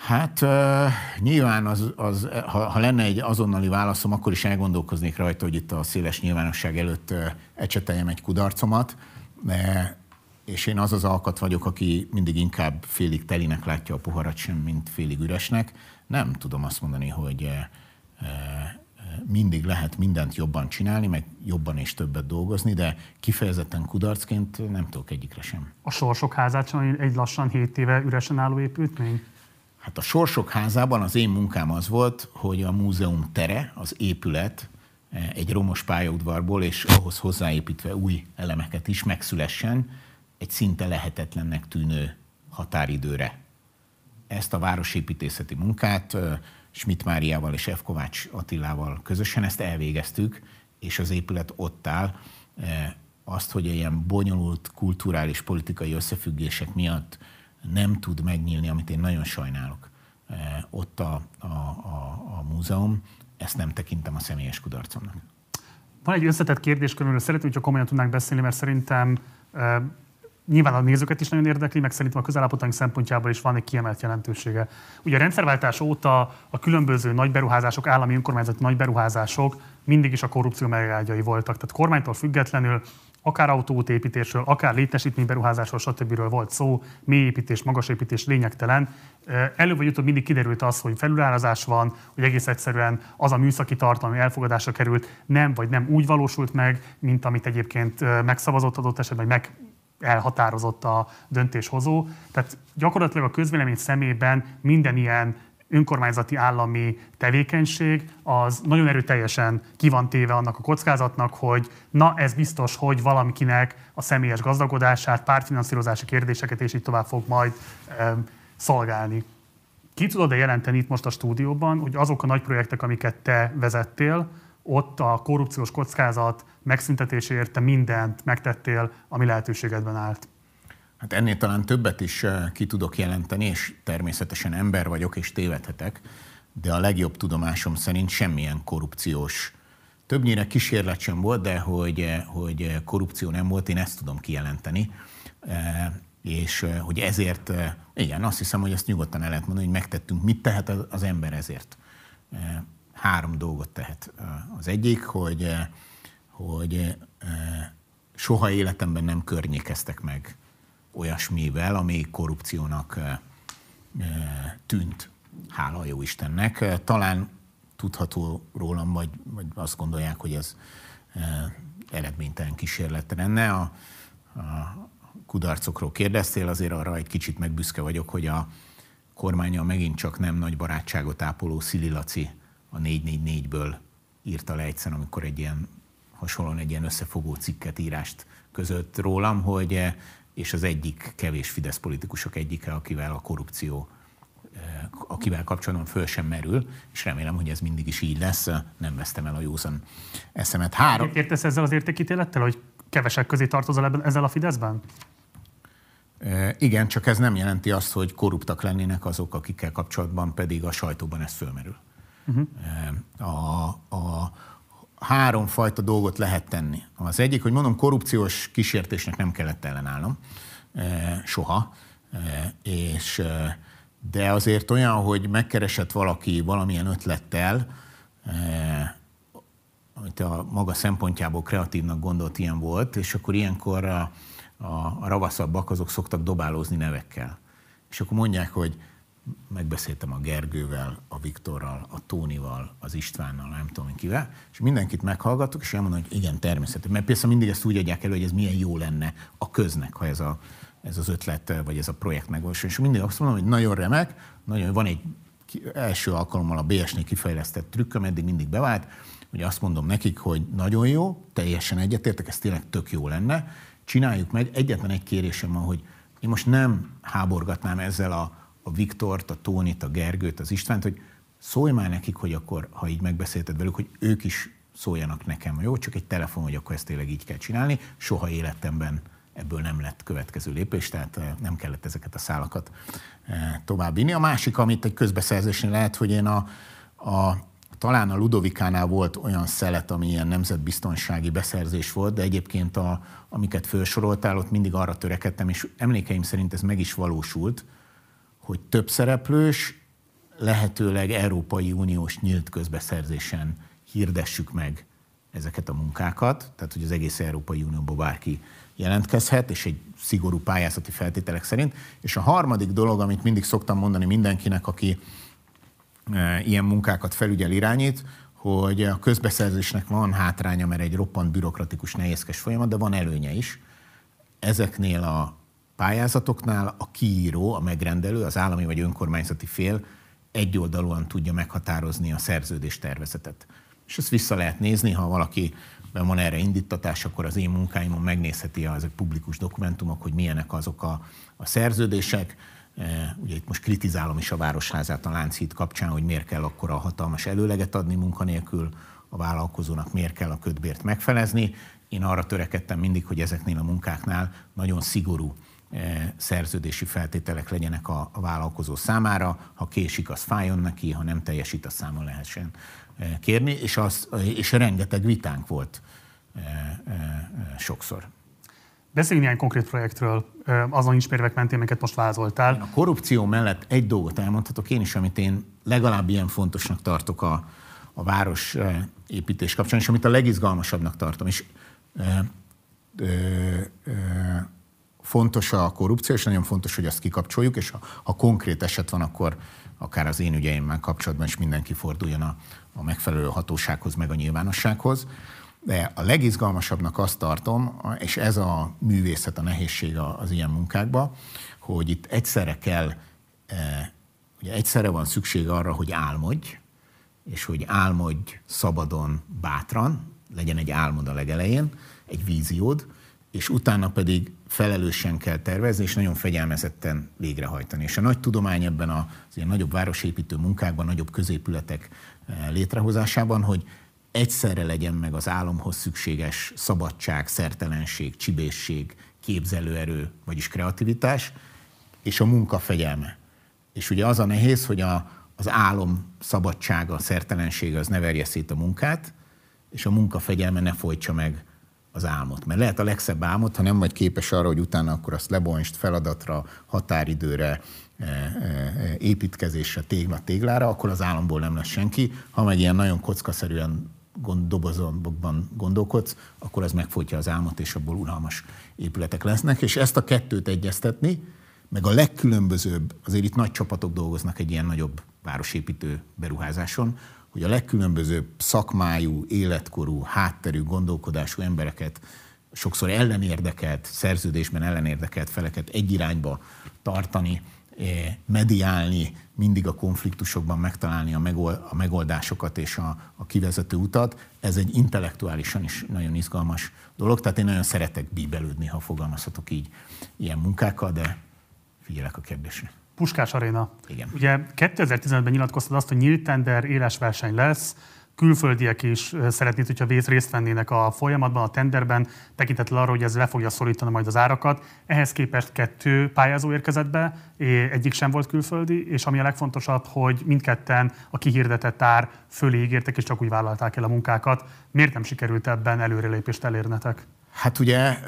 Hát uh, nyilván az, az, ha, ha lenne egy azonnali válaszom, akkor is elgondolkoznék rajta, hogy itt a széles nyilvánosság előtt uh, ecseteljem egy kudarcomat, de, és én az az alkat vagyok, aki mindig inkább félig telinek látja a poharat sem, mint félig üresnek. Nem tudom azt mondani, hogy uh, mindig lehet mindent jobban csinálni, meg jobban és többet dolgozni, de kifejezetten kudarcként nem tudok egyikre sem. A Sorsok házát sem egy lassan 7 éve üresen álló építmény? Hát a Sorsok házában az én munkám az volt, hogy a múzeum tere, az épület e, egy romos pályaudvarból és ahhoz hozzáépítve új elemeket is megszülessen egy szinte lehetetlennek tűnő határidőre. Ezt a városépítészeti munkát e, Schmidt Máriával és F. Kovács Attilával közösen ezt elvégeztük, és az épület ott áll. E, azt, hogy ilyen bonyolult kulturális politikai összefüggések miatt nem tud megnyílni, amit én nagyon sajnálok. Eh, ott a, a, a, a múzeum, ezt nem tekintem a személyes kudarcomnak. Van egy összetett kérdés, amiről szeretném, hogyha komolyan tudnánk beszélni, mert szerintem e, nyilván a nézőket is nagyon érdekli, meg szerintem a közállapotaink szempontjából is van egy kiemelt jelentősége. Ugye a rendszerváltás óta a különböző nagy beruházások, állami önkormányzati nagy beruházások mindig is a korrupció megágyai voltak. Tehát kormánytól függetlenül akár autóútépítésről, akár létesítményberuházásról, stb. volt szó, mélyépítés, magasépítés lényegtelen. Előbb vagy utóbb mindig kiderült az, hogy felülárazás van, hogy egész egyszerűen az a műszaki tartalmi elfogadásra került nem vagy nem úgy valósult meg, mint amit egyébként megszavazott adott esetben, vagy meg elhatározott a döntéshozó. Tehát gyakorlatilag a közvélemény szemében minden ilyen önkormányzati állami tevékenység az nagyon erőteljesen ki van téve annak a kockázatnak, hogy na ez biztos, hogy valamikinek a személyes gazdagodását, pártfinanszírozási kérdéseket és így tovább fog majd e, szolgálni. Ki tudod-e jelenteni itt most a stúdióban, hogy azok a nagy projektek, amiket te vezettél, ott a korrupciós kockázat megszüntetéséért te mindent megtettél, ami lehetőségedben állt? Hát ennél talán többet is eh, ki tudok jelenteni, és természetesen ember vagyok, és tévedhetek, de a legjobb tudomásom szerint semmilyen korrupciós Többnyire kísérlet sem volt, de hogy, eh, hogy korrupció nem volt, én ezt tudom kijelenteni. Eh, és hogy ezért, igen, azt hiszem, hogy ezt nyugodtan el lehet mondani, hogy megtettünk. Mit tehet az ember ezért? Három dolgot tehet. Az egyik, hogy, hogy soha életemben nem környékeztek meg olyasmivel, ami korrupciónak tűnt, hála jó Istennek. Talán tudható rólam, vagy, vagy azt gondolják, hogy ez eredménytelen kísérlet lenne. A, a kudarcokról kérdeztél, azért arra egy kicsit megbüszke vagyok, hogy a kormánya megint csak nem nagy barátságot ápoló Szili Laci a 444-ből írta le egyszer, amikor egy ilyen hasonlóan egy ilyen összefogó cikket, írást között rólam, hogy és az egyik kevés Fidesz politikusok egyike, akivel a korrupció eh, akivel kapcsolatban föl sem merül, és remélem, hogy ez mindig is így lesz, nem vesztem el a józan eszemet. Három... Értesz ezzel az értékítélettel, hogy kevesek közé tartozol ezzel a Fideszben? E, igen, csak ez nem jelenti azt, hogy korruptak lennének azok, akikkel kapcsolatban pedig a sajtóban ez fölmerül. Uh-huh. A, a, három fajta dolgot lehet tenni. Az egyik, hogy mondom, korrupciós kísértésnek nem kellett ellenállnom, eh, soha, eh, és eh, de azért olyan, hogy megkeresett valaki valamilyen ötlettel, amit a maga szempontjából kreatívnak gondolt, ilyen volt, és akkor ilyenkor a, a, ravaszabbak azok szoktak dobálózni nevekkel. És akkor mondják, hogy megbeszéltem a Gergővel, a Viktorral, a Tónival, az Istvánnal, nem tudom kivel, és mindenkit meghallgattuk, és elmondom, hogy igen, természetesen. Mert persze mindig ezt úgy adják elő, hogy ez milyen jó lenne a köznek, ha ez, a, ez az ötlet, vagy ez a projekt megvalósul. És mindig azt mondom, hogy nagyon remek, nagyon, van egy első alkalommal a BS-nél kifejlesztett trükköm, eddig mindig bevált, hogy azt mondom nekik, hogy nagyon jó, teljesen egyetértek, ez tényleg tök jó lenne, csináljuk meg. Egyetlen egy kérésem van, hogy én most nem háborgatnám ezzel a a Viktort, a Tónit, a Gergőt, az Istvánt, hogy szólj már nekik, hogy akkor, ha így megbeszélted velük, hogy ők is szóljanak nekem, jó? Csak egy telefon, hogy akkor ezt tényleg így kell csinálni. Soha életemben ebből nem lett következő lépés, tehát eh, nem kellett ezeket a szálakat eh, továbbvinni. A másik, amit egy közbeszerzésnél lehet, hogy én a, a talán a Ludovikánál volt olyan szelet, ami ilyen nemzetbiztonsági beszerzés volt, de egyébként a, amiket felsoroltál, ott mindig arra törekedtem, és emlékeim szerint ez meg is valósult, hogy több szereplős, lehetőleg Európai Uniós nyílt közbeszerzésen hirdessük meg ezeket a munkákat, tehát hogy az egész Európai Unióban bárki jelentkezhet, és egy szigorú pályázati feltételek szerint. És a harmadik dolog, amit mindig szoktam mondani mindenkinek, aki e, ilyen munkákat felügyel, irányít, hogy a közbeszerzésnek van hátránya, mert egy roppant bürokratikus, nehézkes folyamat, de van előnye is. Ezeknél a pályázatoknál a kiíró, a megrendelő, az állami vagy önkormányzati fél egyoldalúan tudja meghatározni a szerződés tervezetet. És ezt vissza lehet nézni, ha valaki van erre indítatás, akkor az én munkáimon megnézheti az publikus dokumentumok, hogy milyenek azok a, a szerződések. E, ugye itt most kritizálom is a Városházát a Lánchíd kapcsán, hogy miért kell akkor a hatalmas előleget adni munkanélkül, a vállalkozónak miért kell a ködbért megfelezni. Én arra törekedtem mindig, hogy ezeknél a munkáknál nagyon szigorú szerződési feltételek legyenek a, a vállalkozó számára, ha késik, az fájjon neki, ha nem teljesít, az számon lehessen e, kérni, és, az, és rengeteg vitánk volt e, sokszor. Beszéljünk néhány konkrét projektről, azon ismérvek mentén, amiket most vázoltál. A korrupció mellett egy dolgot elmondhatok én is, amit én legalább ilyen fontosnak tartok a, a város építés kapcsán, és amit a legizgalmasabbnak tartom. És, ö, ö, ö, fontos a korrupció, és nagyon fontos, hogy azt kikapcsoljuk, és ha, ha konkrét eset van, akkor akár az én ügyeimmel kapcsolatban is mindenki forduljon a, a megfelelő hatósághoz, meg a nyilvánossághoz. De a legizgalmasabbnak azt tartom, és ez a művészet, a nehézség az ilyen munkákban, hogy itt egyszerre kell e, Ugye egyszerre van szükség arra, hogy álmodj, és hogy álmodj szabadon, bátran, legyen egy álmod a legelején, egy víziód, és utána pedig felelősen kell tervezni, és nagyon fegyelmezetten végrehajtani. És a nagy tudomány ebben az ilyen nagyobb városépítő munkákban, nagyobb középületek eh, létrehozásában, hogy egyszerre legyen meg az álomhoz szükséges szabadság, szertelenség, csibészség, képzelőerő, vagyis kreativitás, és a munka fegyelme. És ugye az a nehéz, hogy a, az álom szabadsága, szertelensége az ne verje szét a munkát, és a munka fegyelme ne folytsa meg az álmot. Mert lehet a legszebb álmot, ha nem vagy képes arra, hogy utána akkor azt lebonst feladatra, határidőre, e, e, építkezésre, tégla téglára, akkor az álomból nem lesz senki. Ha meg ilyen nagyon kockaszerűen gond, dobozonban gondolkodsz, akkor az megfojtja az álmot, és abból unalmas épületek lesznek. És ezt a kettőt egyeztetni, meg a legkülönbözőbb, azért itt nagy csapatok dolgoznak egy ilyen nagyobb városépítő beruházáson, hogy a legkülönbözőbb szakmájú, életkorú, hátterű, gondolkodású embereket, sokszor ellenérdekelt, szerződésben ellenérdekelt feleket egy irányba tartani, eh, mediálni, mindig a konfliktusokban megtalálni a megoldásokat és a, a kivezető utat, ez egy intellektuálisan is nagyon izgalmas dolog. Tehát én nagyon szeretek bíbelődni, ha fogalmazhatok így ilyen munkákkal, de figyelek a kérdésre. Puskás Aréna. Igen. Ugye 2015-ben nyilatkoztad azt, hogy nyílt tender, éles verseny lesz, külföldiek is szeretnék, hogyha részt vennének a folyamatban, a tenderben, tekintettel arra, hogy ez le fogja szorítani majd az árakat. Ehhez képest kettő pályázó érkezett be, egyik sem volt külföldi, és ami a legfontosabb, hogy mindketten a kihirdetett ár fölé ígértek, és csak úgy vállalták el a munkákat. Miért nem sikerült ebben előrelépést elérnetek? Hát ugye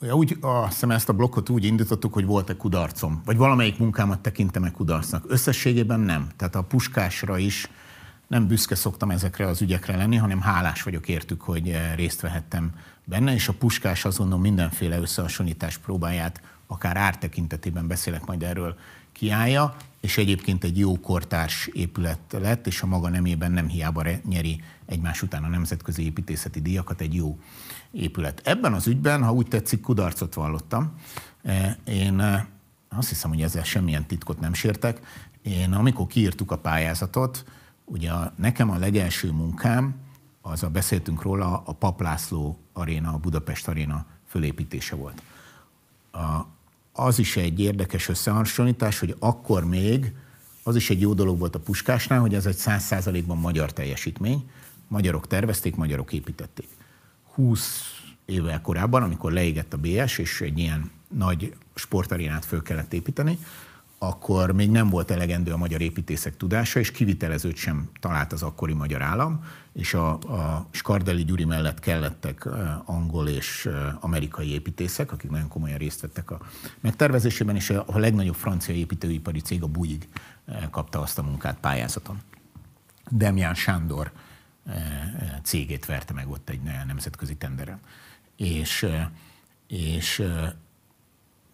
úgy, azt hiszem ezt a blokkot úgy indítottuk, hogy volt-e kudarcom, vagy valamelyik munkámat tekintem-e kudarcnak. Összességében nem. Tehát a puskásra is nem büszke szoktam ezekre az ügyekre lenni, hanem hálás vagyok értük, hogy eh, részt vehettem benne, és a puskás azonnal mindenféle összehasonlítás próbáját, akár ártekintetében beszélek majd erről, kiállja, és egyébként egy jó kortárs épület lett, és a maga nemében nem hiába nyeri egymás után a nemzetközi építészeti díjakat, egy jó épület. Ebben az ügyben, ha úgy tetszik, kudarcot vallottam. E, én e, azt hiszem, hogy ezzel semmilyen titkot nem sértek. Én amikor kiírtuk a pályázatot, ugye nekem a legelső munkám, az a beszéltünk róla, a Paplászló aréna, a Budapest aréna fölépítése volt. A, az is egy érdekes összehasonlítás, hogy akkor még az is egy jó dolog volt a Puskásnál, hogy ez egy száz százalékban magyar teljesítmény. Magyarok tervezték, magyarok építették. 20 évvel korábban, amikor leégett a BS, és egy ilyen nagy sportarénát föl kellett építeni, akkor még nem volt elegendő a magyar építészek tudása, és kivitelezőt sem talált az akkori magyar állam, és a, a Skardeli Gyuri mellett kellettek angol és amerikai építészek, akik nagyon komolyan részt vettek a megtervezésében, és a, legnagyobb francia építőipari cég, a Bouygues kapta azt a munkát pályázaton. Demján Sándor cégét verte meg ott egy nemzetközi tenderen. És, és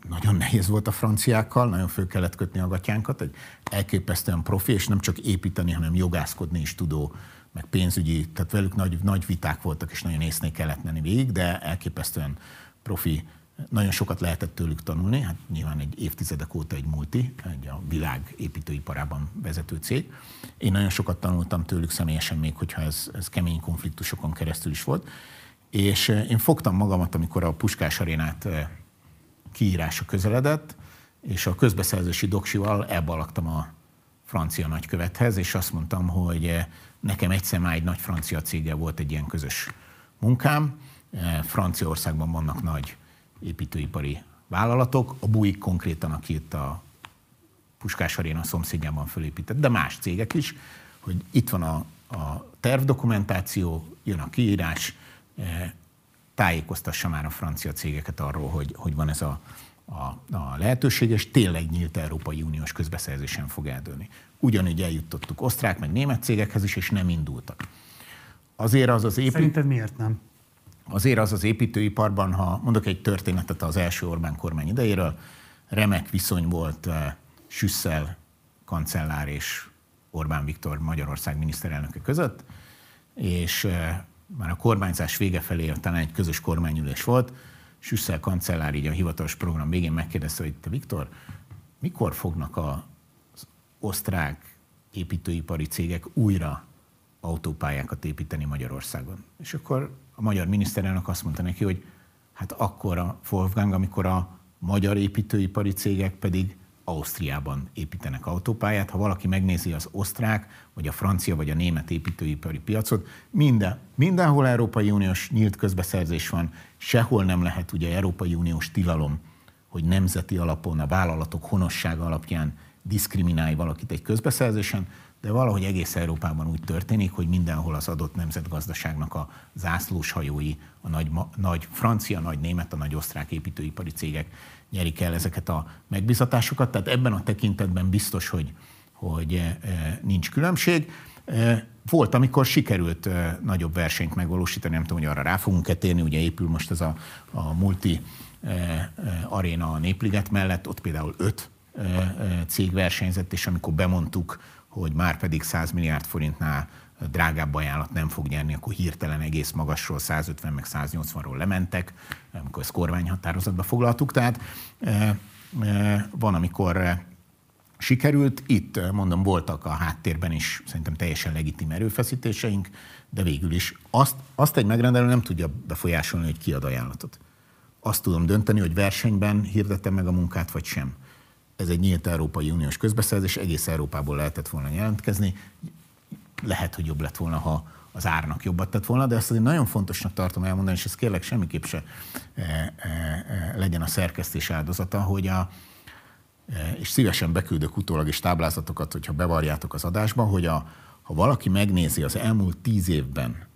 nagyon nehéz volt a franciákkal, nagyon föl kellett kötni a gatyánkat, egy elképesztően profi, és nem csak építeni, hanem jogászkodni is tudó, meg pénzügyi, tehát velük nagy, nagy viták voltak, és nagyon észné kellett menni végig, de elképesztően profi, nagyon sokat lehetett tőlük tanulni, hát nyilván egy évtizedek óta egy multi, egy a világ építőiparában vezető cég. Én nagyon sokat tanultam tőlük személyesen, még hogyha ez, ez kemény konfliktusokon keresztül is volt. És én fogtam magamat, amikor a Puskás arénát kiírása közeledett, és a közbeszerzési doksival elbalagtam a francia nagykövethez, és azt mondtam, hogy eh, nekem egyszer már egy nagy francia cége volt egy ilyen közös munkám. Eh, Franciaországban vannak nagy építőipari vállalatok, a Bouygues konkrétan, aki itt a Puskás Aréna szomszédjában fölépített, de más cégek is, hogy itt van a, a tervdokumentáció, jön a kiírás, eh, tájékoztassa már a francia cégeket arról, hogy, hogy van ez a, a, a lehetőség, és tényleg nyílt Európai Uniós közbeszerzésen fog eldőlni. Ugyanígy eljutottuk osztrák, meg német cégekhez is, és nem indultak. Azért az az épít... Szerinted miért nem? Azért az az építőiparban, ha mondok egy történetet az első Orbán kormány idejéről, remek viszony volt uh, Süsszel kancellár és Orbán Viktor Magyarország miniszterelnöke között, és uh, már a kormányzás vége felé talán egy közös kormányülés volt, Süsszel kancellár így a hivatalos program végén megkérdezte, hogy te Viktor, mikor fognak a, osztrák építőipari cégek újra autópályákat építeni Magyarországon. És akkor a magyar miniszterelnök azt mondta neki, hogy hát akkor a Wolfgang, amikor a magyar építőipari cégek pedig Ausztriában építenek autópályát. Ha valaki megnézi az osztrák, vagy a francia, vagy a német építőipari piacot, minden, mindenhol Európai Uniós nyílt közbeszerzés van, sehol nem lehet ugye Európai Uniós tilalom, hogy nemzeti alapon, a vállalatok honossága alapján diszkriminálj valakit egy közbeszerzésen, de valahogy egész Európában úgy történik, hogy mindenhol az adott nemzetgazdaságnak a zászlós hajói, a nagy, nagy francia, nagy német, a nagy osztrák építőipari cégek nyerik el ezeket a megbizatásokat. Tehát ebben a tekintetben biztos, hogy, hogy eh, nincs különbség. Eh, volt, amikor sikerült eh, nagyobb versenyt megvalósítani, nem tudom, hogy arra rá fogunk-e térni, ugye épül most ez a, a multi aréna a Népliget mellett, ott például öt cég versenyzett, és amikor bemondtuk, hogy már pedig 100 milliárd forintnál drágább ajánlat nem fog nyerni, akkor hirtelen egész magasról 150 meg 180-ról lementek, amikor ezt kormányhatározatba foglaltuk. Tehát van, amikor sikerült. Itt, mondom, voltak a háttérben is szerintem teljesen legitim erőfeszítéseink, de végül is azt, azt egy megrendelő nem tudja befolyásolni, hogy kiad ajánlatot. Azt tudom dönteni, hogy versenyben hirdetem meg a munkát, vagy sem. Ez egy nyílt Európai Uniós közbeszerzés, egész Európából lehetett volna jelentkezni. Lehet, hogy jobb lett volna, ha az árnak jobbat tett volna, de ezt azért nagyon fontosnak tartom elmondani, és ez kérlek semmiképp se e, e, e, legyen a szerkesztés áldozata, hogy a, és szívesen beküldök utólag is táblázatokat, hogyha bevarjátok az adásba, hogy a, ha valaki megnézi az elmúlt tíz évben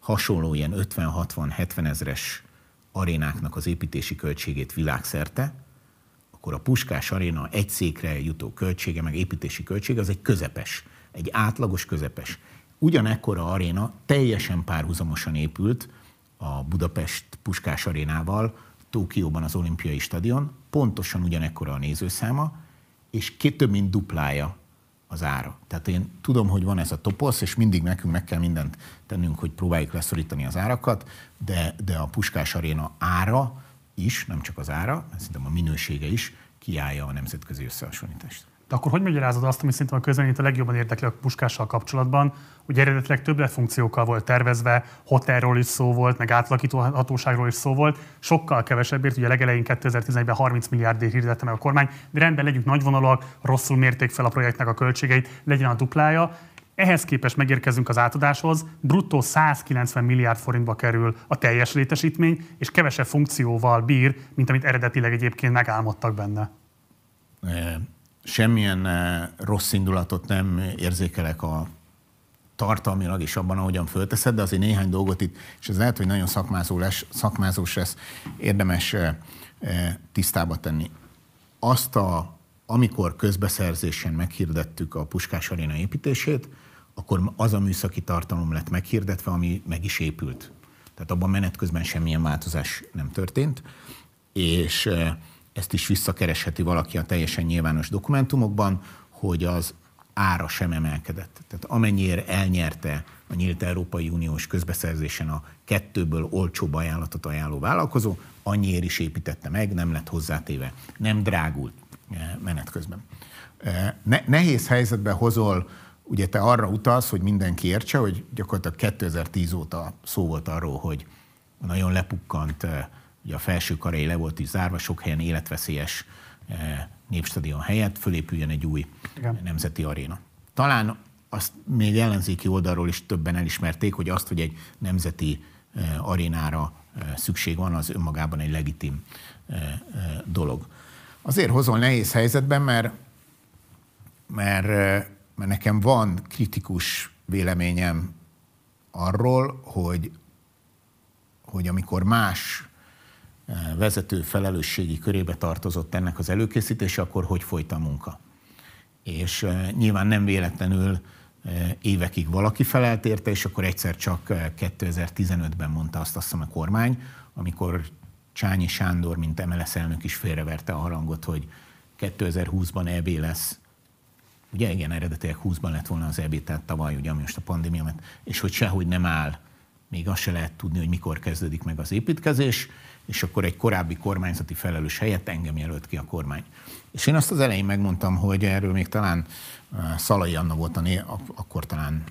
hasonló ilyen 50-60-70 ezres arénáknak az építési költségét világszerte, akkor a Puskás aréna egy székre jutó költsége, meg építési költsége, az egy közepes egy átlagos közepes. Ugyanekkora aréna teljesen párhuzamosan épült a Budapest Puskás arénával, Tókióban az olimpiai stadion, pontosan ugyanekkora a nézőszáma, és két több mint duplája az ára. Tehát én tudom, hogy van ez a toposz, és mindig nekünk meg kell mindent tennünk, hogy próbáljuk leszorítani az árakat, de, de a Puskás Aréna ára is, nem csak az ára, szerintem a minősége is kiállja a nemzetközi összehasonlítást. De akkor hogy magyarázod azt, ami szerintem a közvéleményt a legjobban érdekli a puskással kapcsolatban? Ugye eredetileg többletfunkciókkal volt tervezve, hotelról is szó volt, meg átlakító hatóságról is szó volt, sokkal kevesebbért, ugye legelején 2011-ben 30 milliárdért hirdette meg a kormány, de rendben legyünk nagyvonalak, rosszul mérték fel a projektnek a költségeit, legyen a duplája. Ehhez képest megérkezünk az átadáshoz, bruttó 190 milliárd forintba kerül a teljes létesítmény, és kevesebb funkcióval bír, mint amit eredetileg egyébként megálmodtak benne semmilyen eh, rossz indulatot nem érzékelek a tartalmilag is abban, ahogyan fölteszed, de azért néhány dolgot itt, és ez lehet, hogy nagyon szakmázó lesz, szakmázós lesz, érdemes eh, tisztába tenni. Azt a, amikor közbeszerzésen meghirdettük a Puskás Aréna építését, akkor az a műszaki tartalom lett meghirdetve, ami meg is épült. Tehát abban menet közben semmilyen változás nem történt, és ezt is visszakeresheti valaki a teljesen nyilvános dokumentumokban, hogy az ára sem emelkedett. Tehát amennyire elnyerte a nyílt Európai Uniós közbeszerzésen a kettőből olcsóbb ajánlatot ajánló vállalkozó, annyiért is építette meg, nem lett hozzátéve, nem drágult eh, menet közben. Eh, ne, nehéz helyzetbe hozol, ugye te arra utalsz, hogy mindenki értse, hogy gyakorlatilag 2010 óta szó volt arról, hogy nagyon lepukkant eh, ugye a felső karei le volt is zárva, sok helyen életveszélyes eh, népstadion helyett fölépüljön egy új Igen. nemzeti aréna. Talán azt még ellenzéki oldalról is többen elismerték, hogy azt, hogy egy nemzeti eh, arénára szükség van, az önmagában egy legitim dolog. Azért hozol nehéz helyzetben, mert, mert, mert nekem van kritikus véleményem arról, hogy, hogy amikor más vezető felelősségi körébe tartozott ennek az előkészítése, akkor hogy folyt a munka. És nyilván nem véletlenül évekig valaki felelt érte, és akkor egyszer csak 2015-ben mondta azt azt hiszem a kormány, amikor Csányi Sándor, mint MLS elnök is félreverte a harangot, hogy 2020-ban EB lesz. Ugye igen, eredetileg 20-ban lett volna az EB, tehát tavaly, ugye, ami most a pandémia, és hogy sehogy nem áll még azt se lehet tudni, hogy mikor kezdődik meg az építkezés, és akkor egy korábbi kormányzati felelős helyett engem jelölt ki a kormány. És én azt az elején megmondtam, hogy erről még talán Szalai Anna volt a né, akkor talán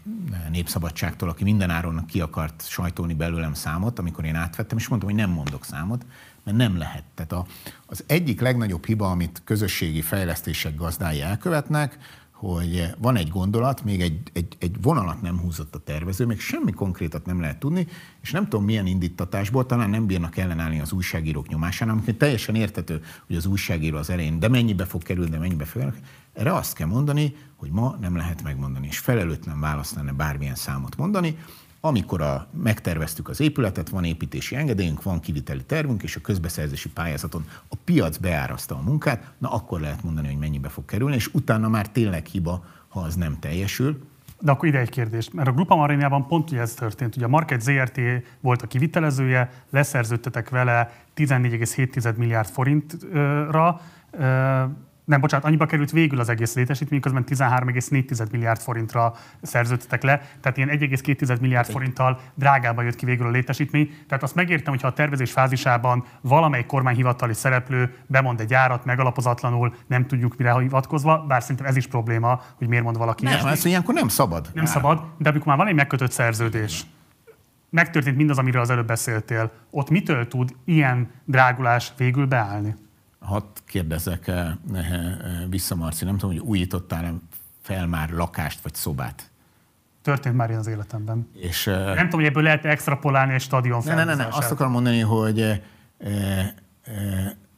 Népszabadságtól, aki mindenáron ki akart sajtolni belőlem számot, amikor én átvettem, és mondtam, hogy nem mondok számot, mert nem lehet. Tehát a, az egyik legnagyobb hiba, amit közösségi fejlesztések gazdái elkövetnek, hogy van egy gondolat, még egy, egy, egy vonalat nem húzott a tervező, még semmi konkrétat nem lehet tudni, és nem tudom milyen indítatásból, talán nem bírnak ellenállni az újságírók nyomásának, amikor teljesen értető, hogy az újságíró az elején, de mennyibe fog kerülni, de mennyibe fog kerülni. Erre azt kell mondani, hogy ma nem lehet megmondani, és felelőtlen választ lenne bármilyen számot mondani, amikor a, megterveztük az épületet, van építési engedélyünk, van kiviteli tervünk, és a közbeszerzési pályázaton a piac beárazta a munkát, na akkor lehet mondani, hogy mennyibe fog kerülni, és utána már tényleg hiba, ha az nem teljesül. De akkor ide egy kérdés, mert a Grupa Marinában pont ugye ez történt. Ugye a Market ZRT volt a kivitelezője, leszerződtetek vele 14,7 milliárd forintra, nem, bocsánat, annyiba került végül az egész létesítmény, közben 13,4 milliárd forintra szerződtetek le, tehát ilyen 1,2 milliárd forinttal drágába jött ki végül a létesítmény. Tehát azt megértem, hogyha a tervezés fázisában valamely kormányhivatali szereplő bemond egy árat megalapozatlanul, nem tudjuk mire hivatkozva, bár szerintem ez is probléma, hogy miért mond valaki. Nem, ez ilyenkor nem szabad. Nem szabad, de amikor már van egy megkötött szerződés, megtörtént mindaz, amiről az előbb beszéltél, ott mitől tud ilyen drágulás végül beállni? Hadd kérdezzek eh, eh, vissza, Marci, nem tudom, hogy újítottál fel már lakást vagy szobát? Történt már ilyen az életemben. És, eh, nem tudom, hogy ebből lehet extrapolálni egy stadion ne, ne, ne, ne, azt akarom mondani, hogy e, e,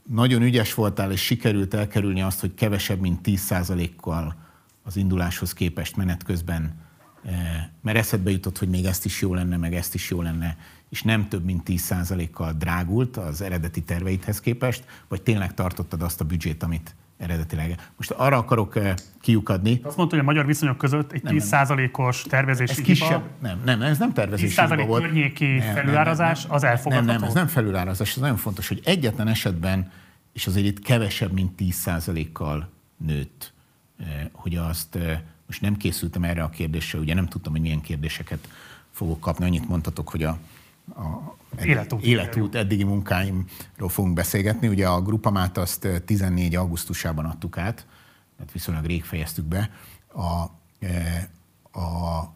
nagyon ügyes voltál, és sikerült elkerülni azt, hogy kevesebb, mint 10%-kal az induláshoz képest menet közben, e, mert eszedbe jutott, hogy még ezt is jó lenne, meg ezt is jó lenne és nem több mint 10%-kal drágult az eredeti terveidhez képest, vagy tényleg tartottad azt a büdzsét, amit eredetileg. Most arra akarok eh, kiukadni. Azt mondta, hogy a magyar viszonyok között egy 10%-os tervezési ez kisebb, Nem, nem, ez nem tervezési 10% volt. környéki nem, felülárazás, nem, az elfogadható? Nem, nem, ez nem felülárazás, ez nagyon fontos, hogy egyetlen esetben, és azért itt kevesebb, mint 10%-kal nőtt, eh, hogy azt, eh, most nem készültem erre a kérdésre, ugye nem tudtam, hogy milyen kérdéseket fogok kapni, annyit mondhatok, hogy a a életút. életút eddigi munkáimról fogunk beszélgetni. Ugye a grupamát azt 14. augusztusában adtuk át, tehát viszonylag rég fejeztük be. A, a,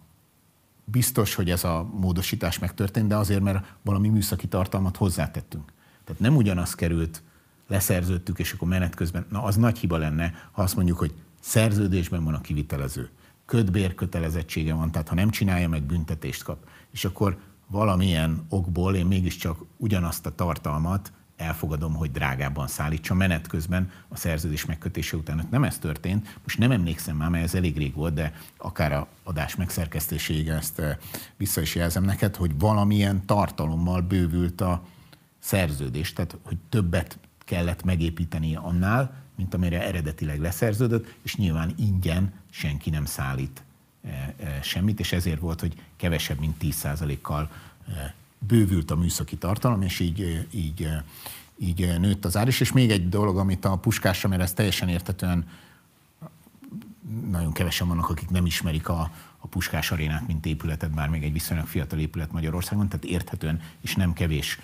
biztos, hogy ez a módosítás megtörtént, de azért, mert valami műszaki tartalmat hozzátettünk. Tehát nem ugyanaz került, leszerződtük, és akkor menet közben, na az nagy hiba lenne, ha azt mondjuk, hogy szerződésben van a kivitelező, kötbér kötelezettsége van, tehát ha nem csinálja meg, büntetést kap. És akkor valamilyen okból én mégiscsak ugyanazt a tartalmat elfogadom, hogy drágábban szállítsa menet közben a szerződés megkötése után. Nem ez történt, most nem emlékszem már, mert ez elég rég volt, de akár a adás megszerkesztéséig ezt eh, vissza is jelzem neked, hogy valamilyen tartalommal bővült a szerződés, tehát hogy többet kellett megépíteni annál, mint amire eredetileg leszerződött, és nyilván ingyen senki nem szállít semmit, és ezért volt, hogy kevesebb, mint 10%-kal e, bővült a műszaki tartalom, és így, így, így nőtt az ár is. És még egy dolog, amit a puskásra, mert ez teljesen értetően nagyon kevesen vannak, akik nem ismerik a, a Puskás arénát, mint épületet, bár még egy viszonylag fiatal épület Magyarországon, tehát érthetően és nem kevés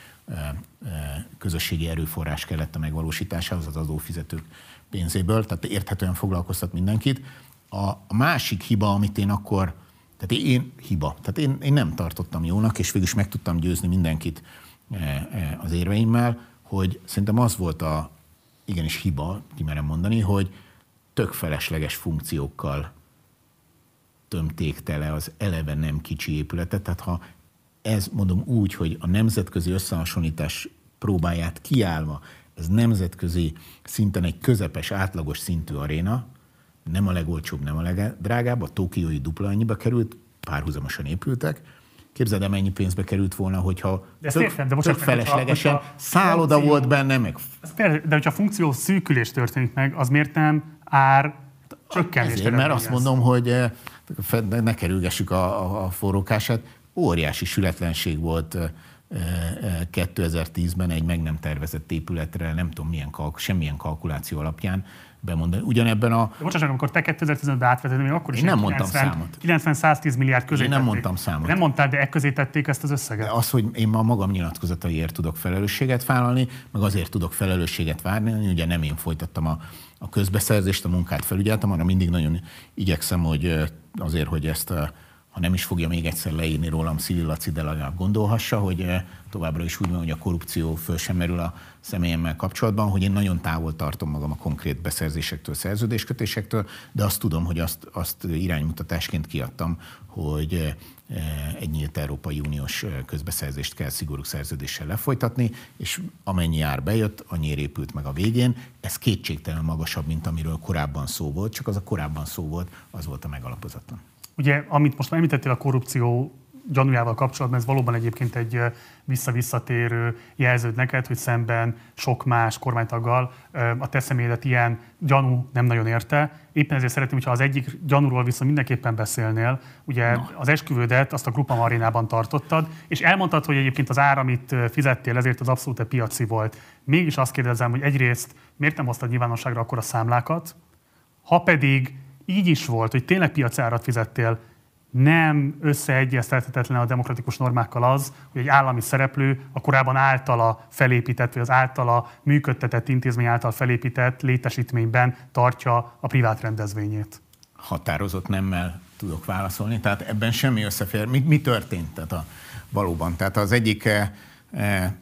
közösségi erőforrás kellett a megvalósításához az adófizetők pénzéből, tehát érthetően foglalkoztat mindenkit. A, másik hiba, amit én akkor, tehát én hiba, tehát én, én nem tartottam jónak, és végül is meg tudtam győzni mindenkit e, e, az érveimmel, hogy szerintem az volt a, igenis hiba, kimerem mondani, hogy tök felesleges funkciókkal tömték tele az eleve nem kicsi épületet. Tehát ha ez mondom úgy, hogy a nemzetközi összehasonlítás próbáját kiállva, ez nemzetközi szinten egy közepes, átlagos szintű aréna, nem a legolcsóbb, nem a legdrágább, a tokiói dupla annyiba került, párhuzamosan épültek. Képzeld el, mennyi pénzbe került volna, hogyha de tök, értem, de tök feleslegesen hogyha szálloda funkció, volt benne, meg... de hogyha a funkció szűkülés történik meg, az miért nem ár csökkenés? Ezért, mert azt mondom, hogy eh, ne kerülgessük a, a, a forrókását, óriási sületlenség volt eh, 2010-ben egy meg nem tervezett épületre, nem tudom milyen kalk, semmilyen kalkuláció alapján bemondani. Ugyanebben a... De bocsánat, amikor te 2015-ben átveted, még akkor is Én nem mondtam számot. 90-110 milliárd közé Én nem tették. mondtam számot. Nem mondtál, de e közé tették ezt az összeget. De az, hogy én ma magam nyilatkozataiért tudok felelősséget vállalni, meg azért tudok felelősséget várni, ugye nem én folytattam a, a közbeszerzést, a munkát felügyeltem, arra mindig nagyon igyekszem, hogy azért, hogy ezt a ha nem is fogja még egyszer leírni rólam Szili Laci, de legalább gondolhassa, hogy továbbra is úgy van, hogy a korrupció föl sem merül a személyemmel kapcsolatban, hogy én nagyon távol tartom magam a konkrét beszerzésektől, szerződéskötésektől, de azt tudom, hogy azt, azt iránymutatásként kiadtam, hogy eh, egy nyílt Európai Uniós eh, közbeszerzést kell szigorú szerződéssel lefolytatni, és amennyi ár bejött, annyi épült meg a végén. Ez kétségtelen magasabb, mint amiről korábban szó volt, csak az a korábban szó volt, az volt a megalapozatlan. Ugye, amit most említettél a korrupció gyanújával kapcsolatban, ez valóban egyébként egy visszavisszatérő jelződ neked, hogy szemben sok más kormánytaggal a te személyedet ilyen gyanú nem nagyon érte. Éppen ezért szeretném, hogyha az egyik gyanúról viszont mindenképpen beszélnél. Ugye no. az esküvődet azt a Grupa Marinában tartottad, és elmondtad, hogy egyébként az ár, amit fizettél, ezért az abszolút piaci volt. Mégis azt kérdezem, hogy egyrészt miért nem hoztad nyilvánosságra akkor a számlákat, ha pedig így is volt, hogy tényleg piacárat fizettél, nem összeegyeztethetetlen a demokratikus normákkal az, hogy egy állami szereplő a korábban általa felépített, vagy az általa működtetett intézmény által felépített létesítményben tartja a privát rendezvényét. Határozott nemmel tudok válaszolni, tehát ebben semmi összefér. Mi, mi történt tehát a, valóban? Tehát az egyik eh,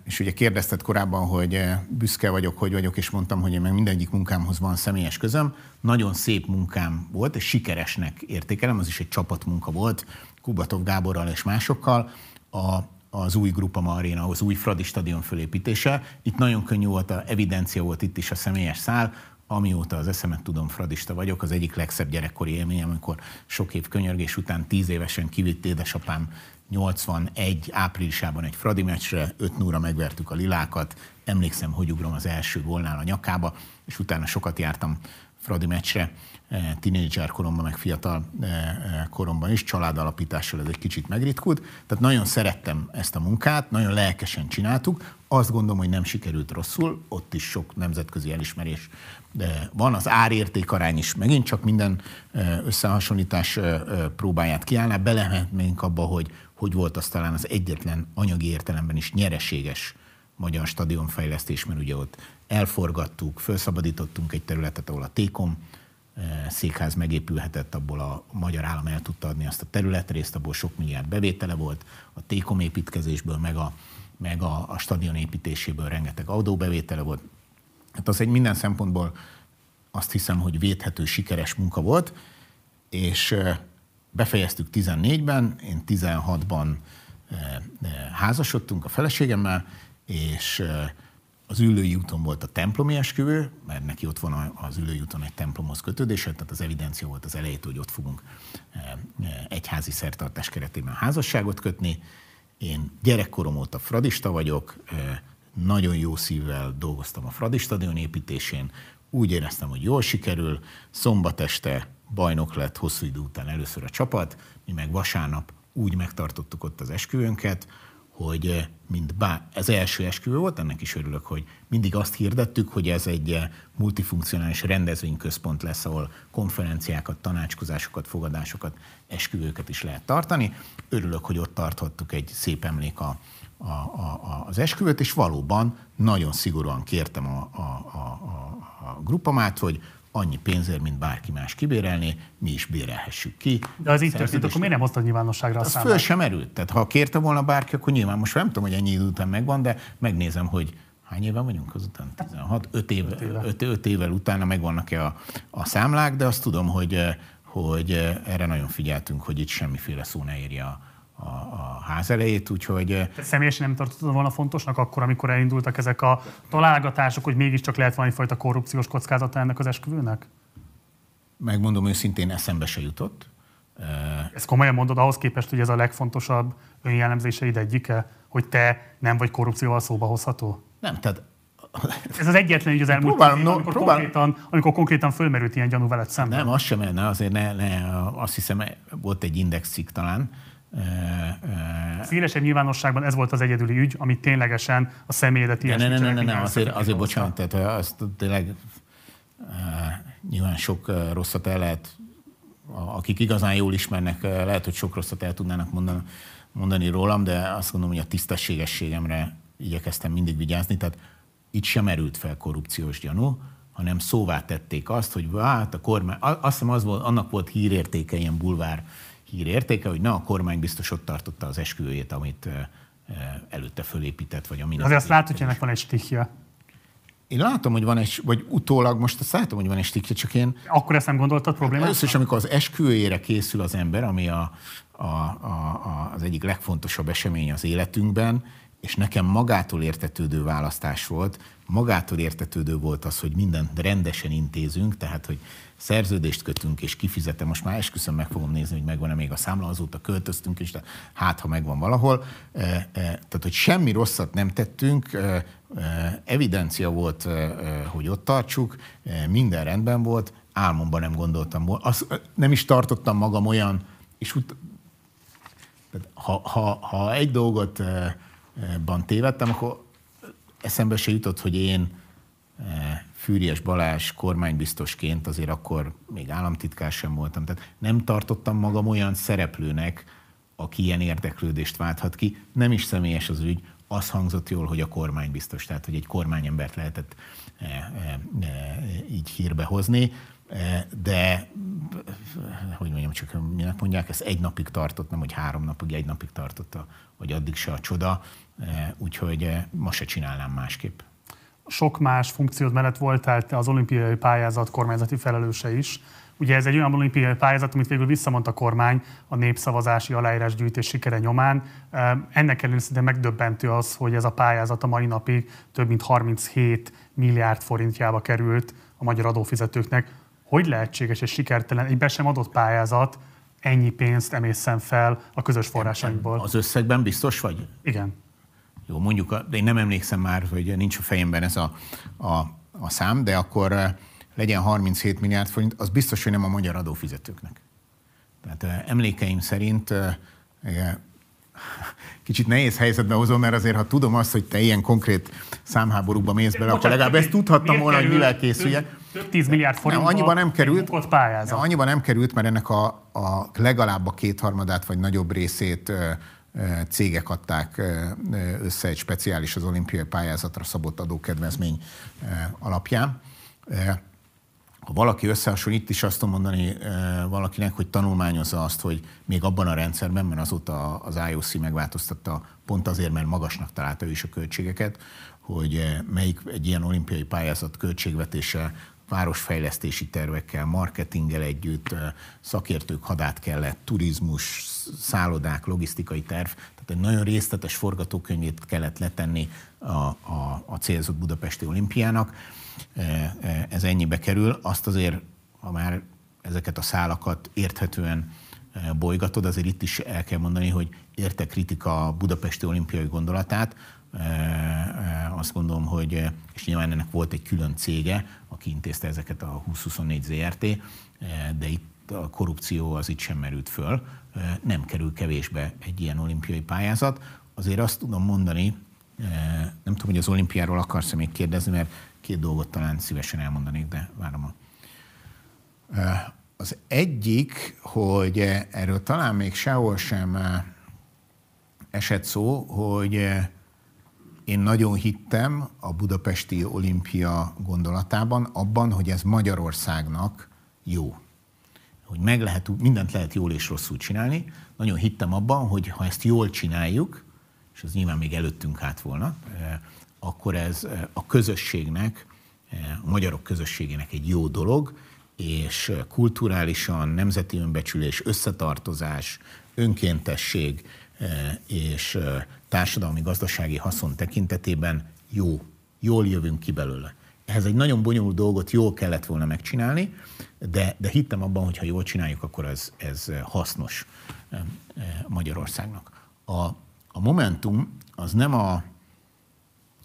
és ugye kérdezted korábban, hogy e, büszke vagyok, hogy vagyok, és mondtam, hogy én meg mindegyik munkámhoz van személyes közöm. Nagyon szép munkám volt, és sikeresnek értékelem, az is egy csapatmunka volt, Kubatov Gáborral és másokkal. A, az új Grupa Marina, az új Fradi stadion fölépítése. Itt nagyon könnyű volt, a evidencia volt itt is a személyes szál, amióta az eszemet tudom, fradista vagyok, az egyik legszebb gyerekkori élményem, amikor sok év könyörgés után tíz évesen kivitt édesapám 81 áprilisában egy Fradi meccsre, 5 0 megvertük a lilákat, emlékszem, hogy ugrom az első gólnál a nyakába, és utána sokat jártam Fradi meccsre, eh, tinédzser koromban, meg fiatal eh, eh, koromban is, családalapítással ez egy kicsit megritkult. Tehát nagyon szerettem ezt a munkát, nagyon lelkesen csináltuk. Azt gondolom, hogy nem sikerült rosszul, ott is sok nemzetközi elismerés de van. Az árérték arány is megint csak minden összehasonlítás próbáját kiállná. Belehetnénk abba, hogy hogy volt az talán az egyetlen anyagi értelemben is nyereséges magyar stadionfejlesztés, mert ugye ott elforgattuk, felszabadítottunk egy területet, ahol a Tékom eh, székház megépülhetett, abból a magyar állam el tudta adni azt a területrészt, abból sok milliárd bevétele volt, a Tékom építkezésből, meg a, meg a, a stadion építéséből rengeteg adóbevétele volt. Hát az egy minden szempontból azt hiszem, hogy védhető, sikeres munka volt, és eh, befejeztük 14-ben, én 16-ban eh, eh, házasodtunk a feleségemmel, és eh, az ülői úton volt a templomi esküvő, mert neki ott van az ülői úton egy templomhoz kötődése, tehát az evidencia volt az elejétől, hogy ott fogunk egyházi szertartás keretében házasságot kötni. Én gyerekkorom óta fradista vagyok, nagyon jó szívvel dolgoztam a Fradistadion építésén, úgy éreztem, hogy jól sikerül, szombat este bajnok lett hosszú idő után először a csapat, mi meg vasárnap úgy megtartottuk ott az esküvőnket, hogy eh, mint bár, ez első esküvő volt, ennek is örülök, hogy mindig azt hirdettük, hogy ez egy eh, multifunkcionális rendezvényközpont lesz, ahol konferenciákat, tanácskozásokat, fogadásokat, esküvőket is lehet tartani. Örülök, hogy ott tarthattuk egy szép emlék a, a, a, az esküvőt, és valóban nagyon szigorúan kértem a, a, a, a grupamát, hogy annyi pénzért, mint bárki más kibérelni, mi is bérelhessük ki. De az így történt, akkor miért nem hoztad nyilvánosságra a Az föl sem erőt. Tehát ha kérte volna bárki, akkor nyilván most nem tudom, hogy ennyi idő után megvan, de megnézem, hogy hány éve vagyunk azután? 16, 5, éve, 5, éve. 5, 5 évvel utána megvannak-e a, a számlák, de azt tudom, hogy, hogy erre nagyon figyeltünk, hogy itt semmiféle szó ne érje a, a, a ház elejét, úgyhogy... Te személyesen nem tartottad volna fontosnak akkor, amikor elindultak ezek a találgatások, hogy mégiscsak lehet valami fajta korrupciós kockázata ennek az esküvőnek? Megmondom őszintén, eszembe se jutott. Ezt komolyan mondod ahhoz képest, hogy ez a legfontosabb önjellemzéseid egyike, hogy te nem vagy korrupcióval szóba hozható? Nem, tehát ez az egyetlen így az elmúlt próbálom, év, amikor, próbálom. konkrétan, amikor konkrétan fölmerült ilyen gyanú veled szemben. Nem, az sem, ne, azért ne, ne, azt hiszem, volt egy index cikk talán, Szélesebb nyilvánosságban ez volt az egyedüli ügy, ami ténylegesen a személyedet ilyen. Ne, ne, ne, ne, ne, azért, azért bocsánat, tehát azt tényleg nyilván sok rosszat el lehet, akik igazán jól ismernek, lehet, hogy sok rosszat el tudnának mondani, mondani rólam, de azt gondolom, hogy a tisztességességemre igyekeztem mindig vigyázni, tehát itt sem merült fel korrupciós gyanú, hanem szóvá tették azt, hogy hát a kormány, azt hiszem az volt, annak volt hírértéke, ilyen bulvár hírértéke, hogy na, a kormány biztos ott tartotta az esküvőjét, amit előtte fölépített, vagy ami. Azért azt látod, hogy ennek van egy stihja. Én látom, hogy van egy, vagy utólag most azt látom, hogy van egy stihja, csak én... Akkor ezt nem gondoltad problémát? Először is, amikor az esküvőjére készül az ember, ami a, a, a, a, az egyik legfontosabb esemény az életünkben, és nekem magától értetődő választás volt, magától értetődő volt az, hogy mindent rendesen intézünk, tehát, hogy szerződést kötünk és kifizetem, most már esküszöm meg fogom nézni, hogy megvan-e még a számla, azóta költöztünk is, de hát, ha megvan valahol. Tehát, hogy semmi rosszat nem tettünk, evidencia volt, hogy ott tartsuk, minden rendben volt, álmomban nem gondoltam, azt nem is tartottam magam olyan, és ut- ha, ha, ha egy dolgot ban tévedtem, akkor eszembe se jutott, hogy én Fűries Balázs kormánybiztosként azért akkor még államtitkár sem voltam. Tehát nem tartottam magam olyan szereplőnek, aki ilyen érdeklődést válthat ki. Nem is személyes az ügy, az hangzott jól, hogy a kormány biztos, tehát hogy egy kormányembert lehetett e, e, e, így hírbe hozni, de hogy mondjam, csak minek mondják, ez egy napig tartott, nem hogy három napig, egy napig tartott, vagy addig se a csoda. Eh, úgyhogy eh, ma se csinálnám másképp. Sok más funkciót mellett voltál te az olimpiai pályázat kormányzati felelőse is. Ugye ez egy olyan olimpiai pályázat, amit végül visszamondta a kormány a népszavazási aláírásgyűjtés sikere nyomán. Ennek ellenére szinte megdöbbentő az, hogy ez a pályázat a mai napig több mint 37 milliárd forintjába került a magyar adófizetőknek. Hogy lehetséges és sikertelen egy be sem adott pályázat ennyi pénzt emészen fel a közös forrásainkból? Az összegben biztos vagy? Igen. Jó, mondjuk, de én nem emlékszem már, hogy nincs a fejemben ez a, a, a szám, de akkor eh, legyen 37 milliárd forint, az biztos, hogy nem a magyar adófizetőknek. Tehát eh, emlékeim szerint eh, kicsit nehéz helyzetbe hozom, mert azért, ha tudom azt, hogy te ilyen konkrét számháborúba mész bele, akkor legalább ezt tudhattam volna, hogy mivel készüljek. 10 milliárd forint. Nem, annyiban nem került. Nem, annyiban nem került, mert ennek a, a legalább a kétharmadát vagy nagyobb részét cégek adták össze egy speciális az olimpiai pályázatra szabott adókedvezmény alapján. Ha valaki összehasonlít, itt is azt tudom mondani valakinek, hogy tanulmányozza azt, hogy még abban a rendszerben, mert azóta az IOC megváltoztatta pont azért, mert magasnak találta ő is a költségeket, hogy melyik egy ilyen olimpiai pályázat költségvetése városfejlesztési tervekkel, marketinggel együtt, szakértők hadát kellett, turizmus, szállodák, logisztikai terv, tehát egy nagyon részletes forgatókönyvét kellett letenni a, a, a célzott Budapesti olimpiának. Ez ennyibe kerül. Azt azért, ha már ezeket a szálakat érthetően bolygatod, azért itt is el kell mondani, hogy érte kritika a Budapesti olimpiai gondolatát, azt gondolom, hogy, és nyilván ennek volt egy külön cége, aki intézte ezeket a 2024 ZRT, de itt a korrupció az itt sem merült föl, nem kerül kevésbe egy ilyen olimpiai pályázat. Azért azt tudom mondani, nem tudom, hogy az olimpiáról akarsz még kérdezni, mert két dolgot talán szívesen elmondanék, de várom a... Az egyik, hogy erről talán még sehol sem esett szó, hogy én nagyon hittem a budapesti olimpia gondolatában, abban, hogy ez Magyarországnak jó. Hogy meg lehet, mindent lehet jól és rosszul csinálni. Nagyon hittem abban, hogy ha ezt jól csináljuk, és az nyilván még előttünk át volna, eh, akkor ez eh, a közösségnek, eh, a magyarok közösségének egy jó dolog, és kulturálisan nemzeti önbecsülés, összetartozás, önkéntesség és társadalmi gazdasági haszon tekintetében jó, jól jövünk ki belőle. Ehhez egy nagyon bonyolult dolgot jól kellett volna megcsinálni, de, de hittem abban, hogy ha jól csináljuk, akkor ez, ez hasznos eh, Magyarországnak. A, a Momentum az nem a,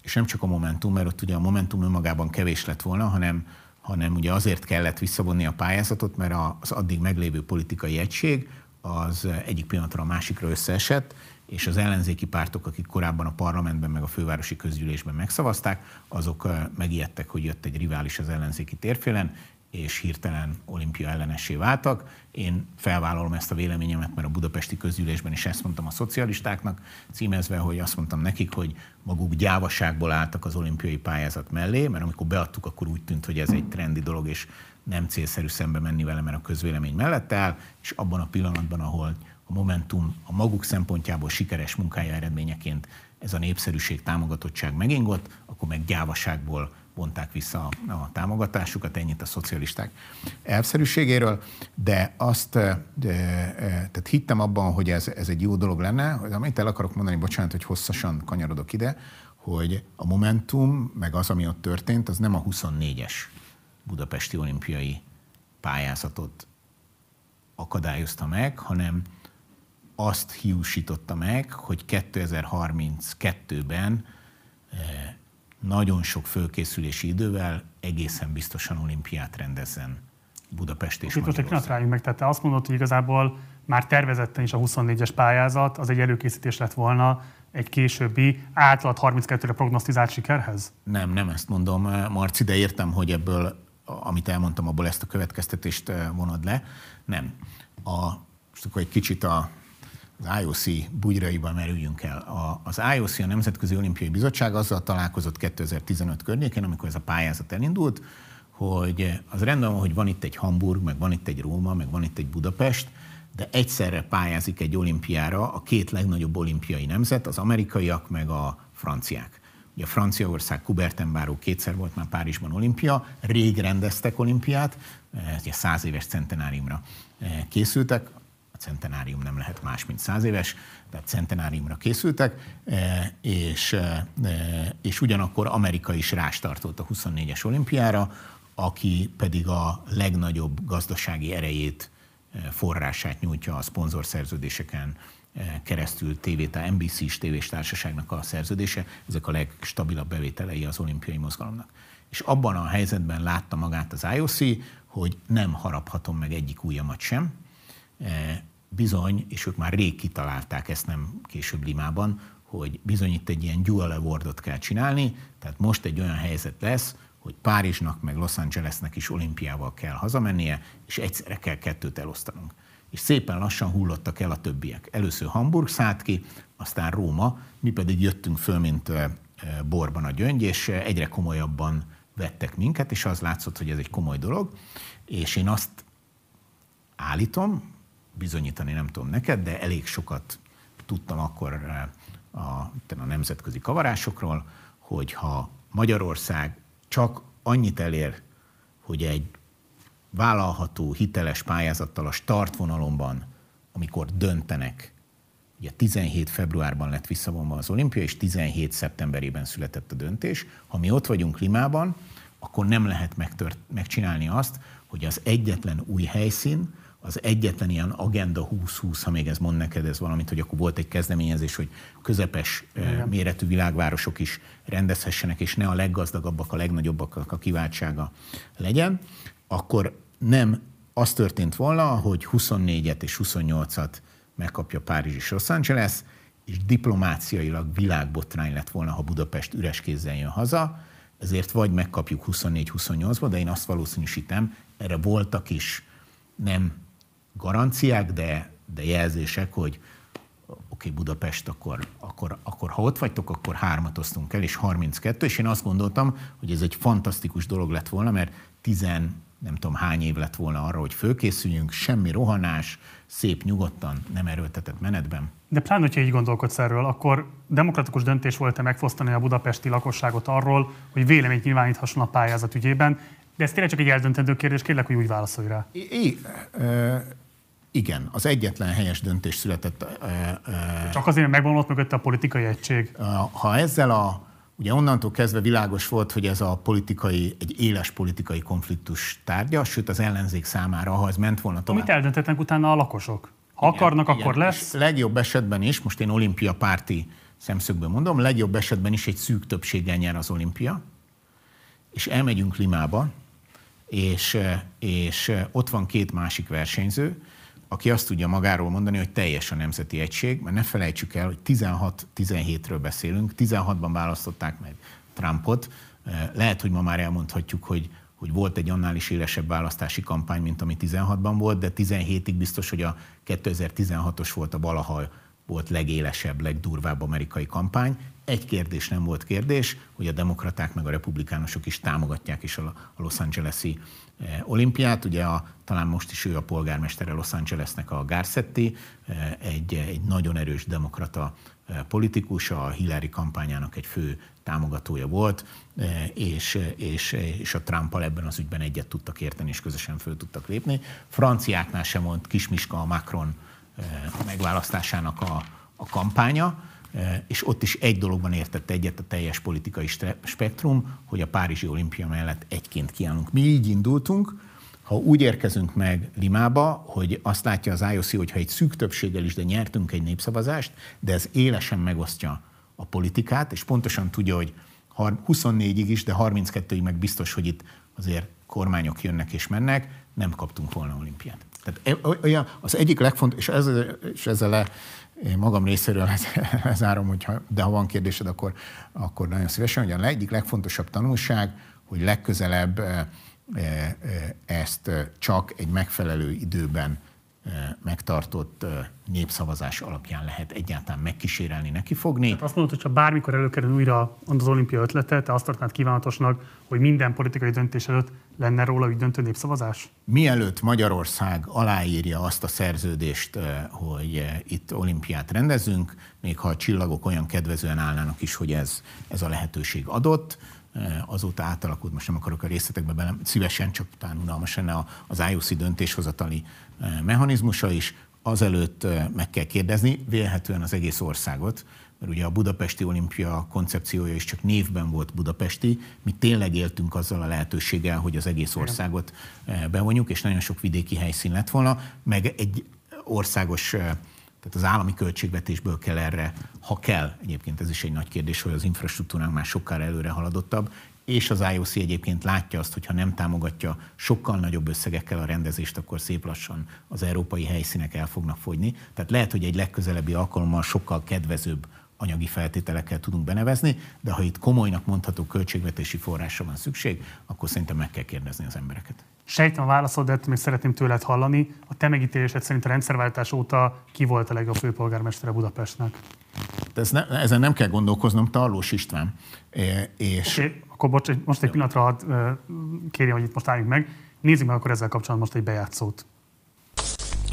és nem csak a Momentum, mert ott ugye a Momentum önmagában kevés lett volna, hanem, hanem ugye azért kellett visszavonni a pályázatot, mert az addig meglévő politikai egység az egyik pillanatra a másikra összeesett, és az ellenzéki pártok, akik korábban a parlamentben meg a fővárosi közgyűlésben megszavazták, azok megijedtek, hogy jött egy rivális az ellenzéki térfélen, és hirtelen olimpia ellenessé váltak. Én felvállalom ezt a véleményemet, mert a budapesti közgyűlésben is ezt mondtam a szocialistáknak, címezve, hogy azt mondtam nekik, hogy maguk gyávaságból álltak az olimpiai pályázat mellé, mert amikor beadtuk, akkor úgy tűnt, hogy ez egy trendi dolog, és nem célszerű szembe menni vele, mert a közvélemény mellett áll, és abban a pillanatban, ahol a Momentum a maguk szempontjából sikeres munkája eredményeként ez a népszerűség, támogatottság megingott, akkor meg gyávaságból vonták vissza a, a támogatásukat, ennyit a szocialisták elvszerűségéről, de azt de, tehát hittem abban, hogy ez, ez egy jó dolog lenne, hogy amit el akarok mondani, bocsánat, hogy hosszasan kanyarodok ide, hogy a Momentum, meg az, ami ott történt, az nem a 24-es budapesti olimpiai pályázatot akadályozta meg, hanem azt hiúsította meg, hogy 2032-ben eh, nagyon sok fölkészülési idővel egészen biztosan olimpiát rendezzen Budapest és Itt most egy pillanat meg, tehát te azt mondod, hogy igazából már tervezetten is a 24-es pályázat, az egy előkészítés lett volna egy későbbi átlag 32-re prognosztizált sikerhez? Nem, nem ezt mondom, Marci, de értem, hogy ebből, amit elmondtam, abból ezt a következtetést eh, vonod le. Nem. A, most akkor egy kicsit a az IOC bugyraiba merüljünk el. A, az IOC, a Nemzetközi Olimpiai Bizottság azzal találkozott 2015 környékén, amikor ez a pályázat elindult, hogy az rendben van, hogy van itt egy Hamburg, meg van itt egy Róma, meg van itt egy Budapest, de egyszerre pályázik egy olimpiára a két legnagyobb olimpiai nemzet, az amerikaiak meg a franciák. Ugye Franciaország Kubertenbáró kétszer volt már Párizsban olimpia, rég rendeztek olimpiát, ugye száz éves centenáriumra készültek, centenárium nem lehet más, mint száz éves, tehát centenáriumra készültek, e, és, e, e, és ugyanakkor Amerika is rástartott a 24-es olimpiára, aki pedig a legnagyobb gazdasági erejét, forrását nyújtja a szponzorszerződéseken keresztül TVT, NBC-s tévés társaságnak a szerződése, ezek a legstabilabb bevételei az olimpiai mozgalomnak. És abban a helyzetben látta magát az IOC, hogy nem haraphatom meg egyik ujjamat sem, bizony, és ők már rég kitalálták ezt nem később Limában, hogy bizony itt egy ilyen dual awardot kell csinálni, tehát most egy olyan helyzet lesz, hogy Párizsnak meg Los Angelesnek is olimpiával kell hazamennie, és egyszerre kell kettőt elosztanunk. És szépen lassan hullottak el a többiek. Először Hamburg szállt ki, aztán Róma, mi pedig jöttünk föl, mint borban a gyöngy, és egyre komolyabban vettek minket, és az látszott, hogy ez egy komoly dolog. És én azt állítom, bizonyítani nem tudom neked, de elég sokat tudtam akkor eh, a, a nemzetközi kavarásokról, hogy ha Magyarország csak annyit elér, hogy egy vállalható, hiteles pályázattal a startvonalomban, amikor döntenek, ugye 17 februárban lett visszavonva az olimpia, és 17 szeptemberében született a döntés. Ha mi ott vagyunk Limában, akkor nem lehet megtört, megcsinálni azt, hogy az egyetlen új helyszín, az egyetlen ilyen Agenda 2020, ha még ez mond neked ez valamit, hogy akkor volt egy kezdeményezés, hogy közepes Igen. méretű világvárosok is rendezhessenek, és ne a leggazdagabbak, a legnagyobbak a kiváltsága legyen, akkor nem az történt volna, hogy 24-et és 28-at megkapja Párizs és Los Angeles, és diplomáciailag világbotrány lett volna, ha Budapest üres kézzel jön haza, ezért vagy megkapjuk 24-28-ba, de én azt valószínűsítem, erre voltak is nem garanciák, de, de jelzések, hogy oké, okay, Budapest, akkor, akkor, akkor ha ott vagytok, akkor hármat osztunk el, és 32, és én azt gondoltam, hogy ez egy fantasztikus dolog lett volna, mert 10 nem tudom hány év lett volna arra, hogy fölkészüljünk, semmi rohanás, szép, nyugodtan, nem erőltetett menetben. De pláne, hogyha így gondolkodsz erről, akkor demokratikus döntés volt-e megfosztani a budapesti lakosságot arról, hogy véleményt nyilváníthasson a pályázat ügyében, de ez tényleg csak egy eldöntendő kérdés, kérlek, hogy úgy válaszolj rá. I- igen, az egyetlen helyes döntés született. Csak azért megvonult mögött a politikai egység. Ha ezzel a, ugye onnantól kezdve világos volt, hogy ez a politikai, egy éles politikai konfliktus tárgya, sőt az ellenzék számára, ha ez ment volna tovább. Mit eldöntetnek utána a lakosok? Ha igen, akarnak, igen, akkor lesz. legjobb esetben is, most én olimpia párti szemszögből mondom, legjobb esetben is egy szűk többséggel nyer az olimpia, és elmegyünk Limába, és, és ott van két másik versenyző, aki azt tudja magáról mondani, hogy teljes a nemzeti egység, mert ne felejtsük el, hogy 16-17-ről beszélünk, 16-ban választották meg Trumpot, lehet, hogy ma már elmondhatjuk, hogy, hogy volt egy annál is élesebb választási kampány, mint ami 16-ban volt, de 17-ig biztos, hogy a 2016-os volt a valaha volt legélesebb, legdurvább amerikai kampány. Egy kérdés nem volt kérdés, hogy a demokraták meg a republikánusok is támogatják is a Los Angeles-i eh, olimpiát. Ugye a, talán most is ő a polgármestere Los Angelesnek a Garcetti, eh, egy, egy nagyon erős demokrata eh, politikus, a Hillary kampányának egy fő támogatója volt, és, és, és a Trumpal ebben az ügyben egyet tudtak érteni, és közösen föl tudtak lépni. Franciáknál sem volt Kismiska a Macron megválasztásának a, a kampánya, és ott is egy dologban értett egyet a teljes politikai spektrum, hogy a Párizsi olimpia mellett egyként kiállunk. Mi így indultunk, ha úgy érkezünk meg Limába, hogy azt látja az IOC, hogy ha egy szűk többséggel is, de nyertünk egy népszavazást, de ez élesen megosztja a politikát, és pontosan tudja, hogy 24-ig is, de 32-ig meg biztos, hogy itt azért kormányok jönnek és mennek, nem kaptunk volna olimpiát. Tehát e, az egyik legfontosabb, és, ez, és ezzel én magam részéről lezárom, hogyha, de ha van kérdésed, akkor, akkor nagyon szívesen, hogy a egyik legfontosabb tanulság, hogy legközelebb e, e, ezt csak egy megfelelő időben megtartott népszavazás alapján lehet egyáltalán megkísérelni, neki fogni. Tehát azt mondod, hogy ha bármikor előkerül újra az olimpia ötlete, te azt tartnád kívánatosnak, hogy minden politikai döntés előtt lenne róla úgy döntő népszavazás? Mielőtt Magyarország aláírja azt a szerződést, hogy itt olimpiát rendezünk, még ha a csillagok olyan kedvezően állnának is, hogy ez, ez a lehetőség adott, azóta átalakult, most nem akarok a részletekbe bele, szívesen, csak talán unalmas lenne az IOC döntéshozatali mechanizmusa is, azelőtt meg kell kérdezni, vélhetően az egész országot, mert ugye a budapesti olimpia koncepciója is csak névben volt budapesti, mi tényleg éltünk azzal a lehetőséggel, hogy az egész országot bevonjuk, és nagyon sok vidéki helyszín lett volna, meg egy országos tehát az állami költségvetésből kell erre, ha kell, egyébként ez is egy nagy kérdés, hogy az infrastruktúránk már sokkal előre haladottabb, és az IOC egyébként látja azt, hogy ha nem támogatja sokkal nagyobb összegekkel a rendezést, akkor szép lassan az európai helyszínek el fognak fogyni. Tehát lehet, hogy egy legközelebbi alkalommal sokkal kedvezőbb anyagi feltételekkel tudunk benevezni, de ha itt komolynak mondható költségvetési forrásra van szükség, akkor szerintem meg kell kérdezni az embereket. Sejtem a válaszod, de még szeretném tőled hallani. A te megítélésed szerint a rendszerváltás óta ki volt a legjobb főpolgármestere Budapestnek? De ez ne, ezen nem kell gondolkoznom, Tarlós István. És... Okay, akkor bocs, most egy pillanatra kérjem, hogy itt most álljunk meg. Nézzük meg akkor ezzel kapcsolatban most egy bejátszót.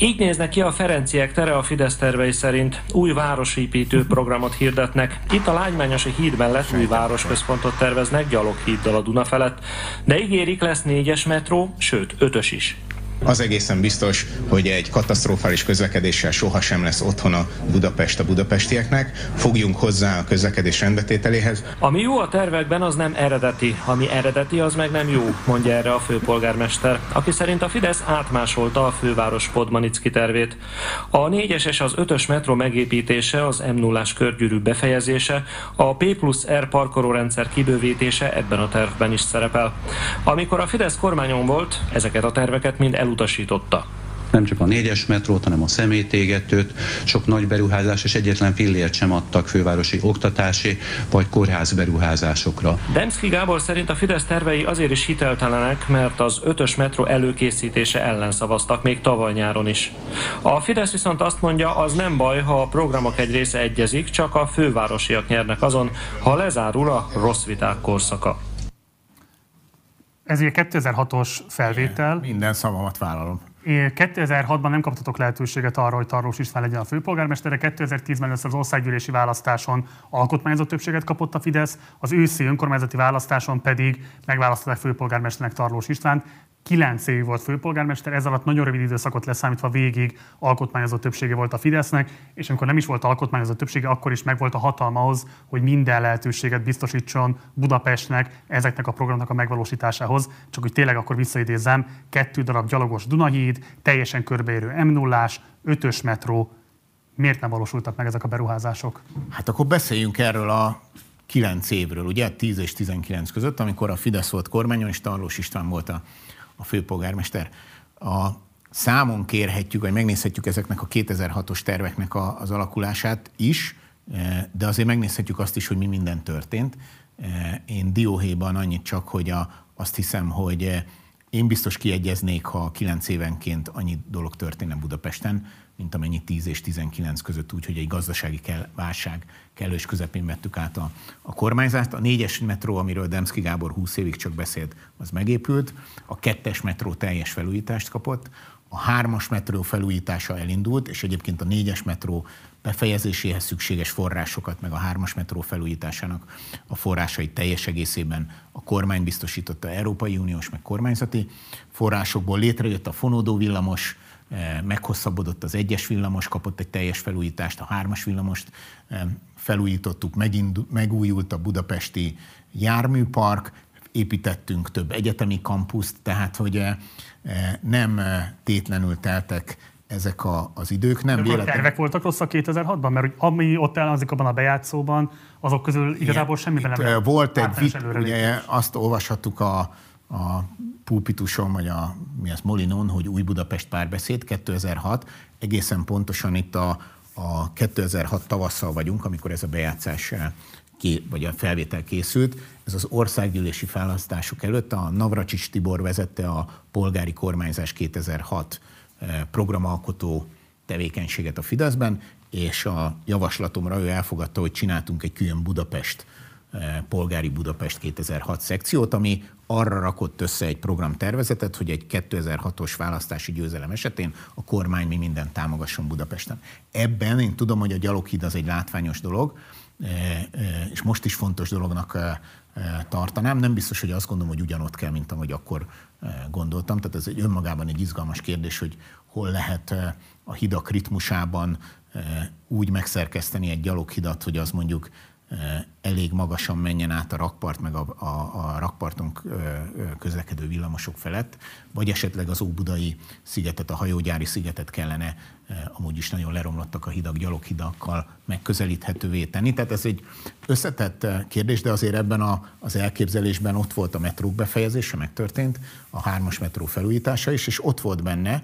Így néznek ki a Ferenciek tere a Fidesz tervei szerint. Új városépítő programot hirdetnek. Itt a Lágymányosi híd mellett új városközpontot terveznek gyaloghíddal a Duna felett, de ígérik lesz négyes metró, sőt ötös is. Az egészen biztos, hogy egy katasztrofális közlekedéssel sohasem lesz otthona Budapest a budapestieknek. Fogjunk hozzá a közlekedés rendbetételéhez. Ami jó a tervekben, az nem eredeti. Ami eredeti, az meg nem jó, mondja erre a főpolgármester, aki szerint a Fidesz átmásolta a főváros Podmanicki tervét. A 4-es és az 5-ös metró megépítése, az m 0 körgyűrű befejezése, a P plusz R parkolórendszer kibővítése ebben a tervben is szerepel. Amikor a Fidesz kormányon volt, ezeket a terveket mind el elutasította. Nem csak a négyes metrót, hanem a szemétégetőt, sok nagy beruházás és egyetlen fillért sem adtak fővárosi oktatási vagy kórház beruházásokra. Demszki Gábor szerint a Fidesz tervei azért is hiteltelenek, mert az ötös metró előkészítése ellen szavaztak még tavaly nyáron is. A Fidesz viszont azt mondja, az nem baj, ha a programok egy része egyezik, csak a fővárosiak nyernek azon, ha lezárul a rossz viták korszaka. Ez ugye 2006-os felvétel. Minden szavamat vállalom. 2006-ban nem kaptatok lehetőséget arra, hogy Tarlós István legyen a főpolgármestere. 2010-ben először az országgyűlési választáson alkotmányozó többséget kapott a Fidesz, az őszi önkormányzati választáson pedig megválasztották főpolgármesternek Tarlós István. 9 év volt főpolgármester, ez alatt nagyon rövid időszakot leszámítva végig alkotmányozó többsége volt a Fidesznek, és amikor nem is volt alkotmányozó többsége, akkor is megvolt a hatalma ahhoz, hogy minden lehetőséget biztosítson Budapestnek ezeknek a programnak a megvalósításához. Csak hogy tényleg akkor visszaidézzem, kettő darab gyalogos Dunahíd, teljesen körbeérő m 0 ötös metró, miért nem valósultak meg ezek a beruházások? Hát akkor beszéljünk erről a 9 évről, ugye 10 és 19 között, amikor a Fidesz volt kormányon, és Tarlós István volt a a főpolgármester. A számon kérhetjük, vagy megnézhetjük ezeknek a 2006-os terveknek a, az alakulását is, de azért megnézhetjük azt is, hogy mi minden történt. Én dióhéjban annyit csak, hogy a, azt hiszem, hogy én biztos kiegyeznék, ha kilenc évenként annyi dolog történne Budapesten, mint amennyi 10 és 19 között, úgyhogy egy gazdasági kell, válság kellős közepén vettük át a, a kormányzást. A négyes metró, amiről Demszki Gábor 20 évig csak beszélt, az megépült. A kettes metró teljes felújítást kapott. A hármas metró felújítása elindult, és egyébként a négyes metró befejezéséhez szükséges forrásokat, meg a hármas metró felújításának a forrásait teljes egészében a kormány biztosította Európai Uniós, meg kormányzati forrásokból. Létrejött a fonódó villamos, eh, meghosszabbodott az egyes villamos, kapott egy teljes felújítást, a hármas villamost eh, felújítottuk, megújult a budapesti járműpark, építettünk több egyetemi kampuszt, tehát hogy eh, nem tétlenül teltek ezek a, az idők. Nem véletlen... A tervek voltak rosszak 2006-ban? Mert ami ott elhangzik abban a bejátszóban, azok közül igazából semmi nem Volt egy vit, ugye azt olvashattuk a, a pulpituson, vagy a mi az, Molinon, hogy új Budapest párbeszéd 2006, egészen pontosan itt a, a 2006 tavasszal vagyunk, amikor ez a bejátszás ké, vagy a felvétel készült. Ez az országgyűlési választások előtt a Navracsics Tibor vezette a polgári kormányzás 2006 programalkotó tevékenységet a Fideszben, és a javaslatomra ő elfogadta, hogy csináltunk egy külön Budapest, polgári Budapest 2006 szekciót, ami arra rakott össze egy programtervezetet, hogy egy 2006-os választási győzelem esetén a kormány mi mindent támogasson Budapesten. Ebben én tudom, hogy a gyaloghíd az egy látványos dolog, és most is fontos dolognak tartanám. Nem biztos, hogy azt gondolom, hogy ugyanott kell, mint ahogy akkor gondoltam. Tehát ez egy önmagában egy izgalmas kérdés, hogy hol lehet a hidak ritmusában úgy megszerkeszteni egy gyaloghidat, hogy az mondjuk elég magasan menjen át a rakpart, meg a, a, a rakparton közlekedő villamosok felett, vagy esetleg az Óbudai szigetet, a hajógyári szigetet kellene, amúgy is nagyon leromlottak a hidak, gyaloghidakkal megközelíthetővé tenni. Tehát ez egy összetett kérdés, de azért ebben a, az elképzelésben ott volt a metrók befejezése, megtörtént, a hármas metró felújítása is, és ott volt benne,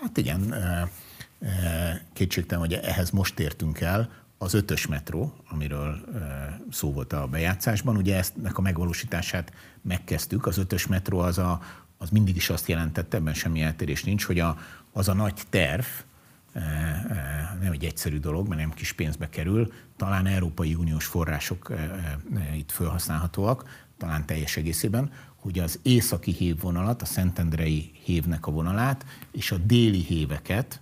hát igen, kétségtelen, hogy ehhez most értünk el, az ötös metró, amiről szó volt a bejátszásban, ugye eztnek a megvalósítását megkezdtük. Az ötös metró az, a, az mindig is azt jelentette, ebben semmi eltérés nincs, hogy a, az a nagy terv, nem egy egyszerű dolog, mert nem kis pénzbe kerül, talán Európai Uniós források itt felhasználhatóak, talán teljes egészében, hogy az északi hévvonalat, a Szentendrei hévnek a vonalát, és a déli héveket,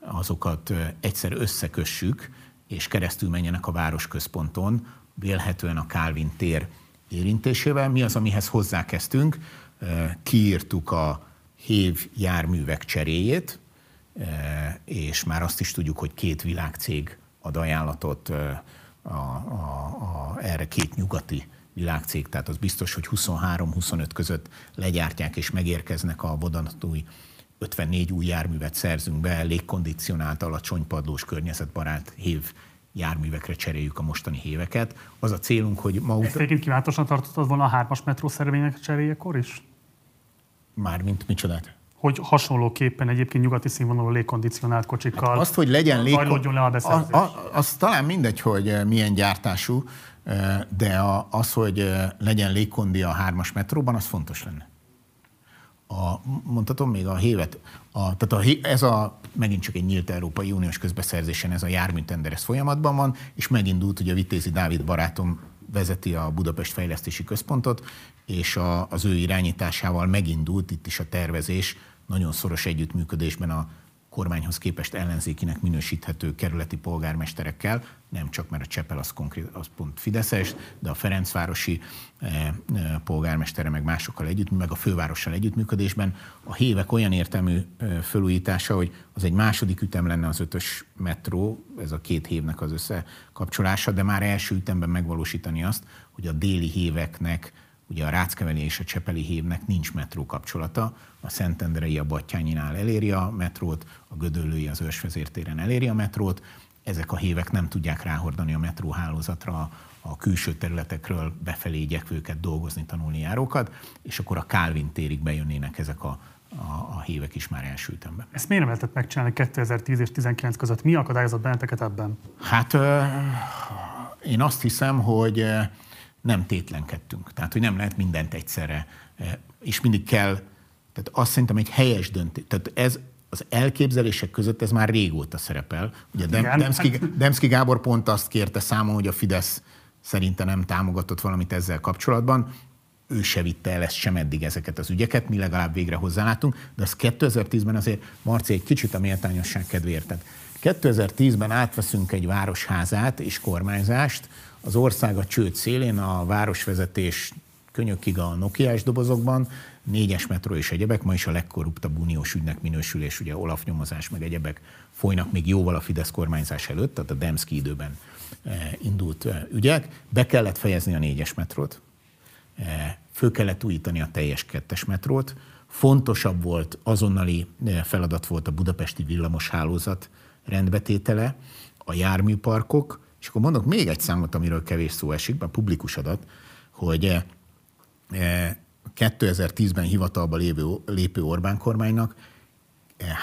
azokat egyszer összekössük, és keresztül menjenek a városközponton, vélhetően a Kálvin tér érintésével. Mi az, amihez hozzákezdtünk? Kiírtuk a hév járművek cseréjét, és már azt is tudjuk, hogy két világcég ad ajánlatot a, a, a, erre két nyugati világcég, tehát az biztos, hogy 23-25 között legyártják és megérkeznek a vodanatúj 54 új járművet szerzünk be, légkondicionált, alacsonypadlós, környezetbarát hév járművekre cseréljük a mostani héveket. Az a célunk, hogy ma... Ezt egyébként kívánatosan tartottad volna a hármas metró szervények cseréjekor is? Mármint micsodát? Hogy hasonlóképpen egyébként nyugati színvonalú légkondicionált kocsikkal hát azt, hogy legyen légkon... le a az, az, az talán mindegy, hogy eh, milyen gyártású, eh, de az, hogy eh, legyen légkondi a hármas metróban, az fontos lenne a, mondhatom még a hévet, a, tehát a, ez a, megint csak egy nyílt Európai Uniós közbeszerzésen ez a járműtender, ez folyamatban van, és megindult, hogy a Vitézi Dávid barátom vezeti a Budapest Fejlesztési Központot, és a, az ő irányításával megindult itt is a tervezés, nagyon szoros együttműködésben a kormányhoz képest ellenzékinek minősíthető kerületi polgármesterekkel, nem csak mert a Csepel az, konkrét, az pont Fideszes, de a Ferencvárosi eh, eh, polgármestere meg másokkal együtt, meg a fővárossal együttműködésben. A hévek olyan értelmű eh, felújítása, hogy az egy második ütem lenne az ötös metró, ez a két hévnek az összekapcsolása, de már első ütemben megvalósítani azt, hogy a déli héveknek Ugye a Ráckeveli és a Csepeli hívnek nincs metró kapcsolata, a Szentendrei a Battyányinál eléri a metrót, a Gödöllői az Ősvezértéren eléri a metrót, ezek a hívek nem tudják ráhordani a metróhálózatra a külső területekről befelé igyekvőket dolgozni, tanulni járókat, és akkor a Kálvin térig bejönnének ezek a, a, a hívek is már elsültem be. Ezt miért nem lehetett megcsinálni 2010 és 2019 között? Mi akadályozott benneteket ebben? Hát én azt hiszem, hogy nem tétlenkedtünk. Tehát, hogy nem lehet mindent egyszerre. És mindig kell, tehát azt szerintem egy helyes döntés. Tehát ez az elképzelések között ez már régóta szerepel. Ugye Dem- Demszki, Demszki Gábor pont azt kérte számon, hogy a Fidesz szerinte nem támogatott valamit ezzel kapcsolatban ő se vitte el ezt sem eddig ezeket az ügyeket, mi legalább végre hozzálátunk, de az 2010-ben azért, Marci, egy kicsit a méltányosság kedvéért. 2010-ben átveszünk egy városházát és kormányzást, az ország a csőd szélén, a városvezetés könyökig a Nokiás dobozokban, négyes metró és egyebek, ma is a legkorruptabb uniós ügynek minősülés, ugye Olaf nyomozás meg egyebek folynak még jóval a Fidesz kormányzás előtt, tehát a Demszki időben eh, indult eh, ügyek. Be kellett fejezni a négyes metrót, Eh, föl kellett újítani a teljes kettes metrót, fontosabb volt, azonnali feladat volt a budapesti villamos hálózat rendbetétele, a járműparkok, és akkor mondok még egy számot, amiről kevés szó esik, a publikus adat, hogy 2010-ben eh, hivatalba lévő, lépő Orbán kormánynak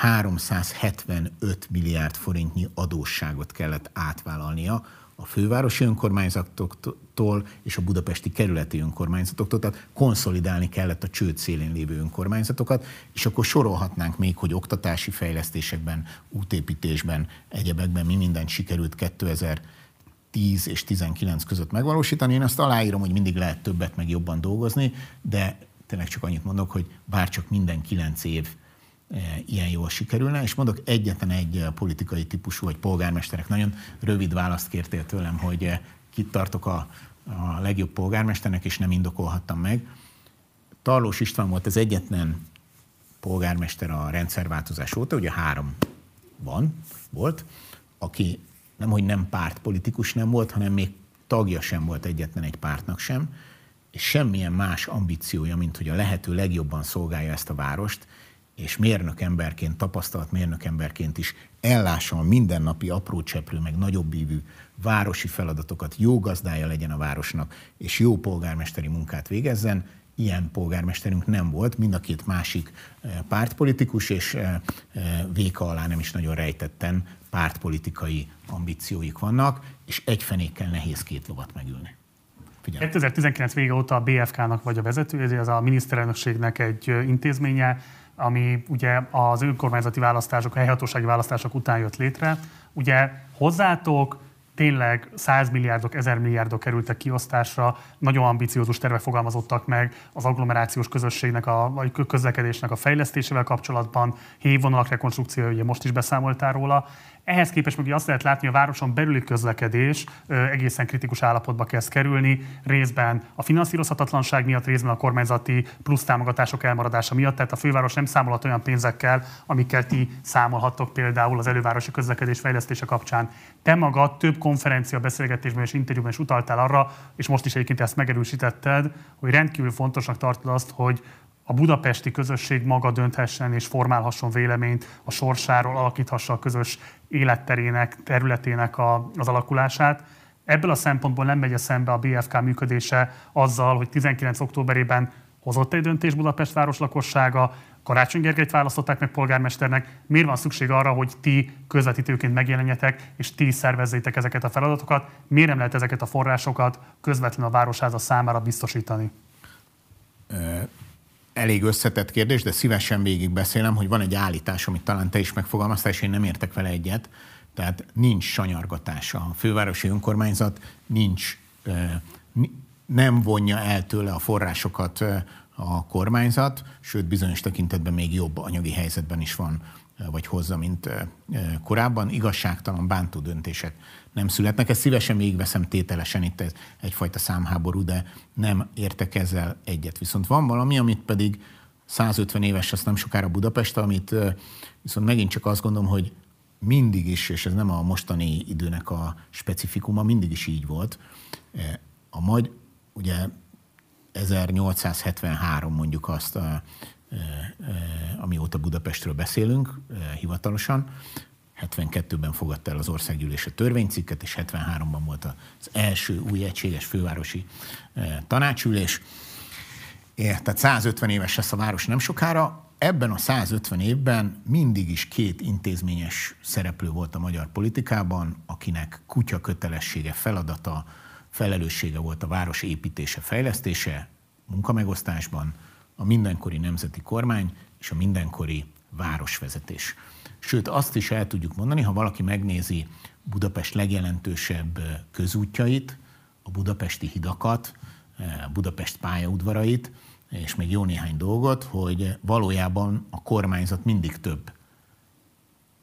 375 milliárd forintnyi adósságot kellett átvállalnia a fővárosi önkormányzatoktól és a budapesti kerületi önkormányzatoktól, tehát konszolidálni kellett a csőd szélén lévő önkormányzatokat, és akkor sorolhatnánk még, hogy oktatási fejlesztésekben, útépítésben, egyebekben mi mindent sikerült 2000 10 és 19 között megvalósítani. Én azt aláírom, hogy mindig lehet többet meg jobban dolgozni, de tényleg csak annyit mondok, hogy bárcsak minden 9 év Eh, ilyen jól sikerülne, és mondok egyetlen egy eh, politikai típusú, vagy polgármesterek, nagyon rövid választ kértél tőlem, hogy eh, kit tartok a, a legjobb polgármesternek, és nem indokolhattam meg. Tarlós István volt az egyetlen polgármester a rendszerváltozás óta, ugye három van, volt, aki nem, hogy nem pártpolitikus nem volt, hanem még tagja sem volt egyetlen egy pártnak sem, és semmilyen más ambíciója, mint hogy a lehető legjobban szolgálja ezt a várost, és mérnök emberként, tapasztalt mérnök emberként is ellássa a mindennapi apró cseprő, meg nagyobb ívű városi feladatokat, jó gazdája legyen a városnak, és jó polgármesteri munkát végezzen, ilyen polgármesterünk nem volt, mind a két másik eh, pártpolitikus, és eh, eh, véka alá nem is nagyon rejtetten pártpolitikai ambícióik vannak, és egy fenékkel nehéz két lovat megülni. Figyelj. 2019 vége óta a BFK-nak vagy a vezetője, ez a miniszterelnökségnek egy intézménye, ami ugye az önkormányzati választások, helyhatósági választások után jött létre. Ugye hozzátok tényleg 100 milliárdok, 1000 milliárdok kerültek kiosztásra, nagyon ambiciózus tervek fogalmazottak meg az agglomerációs közösségnek, a, vagy közlekedésnek a fejlesztésével kapcsolatban, hévvonalak rekonstrukciója, ugye most is beszámoltál róla, ehhez képest meg azt lehet látni, hogy a városon belüli közlekedés egészen kritikus állapotba kezd kerülni, részben a finanszírozhatatlanság miatt, részben a kormányzati plusz támogatások elmaradása miatt. Tehát a főváros nem számolhat olyan pénzekkel, amikkel ti számolhattok például az elővárosi közlekedés fejlesztése kapcsán. Te magad több konferencia, beszélgetésben és interjúban is utaltál arra, és most is egyébként ezt megerősítetted, hogy rendkívül fontosnak tartod azt, hogy a budapesti közösség maga dönthessen és formálhasson véleményt a sorsáról, alakíthassa a közös életterének, területének a, az alakulását. Ebből a szempontból nem megy szembe a BFK működése azzal, hogy 19. októberében hozott egy döntés Budapest város lakossága, Karácsony Gergelyt választották meg polgármesternek. Miért van szükség arra, hogy ti közvetítőként megjelenjetek, és ti szervezzétek ezeket a feladatokat? Miért nem lehet ezeket a forrásokat közvetlenül a városháza számára biztosítani? Elég összetett kérdés, de szívesen végig beszélem, hogy van egy állítás, amit talán te is megfogalmaztál, és én nem értek vele egyet. Tehát nincs sanyargatása. A fővárosi önkormányzat nincs, nem vonja el tőle a forrásokat a kormányzat, sőt bizonyos tekintetben még jobb anyagi helyzetben is van, vagy hozza, mint korábban. Igazságtalan, bántó döntések nem születnek. Ezt szívesen végigveszem tételesen, itt ez egyfajta számháború, de nem értek ezzel egyet. Viszont van valami, amit pedig 150 éves, azt nem sokára Budapest, amit viszont megint csak azt gondolom, hogy mindig is, és ez nem a mostani időnek a specifikuma, mindig is így volt. A magy, ugye 1873 mondjuk azt, amióta Budapestről beszélünk hivatalosan, 72-ben fogadta el az országgyűlés a törvénycikket, és 73-ban volt az első új egységes fővárosi tanácsülés. É, tehát 150 éves lesz a város nem sokára. Ebben a 150 évben mindig is két intézményes szereplő volt a magyar politikában, akinek kutya kötelessége, feladata, felelőssége volt a város építése, fejlesztése, munkamegosztásban, a mindenkori nemzeti kormány és a mindenkori városvezetés. Sőt, azt is el tudjuk mondani, ha valaki megnézi Budapest legjelentősebb közútjait, a budapesti hidakat, Budapest pályaudvarait, és még jó néhány dolgot, hogy valójában a kormányzat mindig több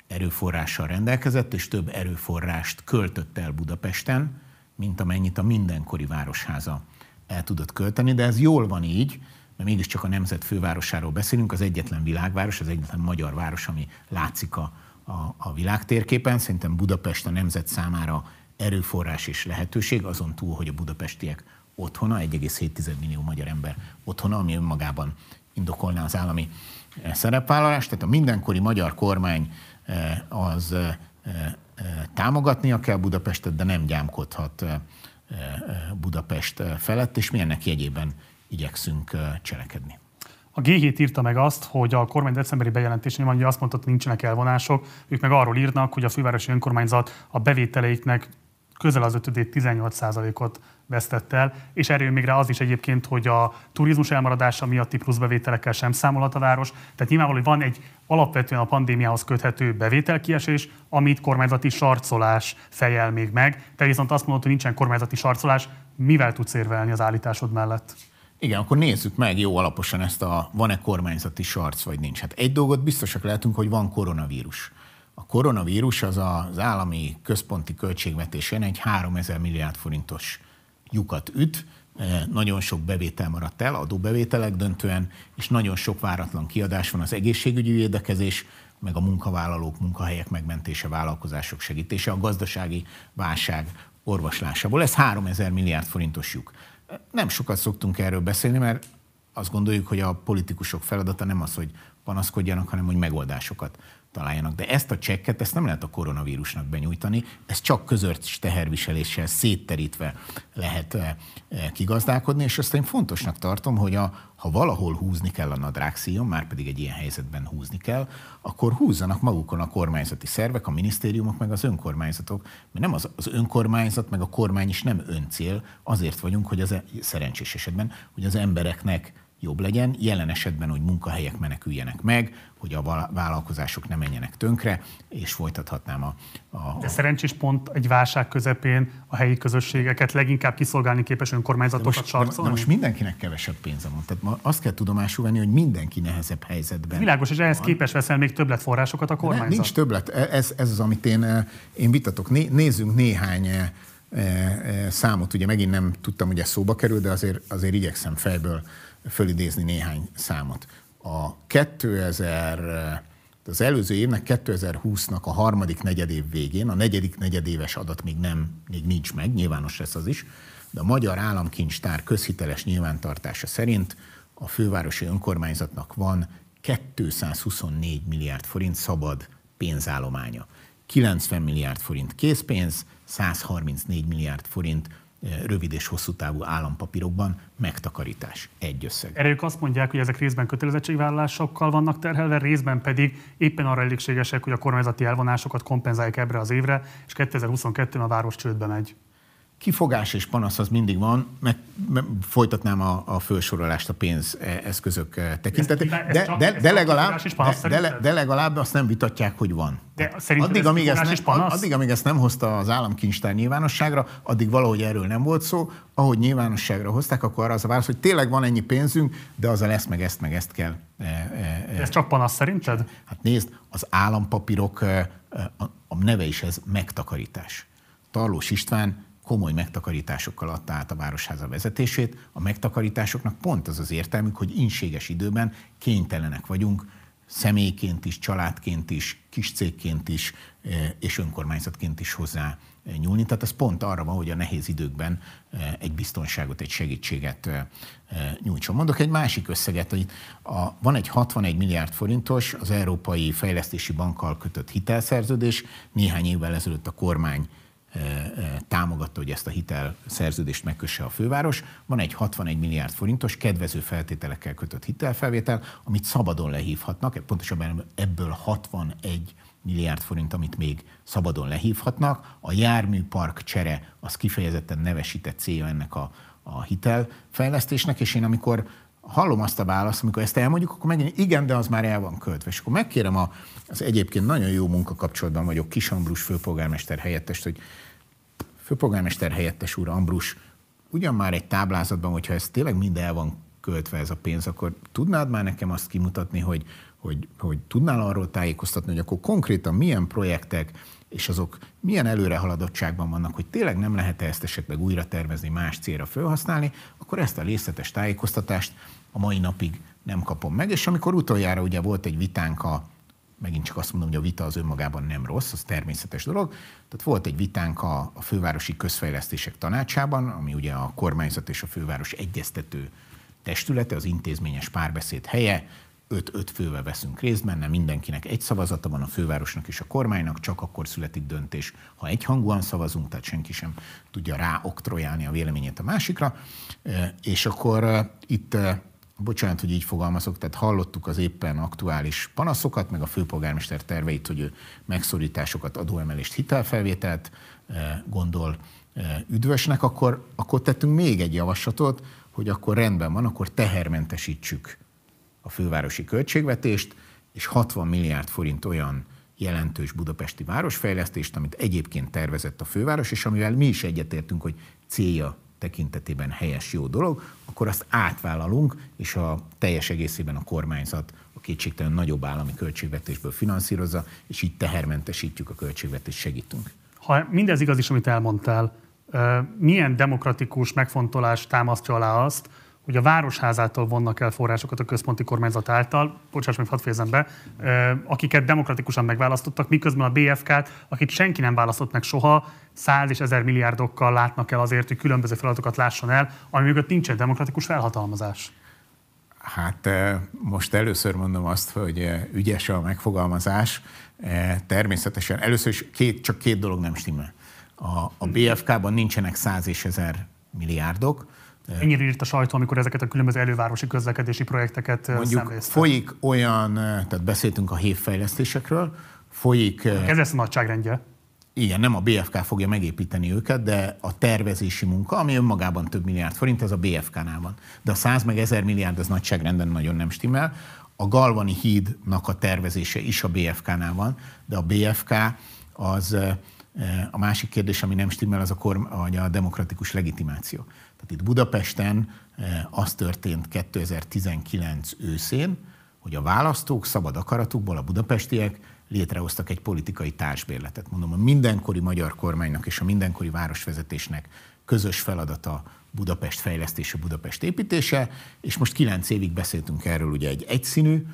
erőforrással rendelkezett, és több erőforrást költött el Budapesten, mint amennyit a mindenkori városháza el tudott költeni, de ez jól van így, mert mégiscsak a nemzet fővárosáról beszélünk, az egyetlen világváros, az egyetlen magyar város, ami látszik a, a, a világtérképen. Szerintem Budapest a nemzet számára erőforrás és lehetőség, azon túl, hogy a budapestiek otthona, 1,7 millió magyar ember otthona, ami önmagában indokolná az állami eh, szerepvállalást. Tehát a mindenkori magyar kormány eh, az eh, támogatnia kell Budapestet, de nem gyámkodhat Budapest felett, és mi ennek jegyében igyekszünk cselekedni. A G7 írta meg azt, hogy a kormány decemberi bejelentésén van, hogy azt mondta, hogy nincsenek elvonások, ők meg arról írnak, hogy a fővárosi önkormányzat a bevételeiknek közel az ötödét 18%-ot vesztett el, és erről még rá az is egyébként, hogy a turizmus elmaradása miatti pluszbevételekkel sem számolhat a város. Tehát nyilvánvaló, hogy van egy alapvetően a pandémiához köthető bevételkiesés, amit kormányzati sarcolás fejel még meg. Te viszont azt mondod, hogy nincsen kormányzati sarcolás, mivel tudsz érvelni az állításod mellett? Igen, akkor nézzük meg jó alaposan ezt a van-e kormányzati sarc, vagy nincs. Hát egy dolgot biztosak lehetünk, hogy van koronavírus. A koronavírus az az állami központi költségvetésén egy 3000 milliárd forintos lyukat üt, e, nagyon sok bevétel maradt el, adóbevételek döntően, és nagyon sok váratlan kiadás van az egészségügyi védekezés, meg a munkavállalók, munkahelyek megmentése, vállalkozások segítése, a gazdasági válság orvoslásából. Ez 3000 milliárd forintos lyuk. Nem sokat szoktunk erről beszélni, mert azt gondoljuk, hogy a politikusok feladata nem az, hogy panaszkodjanak, hanem hogy megoldásokat találjanak. De ezt a csekket, ezt nem lehet a koronavírusnak benyújtani, ez csak közös teherviseléssel szétterítve lehet eh, eh, kigazdálkodni, és azt én fontosnak tartom, hogy a, ha valahol húzni kell a nadrágszíjon, már pedig egy ilyen helyzetben húzni kell, akkor húzzanak magukon a kormányzati szervek, a minisztériumok, meg az önkormányzatok, mert nem az, az önkormányzat, meg a kormány is nem öncél, azért vagyunk, hogy az e, szerencsés esetben, hogy az embereknek jobb legyen, jelen esetben, hogy munkahelyek meneküljenek meg, hogy a vállalkozások ne menjenek tönkre, és folytathatnám a... a De szerencsés pont egy válság közepén a helyi közösségeket leginkább kiszolgálni képes önkormányzatokat sarcolni? De most mindenkinek kevesebb pénze van. Tehát ma azt kell tudomásul venni, hogy mindenki nehezebb helyzetben. Világos, és ehhez van. képes veszel még többletforrásokat a kormányzat? Ne, nincs többlet. E- ez, ez az, amit én, eh, én vitatok. Né, nézzünk néhány eh, számot. Ugye megint nem tudtam, hogy ez szóba kerül, de azért, azért igyekszem fejből fölidézni néhány számot. A 2000, az előző évnek 2020-nak a harmadik negyedév végén, a negyedik negyedéves adat még, nem, még nincs meg, nyilvános lesz az is, de a Magyar Államkincstár közhiteles nyilvántartása szerint a fővárosi önkormányzatnak van 224 milliárd forint szabad pénzállománya. 90 milliárd forint készpénz, 134 milliárd forint rövid és hosszú távú állampapírokban megtakarítás. Egy összeg. Erre ők azt mondják, hogy ezek részben kötelezettségvállalásokkal vannak terhelve, részben pedig éppen arra elégségesek, hogy a kormányzati elvonásokat kompenzálják ebbre az évre, és 2022-ben a város csődbe megy kifogás és panasz az mindig van, meg, meg folytatnám a, a felsorolást a pénzeszközök eh, tekintetében, de, de, de, legalább, de, de, de legalább azt nem vitatják, hogy van. De addig, amíg ezt ne, addig, amíg ezt nem hozta az államkincstár nyilvánosságra, addig valahogy erről nem volt szó. Ahogy nyilvánosságra hozták, akkor arra az a válasz, hogy tényleg van ennyi pénzünk, de az a lesz, meg ezt, meg ezt kell. E, e, e. Ez csak panasz szerinted? Hát nézd, az állampapírok, a, a neve is ez megtakarítás. Tarlós István komoly megtakarításokkal adta át a Városháza vezetését. A megtakarításoknak pont az az értelmük, hogy inséges időben kénytelenek vagyunk személyként is, családként is, kis cégként is eh, és önkormányzatként is hozzá eh, nyúlni. Tehát ez pont arra van, hogy a nehéz időkben eh, egy biztonságot, egy segítséget nyújtson. Mondok egy másik összeget, hogy a, van egy 61 milliárd forintos az Európai Fejlesztési Bankkal kötött hitelszerződés. Néhány évvel ezelőtt a kormány támogatta, hogy ezt a hitel szerződést megkösse a főváros. Van egy 61 milliárd forintos kedvező feltételekkel kötött hitelfelvétel, amit szabadon lehívhatnak, pontosabban ebből 61 milliárd forint, amit még szabadon lehívhatnak. A járműpark csere az kifejezetten nevesített célja ennek a, a hitelfejlesztésnek, és én amikor hallom azt a választ, amikor ezt elmondjuk, akkor megint igen, de az már el van költve. És akkor megkérem a, az egyébként nagyon jó munkakapcsolatban vagyok Kis Ambrus főpolgármester helyettest, hogy főpolgármester helyettes úr Ambrus, ugyan már egy táblázatban, hogyha ez tényleg mind el van költve ez a pénz, akkor tudnád már nekem azt kimutatni, hogy, hogy, hogy tudnál arról tájékoztatni, hogy akkor konkrétan milyen projektek, és azok milyen előrehaladottságban vannak, hogy tényleg nem lehet-e ezt esetleg újra tervezni, más célra felhasználni, akkor ezt a részletes tájékoztatást a mai napig nem kapom meg. És amikor utoljára ugye volt egy vitánk a megint csak azt mondom, hogy a vita az önmagában nem rossz, az természetes dolog. Tehát volt egy vitánk a, a fővárosi közfejlesztések tanácsában, ami ugye a kormányzat és a főváros egyeztető testülete, az intézményes párbeszéd helye, öt-öt fővel veszünk részt benne, mindenkinek egy szavazata van a fővárosnak és a kormánynak, csak akkor születik döntés, ha egyhangúan szavazunk, tehát senki sem tudja rá oktrojálni a véleményét a másikra. És akkor itt bocsánat, hogy így fogalmazok, tehát hallottuk az éppen aktuális panaszokat, meg a főpolgármester terveit, hogy ő megszorításokat, adóemelést, hitelfelvételt gondol üdvösnek, akkor, akkor tettünk még egy javaslatot, hogy akkor rendben van, akkor tehermentesítsük a fővárosi költségvetést, és 60 milliárd forint olyan jelentős budapesti városfejlesztést, amit egyébként tervezett a főváros, és amivel mi is egyetértünk, hogy célja tekintetében helyes, jó dolog, akkor azt átvállalunk, és a teljes egészében a kormányzat a kétségtelen nagyobb állami költségvetésből finanszírozza, és így tehermentesítjük a költségvetést, segítünk. Ha mindez igaz is, amit elmondtál, milyen demokratikus megfontolás támasztja alá azt, hogy a Városházától vonnak el forrásokat a központi kormányzat által, bocsáss meg, hadd fejezem be, akiket demokratikusan megválasztottak, miközben a BFK-t, akit senki nem választott meg soha, száz és ezer milliárdokkal látnak el azért, hogy különböző feladatokat lásson el, ami mögött nincsen demokratikus felhatalmazás. Hát most először mondom azt, hogy ügyes a megfogalmazás. Természetesen először is két, csak két dolog nem stimmel. A, a BFK-ban nincsenek száz és ezer milliárdok, Ennyire írt a sajtó, amikor ezeket a különböző elővárosi közlekedési projekteket Mondjuk szemlézte. folyik olyan, tehát beszéltünk a hévfejlesztésekről, folyik... Ez lesz a nagyságrendje. Igen, nem a BFK fogja megépíteni őket, de a tervezési munka, ami önmagában több milliárd forint, ez a BFK-nál van. De a 100 meg 1000 milliárd az nagyságrenden nagyon nem stimmel. A Galvani hídnak a tervezése is a BFK-nál van, de a BFK az a másik kérdés, ami nem stimmel, az a, korm, a demokratikus legitimáció. Tehát itt Budapesten az történt 2019 őszén, hogy a választók szabad akaratukból, a budapestiek létrehoztak egy politikai társbérletet. Mondom, a mindenkori magyar kormánynak és a mindenkori városvezetésnek közös feladata Budapest fejlesztése, Budapest építése, és most kilenc évig beszéltünk erről, ugye egy egyszínű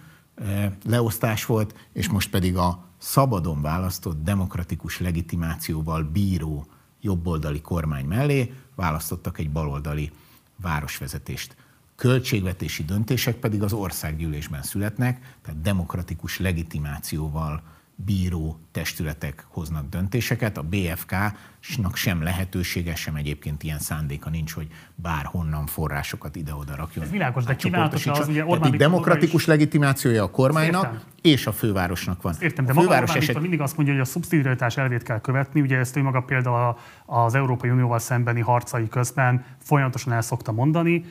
leosztás volt, és most pedig a szabadon választott demokratikus legitimációval bíró jobboldali kormány mellé választottak egy baloldali városvezetést. Költségvetési döntések pedig az országgyűlésben születnek, tehát demokratikus legitimációval bíró testületek hoznak döntéseket. A BFK-nak sem lehetősége, sem egyébként ilyen szándéka nincs, hogy bárhonnan forrásokat ide-oda rakjon. Ez világos, de kívánatos az ugye Orbán demokratikus is... legitimációja a kormánynak Értem. és a fővárosnak van. Értem, de a főváros maga eset... mindig azt mondja, hogy a szubszidiaritás elvét kell követni. Ugye ezt ő maga például az Európai Unióval szembeni harcai közben folyamatosan el szokta mondani.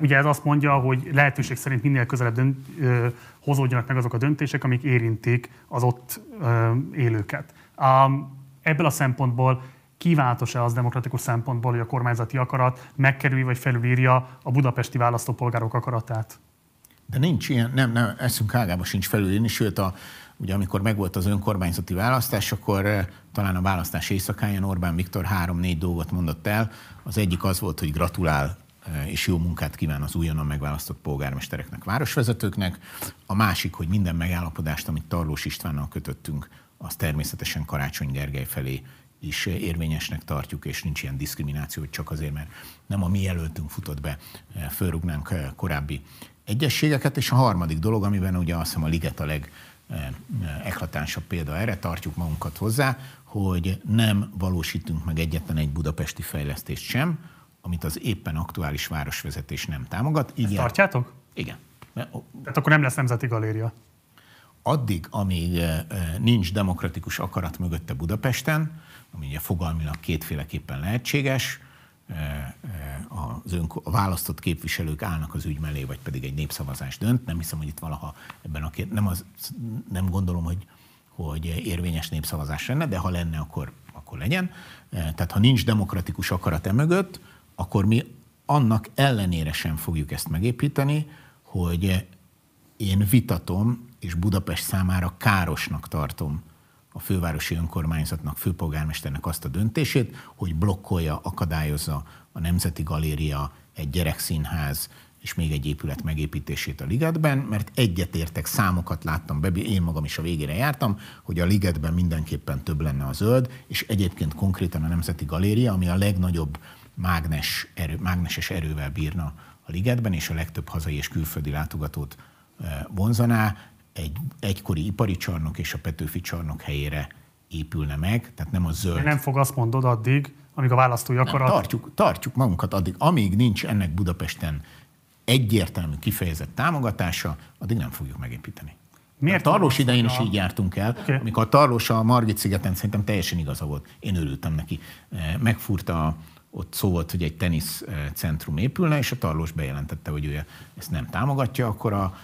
Ugye ez azt mondja, hogy lehetőség szerint minél közelebb dönt, hozódjanak meg azok a döntések, amik érintik az ott élőket. Ebből a szempontból kívánatos-e az demokratikus szempontból, hogy a kormányzati akarat megkerülj vagy felülírja a budapesti választópolgárok akaratát? De nincs ilyen, nem, nem, eszünk ágában sincs felülírni, sőt, a, ugye amikor megvolt az önkormányzati választás, akkor talán a választás éjszakáján Orbán Viktor három-négy dolgot mondott el. Az egyik az volt, hogy gratulál és jó munkát kíván az újonnan megválasztott polgármestereknek, városvezetőknek. A másik, hogy minden megállapodást, amit Tarlós Istvánnal kötöttünk, az természetesen Karácsony Gergely felé is érvényesnek tartjuk, és nincs ilyen diszkrimináció, hogy csak azért, mert nem a mi jelöltünk futott be, fölrugnánk korábbi egyességeket. És a harmadik dolog, amiben ugye azt hiszem a Liget a leg eklatánsabb példa erre, tartjuk magunkat hozzá, hogy nem valósítunk meg egyetlen egy budapesti fejlesztést sem, amit az éppen aktuális városvezetés nem támogat. Így Ezt tartjátok? Igen. Tehát akkor nem lesz nemzeti galéria? Addig, amíg eh, eh, nincs demokratikus akarat mögötte Budapesten, ami ugye fogalmilag kétféleképpen lehetséges, eh, az ön, a választott képviselők állnak az ügy mellé, vagy pedig egy népszavazás dönt. Nem hiszem, hogy itt valaha ebben a két, nem, az, nem gondolom, hogy, hogy érvényes népszavazás lenne, de ha lenne, akkor, akkor legyen. Tehát ha nincs demokratikus akarat emögött, akkor mi annak ellenére sem fogjuk ezt megépíteni, hogy én vitatom, és Budapest számára károsnak tartom a fővárosi önkormányzatnak, főpolgármesternek azt a döntését, hogy blokkolja, akadályozza a Nemzeti Galéria, egy gyerekszínház és még egy épület megépítését a Ligetben, mert egyetértek, számokat láttam be, én magam is a végére jártam, hogy a Ligetben mindenképpen több lenne a zöld, és egyébként konkrétan a Nemzeti Galéria, ami a legnagyobb mágnes erő, mágneses erővel bírna a ligetben, és a legtöbb hazai és külföldi látogatót vonzaná, egy egykori ipari csarnok és a Petőfi csarnok helyére épülne meg, tehát nem a zöld. Nem fog azt mondod addig, amíg a választói akarat... Nem, tartjuk, tartjuk magunkat addig, amíg nincs ennek Budapesten egyértelmű kifejezett támogatása, addig nem fogjuk megépíteni. Miért a Tarlós idején is így jártunk el, okay. amikor a Tarlós a Margit szigeten szerintem teljesen igaza volt. Én örültem neki. Megfúrta ott szó volt, hogy egy teniszcentrum épülne, és a Tarlós bejelentette, hogy ő ezt nem támogatja, akkor a,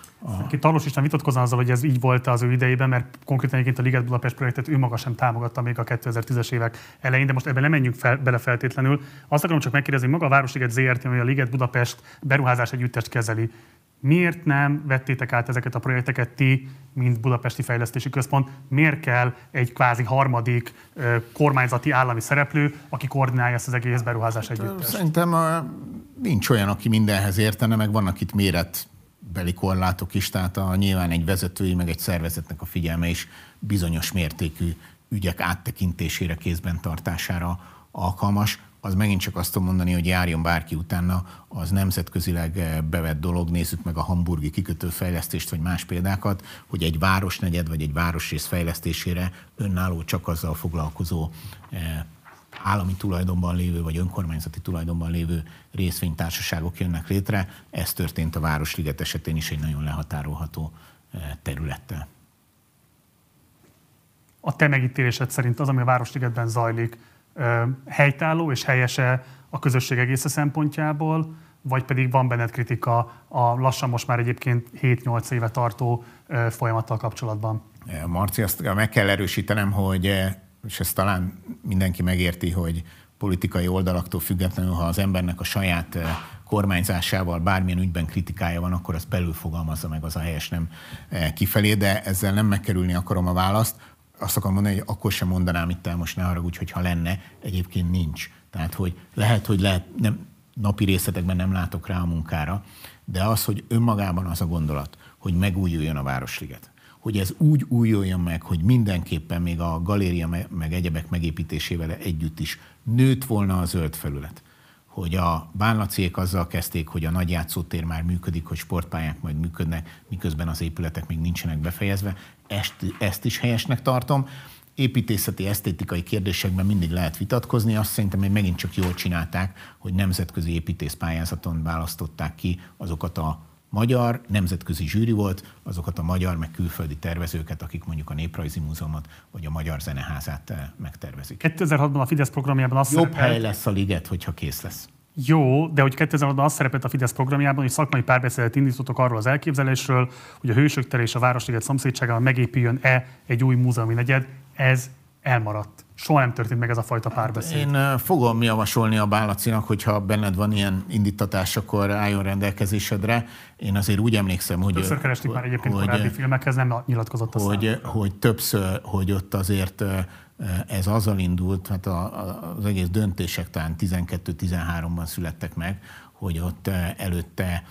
Ki Tarlós István vitatkozna azzal, hogy ez így volt az ő idejében, mert konkrétan egyébként a Liget Budapest projektet ő maga sem támogatta még a 2010-es évek elején, de most ebben nem menjünk fel, bele feltétlenül. Azt akarom csak megkérdezni, maga a Városliget ZRT, ami a Liget Budapest beruházás együttest kezeli, Miért nem vettétek át ezeket a projekteket ti, mint Budapesti Fejlesztési Központ? Miért kell egy kvázi harmadik kormányzati állami szereplő, aki koordinálja ezt az egész beruházás hát, együtt? Szerintem nincs olyan, aki mindenhez értene, meg vannak itt méret beli korlátok is, tehát a, nyilván egy vezetői, meg egy szervezetnek a figyelme is bizonyos mértékű ügyek áttekintésére, kézben tartására alkalmas. Az megint csak azt tudom mondani, hogy járjon bárki utána, az nemzetközileg eh, bevett dolog, nézzük meg a hamburgi kikötőfejlesztést, vagy más példákat, hogy egy városnegyed, vagy egy városrész fejlesztésére önálló csak azzal foglalkozó eh, állami tulajdonban lévő, vagy önkormányzati tulajdonban lévő részvénytársaságok jönnek létre. Ez történt a Városliget esetén is egy nagyon lehatárolható eh, területtel. A te megítélésed szerint az, ami a Városligetben zajlik, helytálló és helyese a közösség egész szempontjából, vagy pedig van benned kritika a lassan most már egyébként 7-8 éve tartó folyamattal kapcsolatban? Marci, azt meg kell erősítenem, hogy, és ezt talán mindenki megérti, hogy politikai oldalaktól függetlenül, ha az embernek a saját kormányzásával bármilyen ügyben kritikája van, akkor azt belül fogalmazza meg az a helyes, nem kifelé, de ezzel nem megkerülni akarom a választ. Azt akarom mondani, hogy akkor sem mondanám itt el, most ne haragudj, hogyha lenne, egyébként nincs. Tehát, hogy lehet, hogy lehet, nem, napi részletekben nem látok rá a munkára, de az, hogy önmagában az a gondolat, hogy megújuljon a Városliget, hogy ez úgy újuljon meg, hogy mindenképpen még a galéria meg egyebek megépítésével együtt is nőtt volna a zöld felület hogy a bánlacék azzal kezdték, hogy a nagy játszótér már működik, hogy sportpályák majd működnek, miközben az épületek még nincsenek befejezve. Ezt, ezt is helyesnek tartom. Építészeti, esztétikai kérdésekben mindig lehet vitatkozni. Azt szerintem, hogy megint csak jól csinálták, hogy nemzetközi építészpályázaton választották ki azokat a magyar nemzetközi zsűri volt, azokat a magyar meg külföldi tervezőket, akik mondjuk a Néprajzi Múzeumot vagy a Magyar Zeneházát eh, megtervezik. 2006-ban a Fidesz programjában azt Jobb szerepelt... hely lesz a liget, hogyha kész lesz. Jó, de hogy 2006-ban azt szerepelt a Fidesz programjában, hogy szakmai párbeszédet indítottak arról az elképzelésről, hogy a Hősök tere és a Városliget szomszédságában megépüljön-e egy új múzeumi negyed, ez elmaradt. Soha nem történt meg ez a fajta párbeszéd. Én fogom javasolni a Bálacinak, hogyha benned van ilyen indítatás, akkor álljon rendelkezésedre. Én azért úgy emlékszem, hogy... Többször keresték már egyébként hogy, korábbi filmekhez, nem nyilatkozott a hogy, hogy többször, hogy ott azért ez azzal indult, hát az egész döntések talán 12-13-ban születtek meg, hogy ott előtte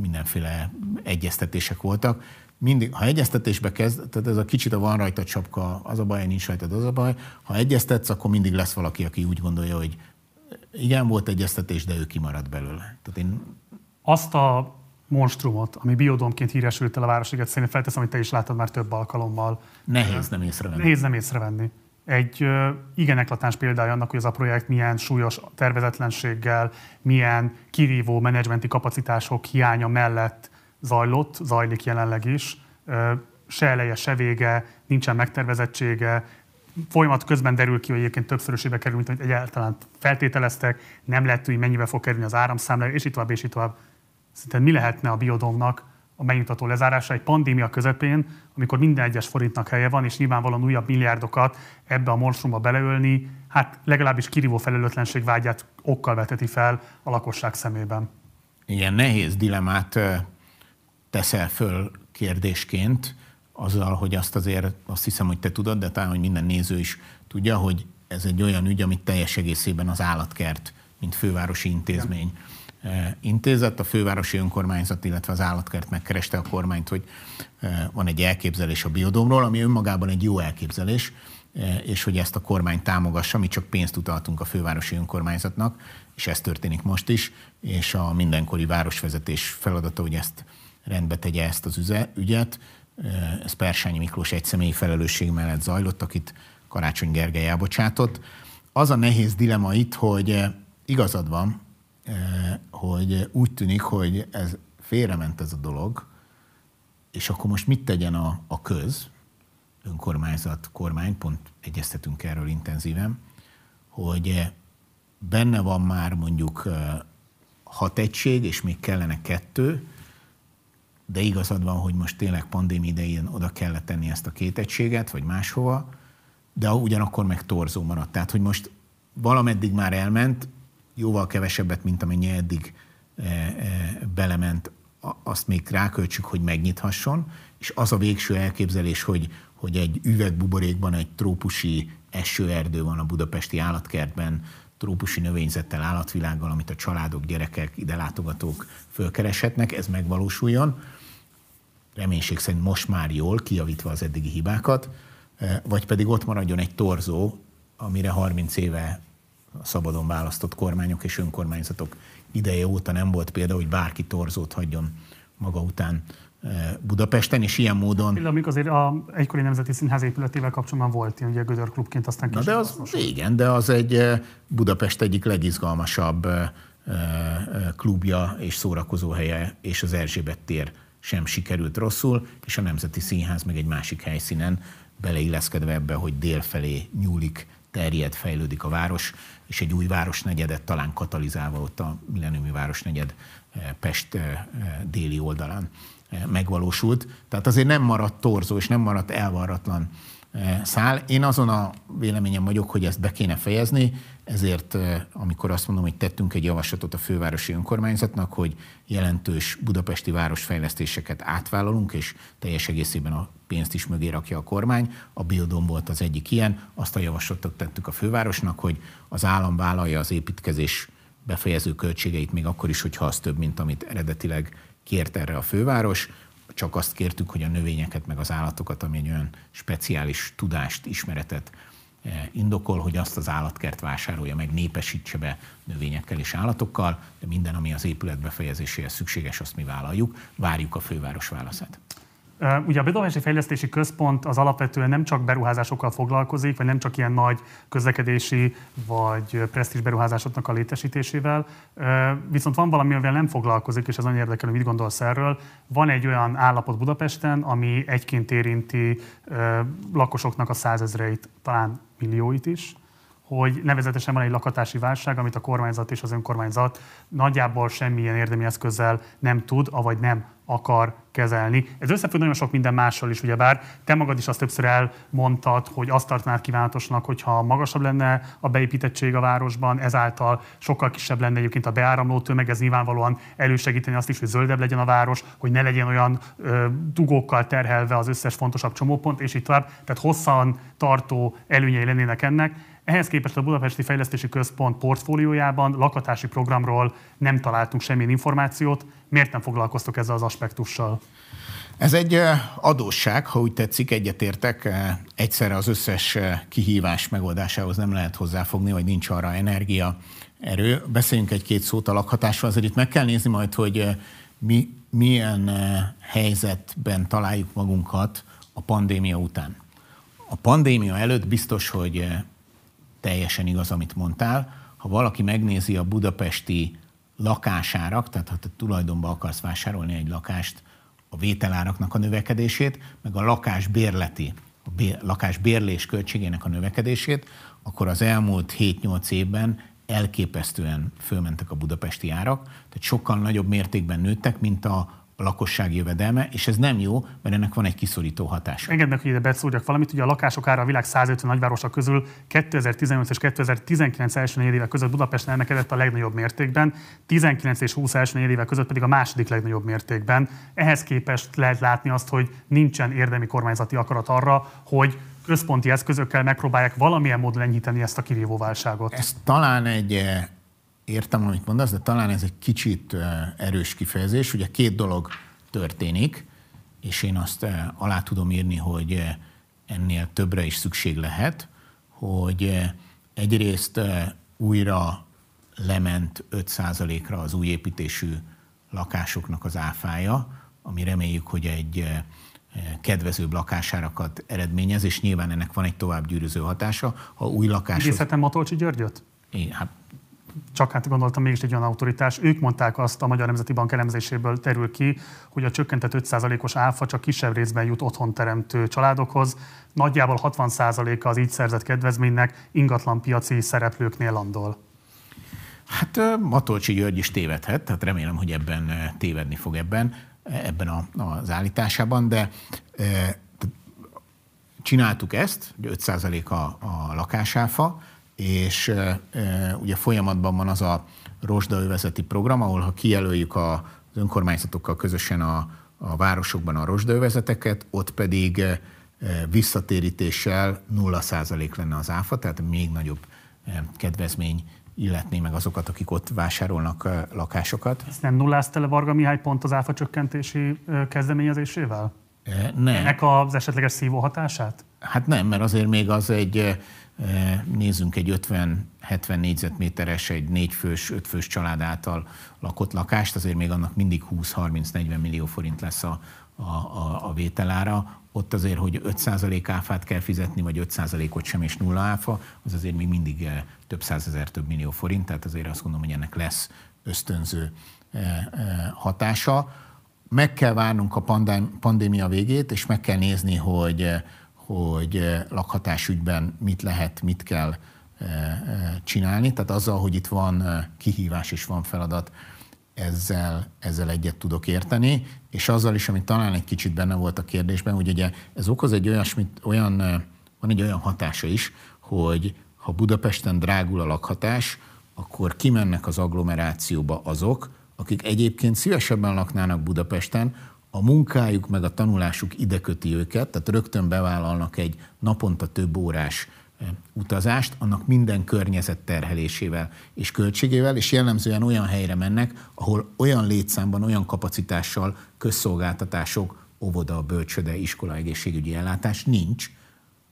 mindenféle egyeztetések voltak mindig, ha egyeztetésbe kezd, tehát ez a kicsit a van rajta csapka, az a baj, nincs rajta, az a baj. Ha egyeztetsz, akkor mindig lesz valaki, aki úgy gondolja, hogy igen, volt egyeztetés, de ő kimarad belőle. Tehát én... Azt a monstrumot, ami biodomként híresült el a Városliget, szerintem felteszem, hogy te is láttad már több alkalommal. Nehéz nem észrevenni. Nehéz nem észrevenni. egy igen eklatáns példája annak, hogy ez a projekt milyen súlyos tervezetlenséggel, milyen kirívó menedzsmenti kapacitások hiánya mellett zajlott, zajlik jelenleg is. Se eleje, se vége, nincsen megtervezettsége, folyamat közben derül ki, hogy egyébként többszörösébe kerül, mint amit egyáltalán feltételeztek, nem lehet tudni, mennyibe fog kerülni az áramszámla, és itt tovább, és itt tovább. Szerintem mi lehetne a biodomnak a megnyugtató lezárása egy pandémia közepén, amikor minden egyes forintnak helye van, és nyilvánvalóan újabb milliárdokat ebbe a monstrumba beleölni, hát legalábbis kirívó felelőtlenség vágyát okkal veteti fel a lakosság szemében. Igen, nehéz dilemát teszel föl kérdésként, azzal, hogy azt azért azt hiszem, hogy te tudod, de talán, hogy minden néző is tudja, hogy ez egy olyan ügy, amit teljes egészében az állatkert, mint fővárosi intézmény Igen. intézett. A fővárosi önkormányzat, illetve az állatkert megkereste a kormányt, hogy van egy elképzelés a biodomról, ami önmagában egy jó elképzelés, és hogy ezt a kormány támogassa, mi csak pénzt utaltunk a fővárosi önkormányzatnak, és ez történik most is, és a mindenkori városvezetés feladata, hogy ezt rendbe tegye ezt az ügyet, ez Persányi Miklós egy személyi felelősség mellett zajlott, akit Karácsony Gergely elbocsátott. Az a nehéz dilema itt, hogy igazad van, hogy úgy tűnik, hogy ez félrement ez a dolog, és akkor most mit tegyen a, a köz, önkormányzat, kormány, pont egyeztetünk erről intenzíven, hogy benne van már mondjuk hat egység, és még kellene kettő, de igazad van, hogy most tényleg pandémia idején oda kellett tenni ezt a két egységet, vagy máshova, de ugyanakkor meg torzó maradt. Tehát, hogy most valameddig már elment, jóval kevesebbet, mint amennyi eddig e, e, belement, azt még ráköltsük, hogy megnyithasson, és az a végső elképzelés, hogy, hogy egy üvegbuborékban egy trópusi esőerdő van a budapesti állatkertben, trópusi növényzettel, állatvilággal, amit a családok, gyerekek, ide látogatók fölkereshetnek, ez megvalósuljon reménység szerint most már jól, kijavítva az eddigi hibákat, eh, vagy pedig ott maradjon egy torzó, amire 30 éve a szabadon választott kormányok és önkormányzatok ideje óta nem volt példa, hogy bárki torzót hagyjon maga után eh, Budapesten, és ilyen módon... Például amikor azért a egykori Nemzeti Színház épületével kapcsolatban volt ilyen, ugye Gödör klubként, aztán Na de az, igen, de az egy eh, Budapest egyik legizgalmasabb klubja és szórakozóhelye, és az Erzsébet tér sem sikerült rosszul, és a Nemzeti Színház meg egy másik helyszínen beleilleszkedve ebbe, hogy délfelé nyúlik, terjed, fejlődik a város, és egy új városnegyedet talán katalizálva ott a milleniumi városnegyed eh, Pest eh, eh, déli oldalán megvalósult. Tehát azért nem maradt torzó, és nem maradt elvarratlan száll. Én azon a véleményem vagyok, hogy ezt be kéne fejezni, ezért amikor azt mondom, hogy tettünk egy javaslatot a fővárosi önkormányzatnak, hogy jelentős budapesti városfejlesztéseket átvállalunk, és teljes egészében a pénzt is mögé rakja a kormány. A Bildom volt az egyik ilyen. Azt a javaslatot tettük a fővárosnak, hogy az állam vállalja az építkezés befejező költségeit, még akkor is, hogyha az több, mint amit eredetileg kért erre a főváros csak azt kértük, hogy a növényeket meg az állatokat, ami egy olyan speciális tudást, ismeretet indokol, hogy azt az állatkert vásárolja meg, népesítse be növényekkel és állatokkal, de minden, ami az épület befejezéséhez szükséges, azt mi vállaljuk. Várjuk a főváros válaszát. Ugye a Bedovási Fejlesztési Központ az alapvetően nem csak beruházásokkal foglalkozik, vagy nem csak ilyen nagy közlekedési vagy presztízs beruházásoknak a létesítésével, viszont van valami, amivel nem foglalkozik, és ez nagyon érdekel, hogy mit gondolsz erről. Van egy olyan állapot Budapesten, ami egyként érinti lakosoknak a százezreit, talán millióit is, hogy nevezetesen van egy lakatási válság, amit a kormányzat és az önkormányzat nagyjából semmilyen érdemi eszközzel nem tud, avagy nem akar kezelni. Ez összefügg nagyon sok minden mással is, ugyebár te magad is azt többször elmondtad, hogy azt tartanád kívánatosnak, hogyha magasabb lenne a beépítettség a városban, ezáltal sokkal kisebb lenne egyébként a beáramló tömeg, ez nyilvánvalóan elősegíteni azt is, hogy zöldebb legyen a város, hogy ne legyen olyan ö, dugókkal terhelve az összes fontosabb csomópont, és így tovább. Tehát hosszan tartó előnyei lennének ennek. Ehhez képest a Budapesti Fejlesztési Központ portfóliójában lakatási programról nem találtunk semmilyen információt. Miért nem foglalkoztok ezzel az aspektussal? Ez egy adósság, ha úgy tetszik, egyetértek. Egyszerre az összes kihívás megoldásához nem lehet hozzáfogni, vagy nincs arra energia, erő. Beszéljünk egy-két szót a lakhatásról, azért itt meg kell nézni majd, hogy mi, milyen helyzetben találjuk magunkat a pandémia után A pandémia előtt biztos, hogy teljesen igaz, amit mondtál. Ha valaki megnézi a budapesti lakásárak, tehát ha te tulajdonban akarsz vásárolni egy lakást, a vételáraknak a növekedését, meg a lakás bérleti, a bér, lakás bérlés költségének a növekedését, akkor az elmúlt 7-8 évben elképesztően fölmentek a budapesti árak, tehát sokkal nagyobb mértékben nőttek, mint a a lakosság jövedelme, és ez nem jó, mert ennek van egy kiszorító hatása. Engedd meg, hogy ide beszóljak valamit. Ugye a lakások ára a világ 150 nagyvárosa közül 2018 és 2019 első évek között Budapesten emelkedett a legnagyobb mértékben, 19 és 20 első évek között pedig a második legnagyobb mértékben. Ehhez képest lehet látni azt, hogy nincsen érdemi kormányzati akarat arra, hogy központi eszközökkel megpróbálják valamilyen módon enyhíteni ezt a kirívó válságot. Ez talán egy eh, értem, amit mondasz, de talán ez egy kicsit erős kifejezés. Ugye két dolog történik, és én azt alá tudom írni, hogy ennél többre is szükség lehet, hogy egyrészt újra lement 5%-ra az új építésű lakásoknak az áfája, ami reméljük, hogy egy kedvezőbb lakásárakat eredményez, és nyilván ennek van egy tovább gyűrűző hatása. Ha új lakások... Idézhetem Matolcsi Györgyöt? É, hát csak hát gondoltam mégis egy olyan autoritás. Ők mondták azt, a Magyar Nemzeti Bank elemzéséből terül ki, hogy a csökkentett 5%-os áfa csak kisebb részben jut otthon teremtő családokhoz. Nagyjából 60%-a az így szerzett kedvezménynek ingatlan piaci szereplőknél landol. Hát Matolcsi György is tévedhet, tehát remélem, hogy ebben tévedni fog ebben, ebben a, az állításában, de e, csináltuk ezt, hogy 5% a, a lakásáfa, és ugye folyamatban van az a rozsdaövezeti program, ahol ha kijelöljük az önkormányzatokkal közösen a, a városokban a rozsdaövezeteket, ott pedig visszatérítéssel 0% lenne az áfa, tehát még nagyobb kedvezmény illetné meg azokat, akik ott vásárolnak lakásokat. Ezt nem nullázta le Varga Mihály pont az áfa csökkentési kezdeményezésével? Nem. Ennek az esetleges szívó hatását? Hát nem, mert azért még az egy nézzünk egy 50-70 négyzetméteres, egy négyfős, ötfős család által lakott lakást, azért még annak mindig 20-30-40 millió forint lesz a, a, a, a vételára. Ott azért, hogy 5% áfát kell fizetni, vagy 5%-ot sem és nulla áfa, az azért még mindig több százezer, több millió forint, tehát azért azt gondolom, hogy ennek lesz ösztönző hatása. Meg kell várnunk a pandémia végét, és meg kell nézni, hogy hogy eh, lakhatásügyben mit lehet, mit kell eh, eh, csinálni. Tehát azzal, hogy itt van kihívás és van feladat, ezzel, ezzel egyet tudok érteni, és azzal is, ami talán egy kicsit benne volt a kérdésben, hogy ugye ez okoz egy olyasmit, olyan, van egy olyan hatása is, hogy ha Budapesten drágul a lakhatás, akkor kimennek az agglomerációba azok, akik egyébként szívesebben laknának Budapesten, a munkájuk meg a tanulásuk ide őket, tehát rögtön bevállalnak egy naponta több órás eh, utazást, annak minden környezet terhelésével és költségével, és jellemzően olyan helyre mennek, ahol olyan létszámban, olyan kapacitással közszolgáltatások, óvoda, bölcsöde, iskola, egészségügyi ellátás nincs,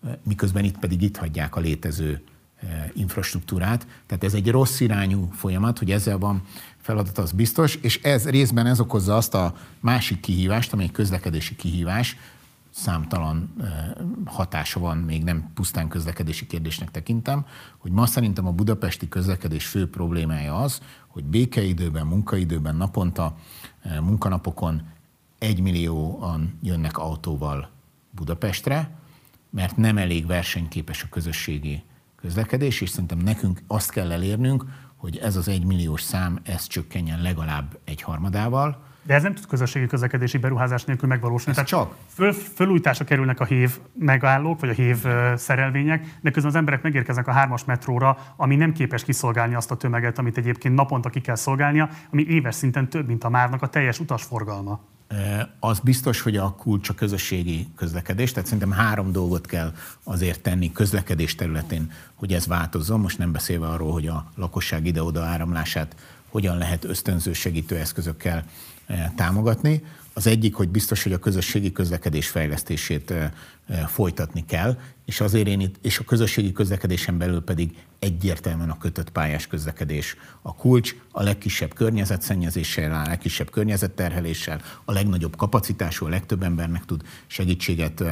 eh, miközben itt pedig itt hagyják a létező eh, infrastruktúrát. Tehát ez egy rossz irányú folyamat, hogy ezzel van feladat az biztos, és ez részben ez okozza azt a másik kihívást, ami egy közlekedési kihívás, számtalan hatása van, még nem pusztán közlekedési kérdésnek tekintem, hogy ma szerintem a budapesti közlekedés fő problémája az, hogy békeidőben, munkaidőben, naponta, munkanapokon egymillióan jönnek autóval Budapestre, mert nem elég versenyképes a közösségi közlekedés, és szerintem nekünk azt kell elérnünk, hogy ez az egymilliós szám, ez csökkenjen legalább egy harmadával. De ez nem tud közösségi közlekedési beruházás nélkül megvalósulni. Ez Tehát csak. Föl, fölújításra kerülnek a hév megállók, vagy a hév szerelvények, de közben az emberek megérkeznek a hármas metróra, ami nem képes kiszolgálni azt a tömeget, amit egyébként naponta ki kell szolgálnia, ami éves szinten több, mint a márnak a teljes utasforgalma. Az biztos, hogy a kulcs a közösségi közlekedés, tehát szerintem három dolgot kell azért tenni közlekedés területén, hogy ez változzon. Most nem beszélve arról, hogy a lakosság ide-oda áramlását hogyan lehet ösztönző segítő eszközökkel támogatni. Az egyik, hogy biztos, hogy a közösségi közlekedés fejlesztését folytatni kell, és azért én itt, és a közösségi közlekedésen belül pedig egyértelműen a kötött pályás közlekedés a kulcs, a legkisebb környezetszennyezéssel, a legkisebb környezetterheléssel, a legnagyobb kapacitású, a legtöbb embernek tud segítséget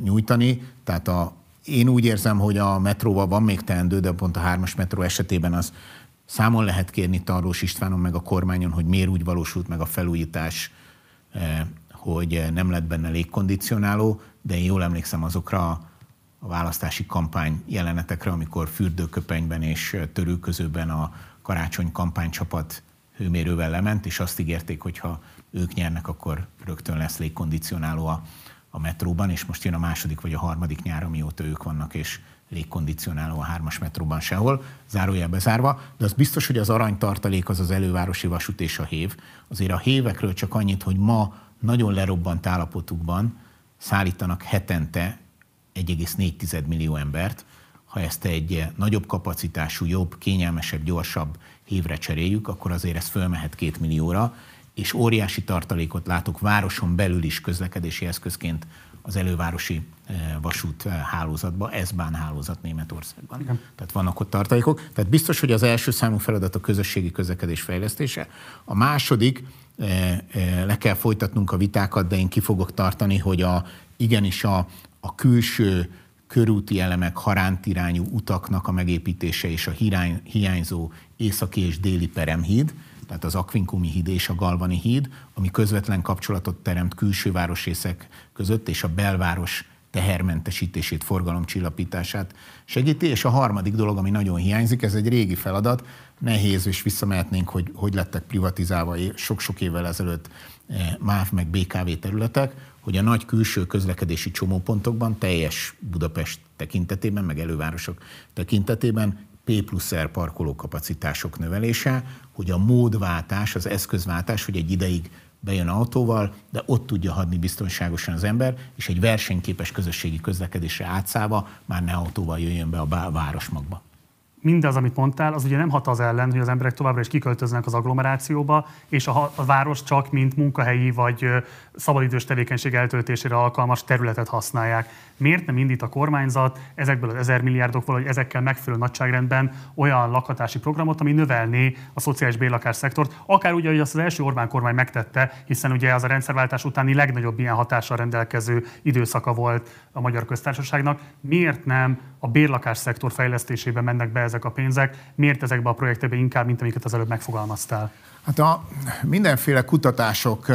nyújtani. Tehát a, én úgy érzem, hogy a metróval van még teendő, de pont a hármas metró esetében az számon lehet kérni Tarlós Istvánon meg a kormányon, hogy miért úgy valósult meg a felújítás, hogy nem lett benne légkondicionáló, de én jól emlékszem azokra a választási kampány jelenetekre, amikor fürdőköpenyben és törőközőben a karácsony kampánycsapat hőmérővel lement, és azt ígérték, hogy ha ők nyernek, akkor rögtön lesz légkondicionáló a, a metróban, és most jön a második vagy a harmadik nyár, amióta ők vannak, és légkondicionáló a hármas metróban sehol, zárójel bezárva, de az biztos, hogy az aranytartalék az az elővárosi vasút és a hév. Azért a hévekről csak annyit, hogy ma nagyon lerobbant állapotukban szállítanak hetente 1,4 millió embert. Ha ezt egy nagyobb kapacitású, jobb, kényelmesebb, gyorsabb hévre cseréljük, akkor azért ez fölmehet két millióra, és óriási tartalékot látok városon belül is közlekedési eszközként az elővárosi eh, vasút eh, hálózatba, S-Bahn hálózat Németországban. Igen. Tehát vannak ott tartalékok. Tehát biztos, hogy az első számú feladat a közösségi közlekedés fejlesztése. A második, eh, le kell folytatnunk a vitákat, de én ki fogok tartani, hogy a, igenis a, a külső körúti elemek, harántirányú utaknak a megépítése és a hiányzó északi és déli peremhíd, tehát az Akvinkumi híd és a Galvani híd, ami közvetlen kapcsolatot teremt külső városrészek között és a belváros tehermentesítését, forgalomcsillapítását segíti. És a harmadik dolog, ami nagyon hiányzik, ez egy régi feladat, nehéz, és visszamehetnénk, hogy hogy lettek privatizálva sok-sok évvel ezelőtt eh, MÁV meg BKV területek, hogy a nagy külső közlekedési csomópontokban, teljes Budapest tekintetében, meg elővárosok tekintetében P plusz R parkolókapacitások növelése, hogy a módváltás, az eszközváltás, hogy egy ideig bejön autóval, de ott tudja hadni biztonságosan az ember, és egy versenyképes közösségi közlekedésre átszállva már ne autóval jöjjön be a városmagba. Mindaz, amit mondtál, az ugye nem hat az ellen, hogy az emberek továbbra is kiköltöznek az agglomerációba, és a, a város csak mint munkahelyi vagy szabadidős tevékenység eltöltésére alkalmas területet használják. Miért nem indít a kormányzat ezekből az ezer milliárdokból, vagy ezekkel megfelelő nagyságrendben olyan lakhatási programot, ami növelné a szociális bérlakás szektort, akár ugye, hogy azt az első Orbán kormány megtette, hiszen ugye az a rendszerváltás utáni legnagyobb ilyen hatással rendelkező időszaka volt a magyar köztársaságnak. Miért nem a bérlakás szektor fejlesztésében mennek be ezek a pénzek? Miért ezekbe a projektekbe inkább, mint amiket az előbb megfogalmaztál? Hát a mindenféle kutatások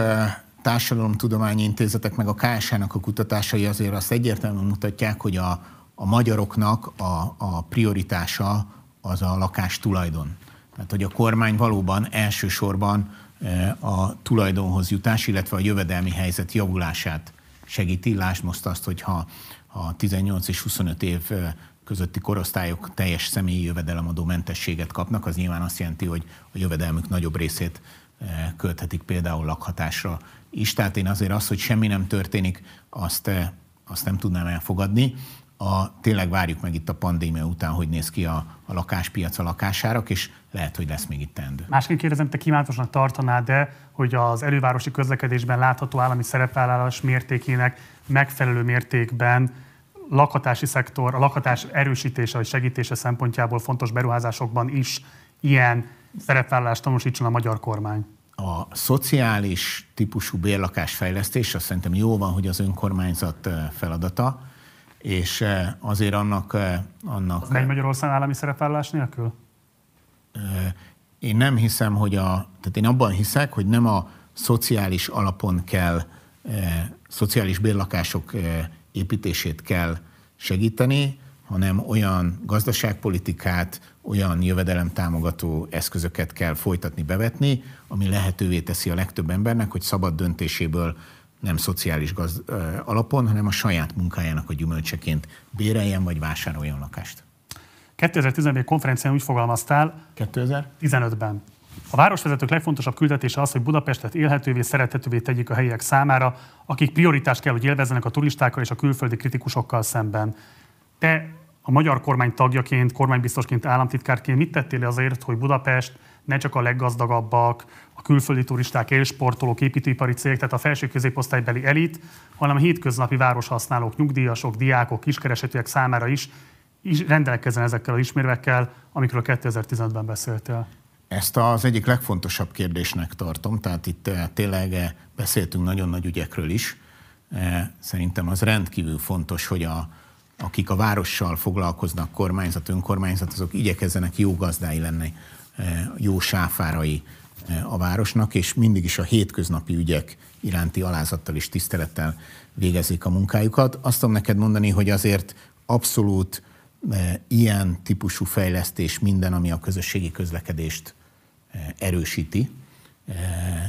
társadalomtudományi intézetek, meg a KSH-nak a kutatásai azért azt egyértelműen mutatják, hogy a, a magyaroknak a, a prioritása az a lakás tulajdon. Tehát, hogy a kormány valóban elsősorban a tulajdonhoz jutás, illetve a jövedelmi helyzet javulását segíti. Lásd most azt, hogy ha a 18 és 25 év közötti korosztályok teljes személyi jövedelemadó mentességet kapnak, az nyilván azt jelenti, hogy a jövedelmük nagyobb részét költhetik például lakhatásra is. Tehát én azért az, hogy semmi nem történik, azt, azt nem tudnám elfogadni. A, tényleg várjuk meg itt a pandémia után, hogy néz ki a, a lakáspiac, a lakásárak, és lehet, hogy lesz még itt teendő. Másként kérdezem, te kívánatosnak tartanád de hogy az elővárosi közlekedésben látható állami szerepvállalás mértékének megfelelő mértékben lakhatási szektor, a lakhatás erősítése vagy segítése szempontjából fontos beruházásokban is ilyen szerepvállalást tanúsítson a magyar kormány? A szociális típusú bérlakásfejlesztés, azt szerintem jó van, hogy az önkormányzat feladata, és azért annak... annak az megy Magyarország állami szerepvállalás nélkül? Én nem hiszem, hogy a... Tehát én abban hiszek, hogy nem a szociális alapon kell, szociális bérlakások építését kell segíteni, hanem olyan gazdaságpolitikát, olyan jövedelemtámogató eszközöket kell folytatni, bevetni, ami lehetővé teszi a legtöbb embernek, hogy szabad döntéséből nem szociális gazd, alapon, hanem a saját munkájának a gyümölcseként béreljen vagy vásároljon lakást. 2014 konferencián úgy fogalmaztál, 2015-ben. A városvezetők legfontosabb küldetése az, hogy Budapestet élhetővé, szerethetővé tegyék a helyiek számára, akik prioritást kell, hogy élvezzenek a turistákkal és a külföldi kritikusokkal szemben. Te a magyar kormány tagjaként, kormánybiztosként, államtitkárként mit tettél azért, hogy Budapest ne csak a leggazdagabbak, a külföldi turisták, élsportolók, építőipari cégek, tehát a felső középosztálybeli elit, hanem a hétköznapi városhasználók, nyugdíjasok, diákok, kiskeresetűek számára is, is rendelkezzen ezekkel az ismérvekkel, amikről 2015-ben beszéltél. Ezt az egyik legfontosabb kérdésnek tartom, tehát itt eh, tényleg eh, beszéltünk nagyon nagy ügyekről is. Eh, szerintem az rendkívül fontos, hogy a, akik a várossal foglalkoznak, kormányzat, önkormányzat, azok igyekezzenek jó gazdái lenni, jó sáfárai a városnak, és mindig is a hétköznapi ügyek iránti alázattal és tisztelettel végezik a munkájukat. Azt tudom neked mondani, hogy azért abszolút ilyen típusú fejlesztés minden, ami a közösségi közlekedést erősíti.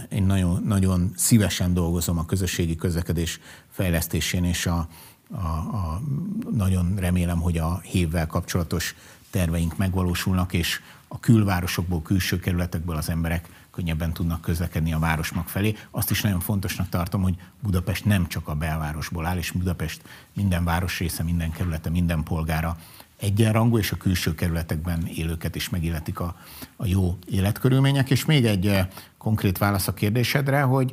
Én nagyon, nagyon szívesen dolgozom a közösségi közlekedés fejlesztésén, és a, a, a, nagyon remélem, hogy a hévvel kapcsolatos terveink megvalósulnak, és a külvárosokból, külső kerületekből az emberek könnyebben tudnak közlekedni a városmag felé. Azt is nagyon fontosnak tartom, hogy Budapest nem csak a belvárosból áll, és Budapest minden városrésze, minden kerülete, minden polgára egyenrangú, és a külső kerületekben élőket is megilletik a, a jó életkörülmények. És még egy eh, konkrét válasz a kérdésedre, hogy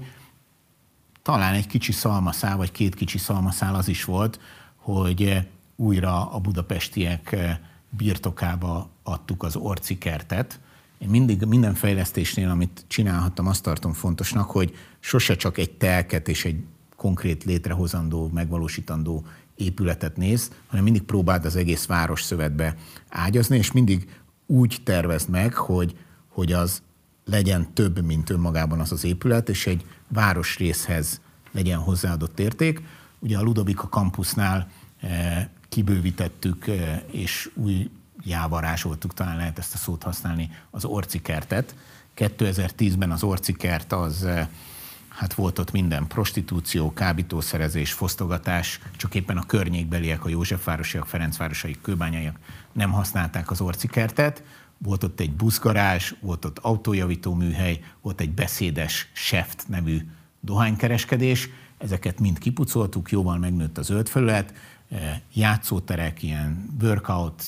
talán egy kicsi szalmaszál, vagy két kicsi szalmaszál az is volt, hogy eh, újra a budapestiek eh, birtokába adtuk az orci kertet. Én mindig minden fejlesztésnél, amit csinálhattam, azt tartom fontosnak, hogy sose csak egy telket és egy konkrét létrehozandó, megvalósítandó épületet néz, hanem mindig próbáld az egész város szövetbe ágyazni, és mindig úgy tervezd meg, hogy, hogy az legyen több, mint önmagában az az épület, és egy városrészhez legyen hozzáadott érték. Ugye a Ludovika campusnál e, kibővítettük, és új jávarázsoltuk, talán lehet ezt a szót használni, az orcikertet. 2010-ben az orcikert az hát volt ott minden, prostitúció, kábítószerezés, fosztogatás, csak éppen a környékbeliek, a Józsefvárosiak, Ferencvárosiak, kőbányaiak nem használták az orcikertet, volt ott egy buszgarázs, volt ott autójavító műhely, volt egy beszédes Seft nevű dohánykereskedés, ezeket mind kipucoltuk, jóval megnőtt a zöld felület, játszóterek, ilyen workout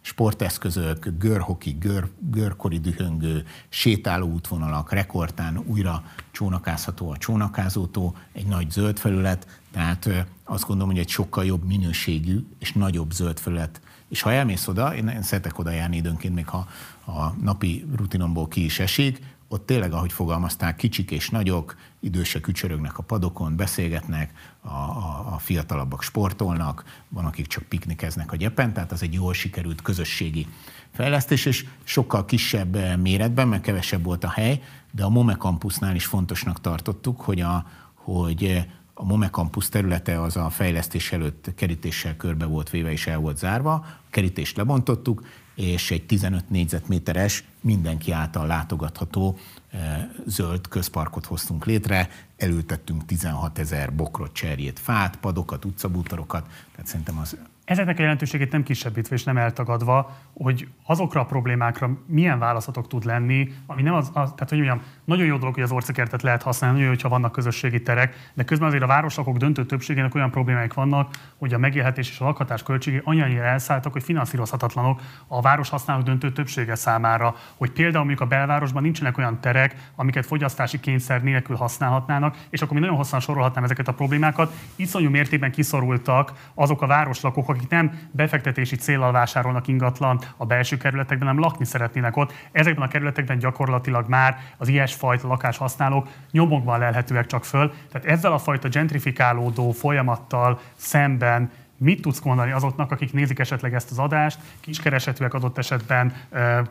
sporteszközök, görhoki, gör, görkori dühöngő, sétáló útvonalak, rekordtán újra csónakázható a csónakázótó, egy nagy zöld felület, tehát azt gondolom, hogy egy sokkal jobb minőségű és nagyobb zöld felület. És ha elmész oda, én, én szeretek oda járni időnként, még ha a napi rutinomból ki is esik, ott tényleg, ahogy fogalmazták, kicsik és nagyok, idősek ücsörögnek a padokon, beszélgetnek, a, a, a fiatalabbak sportolnak, van, akik csak piknikeznek a gyepen, tehát az egy jól sikerült közösségi fejlesztés, és sokkal kisebb eh, méretben, mert kevesebb volt a hely, de a Mome Campusnál is fontosnak tartottuk, hogy a, hogy eh, a Mome Campus területe az a fejlesztés előtt kerítéssel körbe volt véve és el volt zárva, a kerítést lebontottuk, és egy 15 négyzetméteres, mindenki által látogatható eh, zöld közparkot hoztunk létre, elültettünk 16 ezer bokrot, cserjét, fát, padokat, utcabútorokat, tehát szerintem az Ezeknek a jelentőségét nem kisebbítve és nem eltagadva, hogy azokra a problémákra milyen válaszatok tud lenni, ami nem az, az tehát hogy mondjam, nagyon jó dolog, hogy az orcikertet lehet használni, nagyon jó, hogyha vannak közösségi terek, de közben azért a városokok döntő többségének olyan problémáik vannak, hogy a megélhetés és a lakhatás költségei annyira elszálltak, hogy finanszírozhatatlanok a város használók döntő többsége számára, hogy például mondjuk a belvárosban nincsenek olyan terek, amiket fogyasztási kényszer nélkül használhatnának, és akkor mi nagyon hosszan sorolhatnám ezeket a problémákat. Iszonyú mértékben kiszorultak azok a városlakók, akik nem befektetési célral vásárolnak ingatlan a belső kerületekben, hanem lakni szeretnének ott. Ezekben a kerületekben gyakorlatilag már az ilyesfajta lakáshasználók nyomokban lelhetőek csak föl. Tehát ezzel a fajta gentrifikálódó folyamattal szemben Mit tudsz mondani azoknak, akik nézik esetleg ezt az adást, kiskeresetűek adott esetben,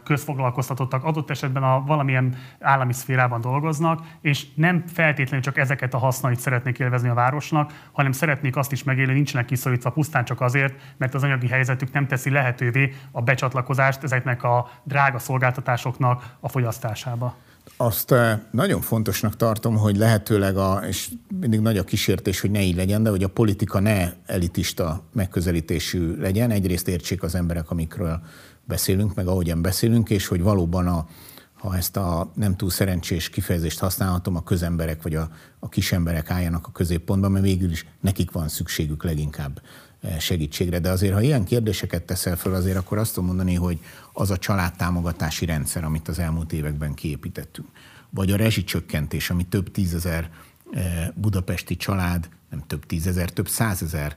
közfoglalkoztatottak, adott esetben a valamilyen állami szférában dolgoznak, és nem feltétlenül csak ezeket a hasznait szeretnék élvezni a városnak, hanem szeretnék azt is megélni, nincsenek kiszorítva pusztán csak azért, mert az anyagi helyzetük nem teszi lehetővé a becsatlakozást ezeknek a drága szolgáltatásoknak a fogyasztásába. Azt eh, nagyon fontosnak tartom, hogy lehetőleg, a, és mindig nagy a kísértés, hogy ne így legyen, de hogy a politika ne elitista megközelítésű legyen. Egyrészt értsék az emberek, amikről beszélünk, meg ahogyan beszélünk, és hogy valóban a, ha ezt a nem túl szerencsés kifejezést használhatom, a közemberek vagy a, a kisemberek álljanak a középpontban, mert végül is nekik van szükségük leginkább segítségre. De azért, ha ilyen kérdéseket teszel fel, azért akkor azt tudom mondani, hogy az a családtámogatási rendszer, amit az elmúlt években kiépítettünk, vagy a rezsicsökkentés, ami több tízezer budapesti család, nem több tízezer, több százezer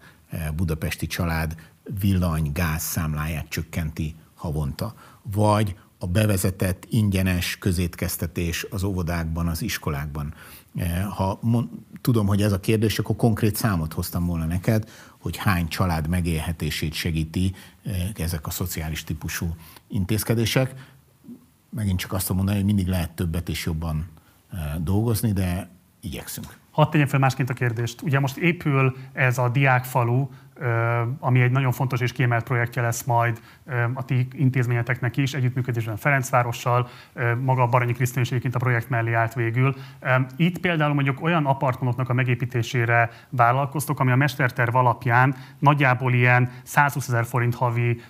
budapesti család villany, gáz számláját csökkenti havonta. Vagy a bevezetett ingyenes közétkeztetés az óvodákban, az iskolákban. Ha mond, tudom, hogy ez a kérdés, akkor konkrét számot hoztam volna neked, hogy hány család megélhetését segíti ezek a szociális típusú intézkedések. Megint csak azt mondani, hogy mindig lehet többet és jobban dolgozni, de igyekszünk. Hadd tegyem fel másként a kérdést. Ugye most épül ez a diákfalu, ami egy nagyon fontos és kiemelt projektje lesz majd a ti intézményeteknek is, együttműködésben Ferencvárossal, maga Baranyi Krisztina is egyébként a projekt mellé állt végül. Itt például mondjuk olyan apartmanoknak a megépítésére vállalkoztok, ami a mesterterv alapján nagyjából ilyen 120 ezer forint havi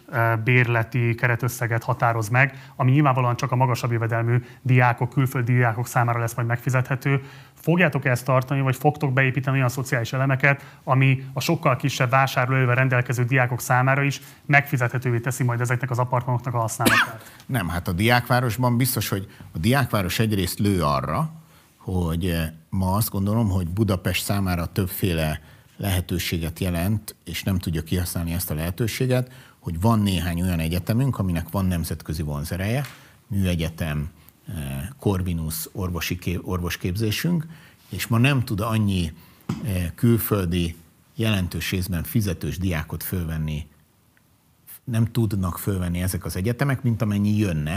bérleti keretösszeget határoz meg, ami nyilvánvalóan csak a magasabb jövedelmű diákok, külföldi diákok számára lesz majd megfizethető. Fogjátok ezt tartani, vagy fogtok beépíteni olyan szociális elemeket, ami a sokkal kisebb vásárlóerővel rendelkező diákok számára is megfizethetővé teszi majd ezeknek az apartmanoknak a használatát? Nem, hát a diákvárosban biztos, hogy a diákváros egyrészt lő arra, hogy eh, ma azt gondolom, hogy Budapest számára többféle lehetőséget jelent, és nem tudja kihasználni ezt a lehetőséget, hogy van néhány olyan egyetemünk, aminek van nemzetközi vonzereje, műegyetem, Corvinus orvosi kép, orvosképzésünk, és ma nem tud annyi eh, külföldi jelentős részben fizetős diákot fölvenni, nem tudnak fölvenni ezek az egyetemek, mint amennyi jönne,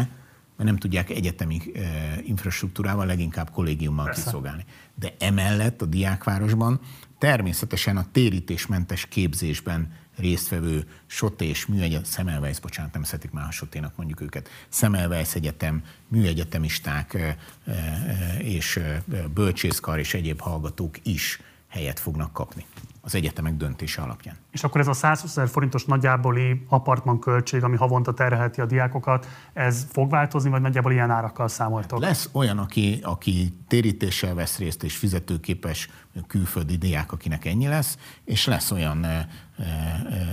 mert nem tudják egyetemi eh, infrastruktúrával, leginkább kollégiummal Persze. kiszolgálni. De emellett a diákvárosban természetesen a térítésmentes képzésben résztvevő SOT és műegyetem, Szemelweis, bocsánat, nem szeretik már a soténak mondjuk őket, Szemelweis Egyetem, műegyetemisták és bölcsészkar és egyéb hallgatók is helyet fognak kapni az egyetemek döntése alapján. És akkor ez a 120 ezer forintos nagyjáboli apartman költség, ami havonta terhelheti a diákokat, ez fog változni, vagy nagyjából ilyen árakkal számoltok? Lesz olyan, aki, aki térítéssel vesz részt és fizetőképes külföldi diák, akinek ennyi lesz, és lesz olyan,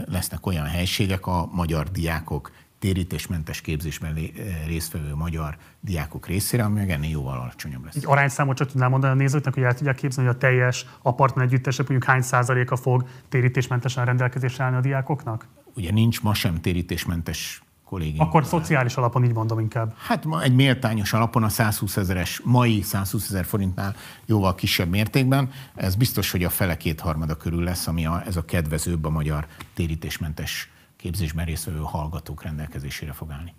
lesznek olyan helységek a magyar diákok térítésmentes képzésben résztvevő magyar diákok részére, ami meg ennél jóval alacsonyabb lesz. Egy arányszámot csak tudnám mondani a nézőknek, hogy el tudják képzelni, hogy a teljes apartman együttesek mondjuk hány százaléka fog térítésmentesen rendelkezésre állni a diákoknak? Ugye nincs ma sem térítésmentes kollégink. Akkor szociális alapon így mondom inkább. Hát ma egy méltányos alapon a 120 ezeres, mai 120 ezer forintnál jóval kisebb mértékben. Ez biztos, hogy a fele kétharmada körül lesz, ami a, ez a kedvezőbb a magyar térítésmentes képzésben résztvevő hallgatók rendelkezésére fog állni.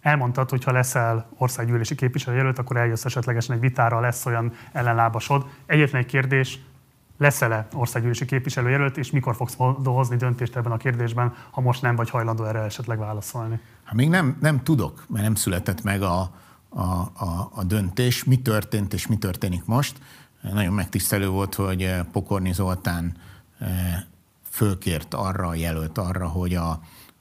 Elmondtad, hogy ha leszel országgyűlési képviselőjelölt, akkor eljössz esetlegesen egy vitára, lesz olyan ellenlábasod. Egyetlen egy kérdés, leszel-e országgyűlési képviselőjelölt, és mikor fogsz hozni döntést ebben a kérdésben, ha most nem vagy hajlandó erre esetleg válaszolni? Hát még nem, nem tudok, mert nem született meg a, a, a, a döntés, mi történt és mi történik most. Nagyon megtisztelő volt, hogy Pokorni Zoltán eh, fölkért arra, jelölt arra, hogy a,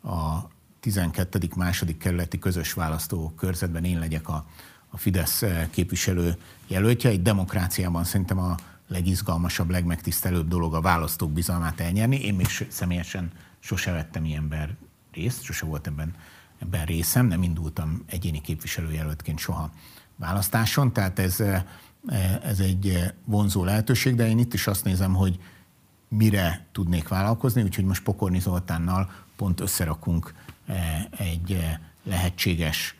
a 12. második kerületi közös választó körzetben én legyek a, a Fidesz eh, képviselő jelöltje. Egy demokráciában szerintem a legizgalmasabb, legmegtisztelőbb dolog a választók bizalmát elnyerni. Én még személyesen sose vettem ilyenben részt, sose volt ebben, ebben részem, nem indultam egyéni képviselőjelöltként soha választáson, tehát ez, eh, ez egy vonzó lehetőség, de én itt is azt nézem, hogy mire tudnék vállalkozni, úgyhogy most Pokorni Zoltánnal pont összerakunk eh, egy eh, lehetséges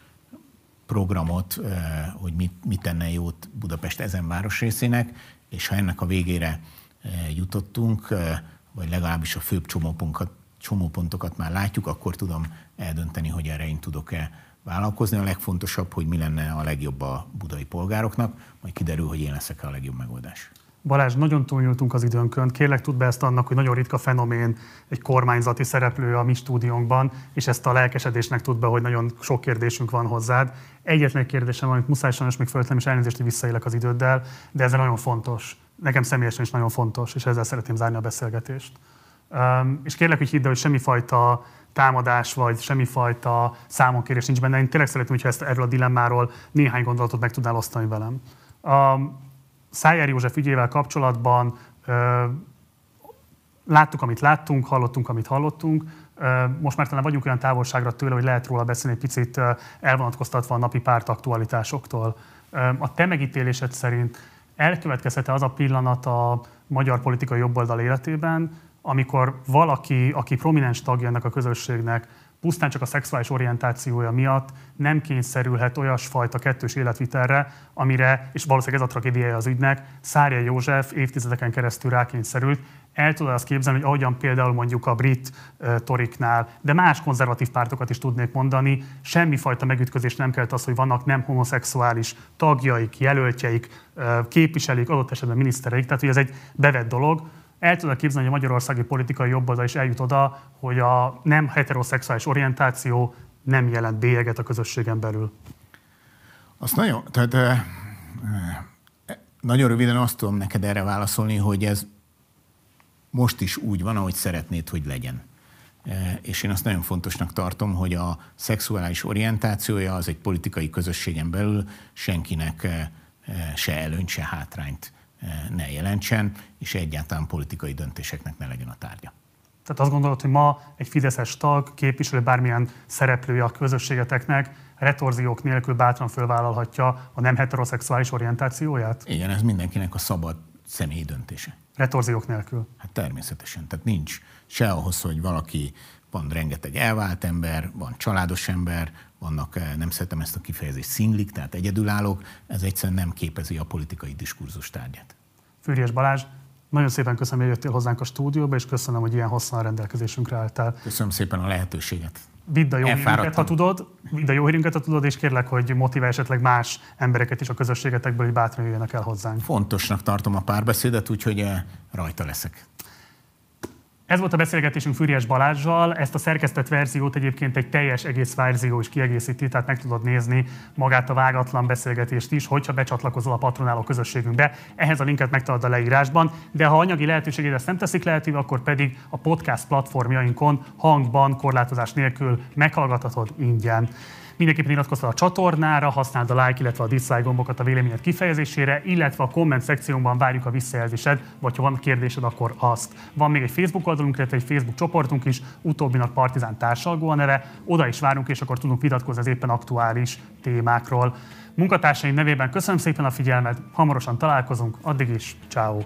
programot, eh, hogy mit, mit tenne jót Budapest ezen városrészének, és ha ennek a végére jutottunk, vagy legalábbis a főbb csomópontokat, csomópontokat már látjuk, akkor tudom eldönteni, hogy erre én tudok-e vállalkozni. A legfontosabb, hogy mi lenne a legjobb a budai polgároknak, majd kiderül, hogy én leszek a legjobb megoldás. Balázs, nagyon túlnyúltunk az időnkön. Kérlek, tudd be ezt annak, hogy nagyon ritka fenomén egy kormányzati szereplő a mi stúdiónkban, és ezt a lelkesedésnek tud be, hogy nagyon sok kérdésünk van hozzád. Egyetlen kérdésem amit muszáj sajnos még föltem, és elnézést, hogy visszaélek az időddel, de ez nagyon fontos. Nekem személyesen is nagyon fontos, és ezzel szeretném zárni a beszélgetést. Um, és kérlek, hogy hidd el, hogy semmifajta támadás, vagy semmifajta számonkérés nincs benne. Én tényleg szeretném, hogyha ezt erről a dilemmáról néhány gondolatot meg tudnál osztani velem. Um, Szájer József ügyével kapcsolatban láttuk, amit láttunk, hallottunk, amit hallottunk. Most már talán vagyunk olyan távolságra tőle, hogy lehet róla beszélni egy picit elvonatkoztatva a napi párt aktualitásoktól. A te megítélésed szerint elkövetkezhet az a pillanat a magyar politikai jobboldal életében, amikor valaki, aki prominens tagja ennek a közösségnek, pusztán csak a szexuális orientációja miatt nem kényszerülhet olyasfajta kettős életvitelre, amire, és valószínűleg ez a tragédiája az ügynek, Szárja József évtizedeken keresztül rákényszerült. El tudod azt képzelni, hogy ahogyan például mondjuk a brit uh, toriknál, de más konzervatív pártokat is tudnék mondani, semmifajta megütközés nem kellett az, hogy vannak nem homoszexuális tagjaik, jelöltjeik, uh, képviselők, adott esetben minisztereik, tehát hogy ez egy bevett dolog, el tudod képzelni, hogy a magyarországi politikai jobboldal is eljut oda, hogy a nem heteroszexuális orientáció nem jelent bélyeget a közösségen belül. Azt nagyon, tehát eh, nagyon röviden azt tudom neked erre válaszolni, hogy ez most is úgy van, ahogy szeretnéd, hogy legyen. És én azt nagyon fontosnak tartom, hogy a szexuális orientációja az egy politikai közösségen belül senkinek se előnyt, se hátrányt ne jelentsen, és egyáltalán politikai döntéseknek ne legyen a tárgya. Tehát azt gondolod, hogy ma egy Fideszes tag, képviselő, bármilyen szereplője a közösségeteknek retorziók nélkül bátran fölvállalhatja a nem heteroszexuális orientációját? Igen, ez mindenkinek a szabad személyi döntése. Retorziók nélkül? Hát természetesen. Tehát nincs se ahhoz, hogy valaki, van rengeteg elvált ember, van családos ember, vannak, eh, nem szeretem ezt a kifejezést, szinglik, tehát egyedülállók, ez egyszerűen nem képezi a politikai diskurzus tárgyát. Fűrjes Balázs, nagyon szépen köszönöm, hogy jöttél hozzánk a stúdióba, és köszönöm, hogy ilyen hosszan rendelkezésünkre álltál. Köszönöm szépen a lehetőséget. Vidd a jó hírünket, ha tudod, vidd a jó hírünket, ha tudod, és kérlek, hogy motiválj esetleg más embereket is a közösségetekből, hogy bátran jöjjenek el hozzánk. Fontosnak tartom a párbeszédet, úgyhogy eh, rajta leszek. Ez volt a beszélgetésünk Füriás Balázsjal, ezt a szerkesztett verziót egyébként egy teljes egész verzió is kiegészíti, tehát meg tudod nézni magát a vágatlan beszélgetést is, hogyha becsatlakozol a patronáló közösségünkbe. Ehhez a linket megtalad a leírásban, de ha anyagi lehetőségét ezt nem teszik lehetővé, akkor pedig a podcast platformjainkon hangban, korlátozás nélkül meghallgathatod ingyen. Mindenképpen iratkozz a csatornára, használd a like, illetve a dislike gombokat a véleményed kifejezésére, illetve a komment szekcióban várjuk a visszajelzésed, vagy ha van kérdésed, akkor azt. Van még egy Facebook oldalunk, illetve egy Facebook csoportunk is, utóbbinak Partizán társalgó a neve, oda is várunk, és akkor tudunk vitatkozni az éppen aktuális témákról. Munkatársaim nevében köszönöm szépen a figyelmet, hamarosan találkozunk, addig is, ciao.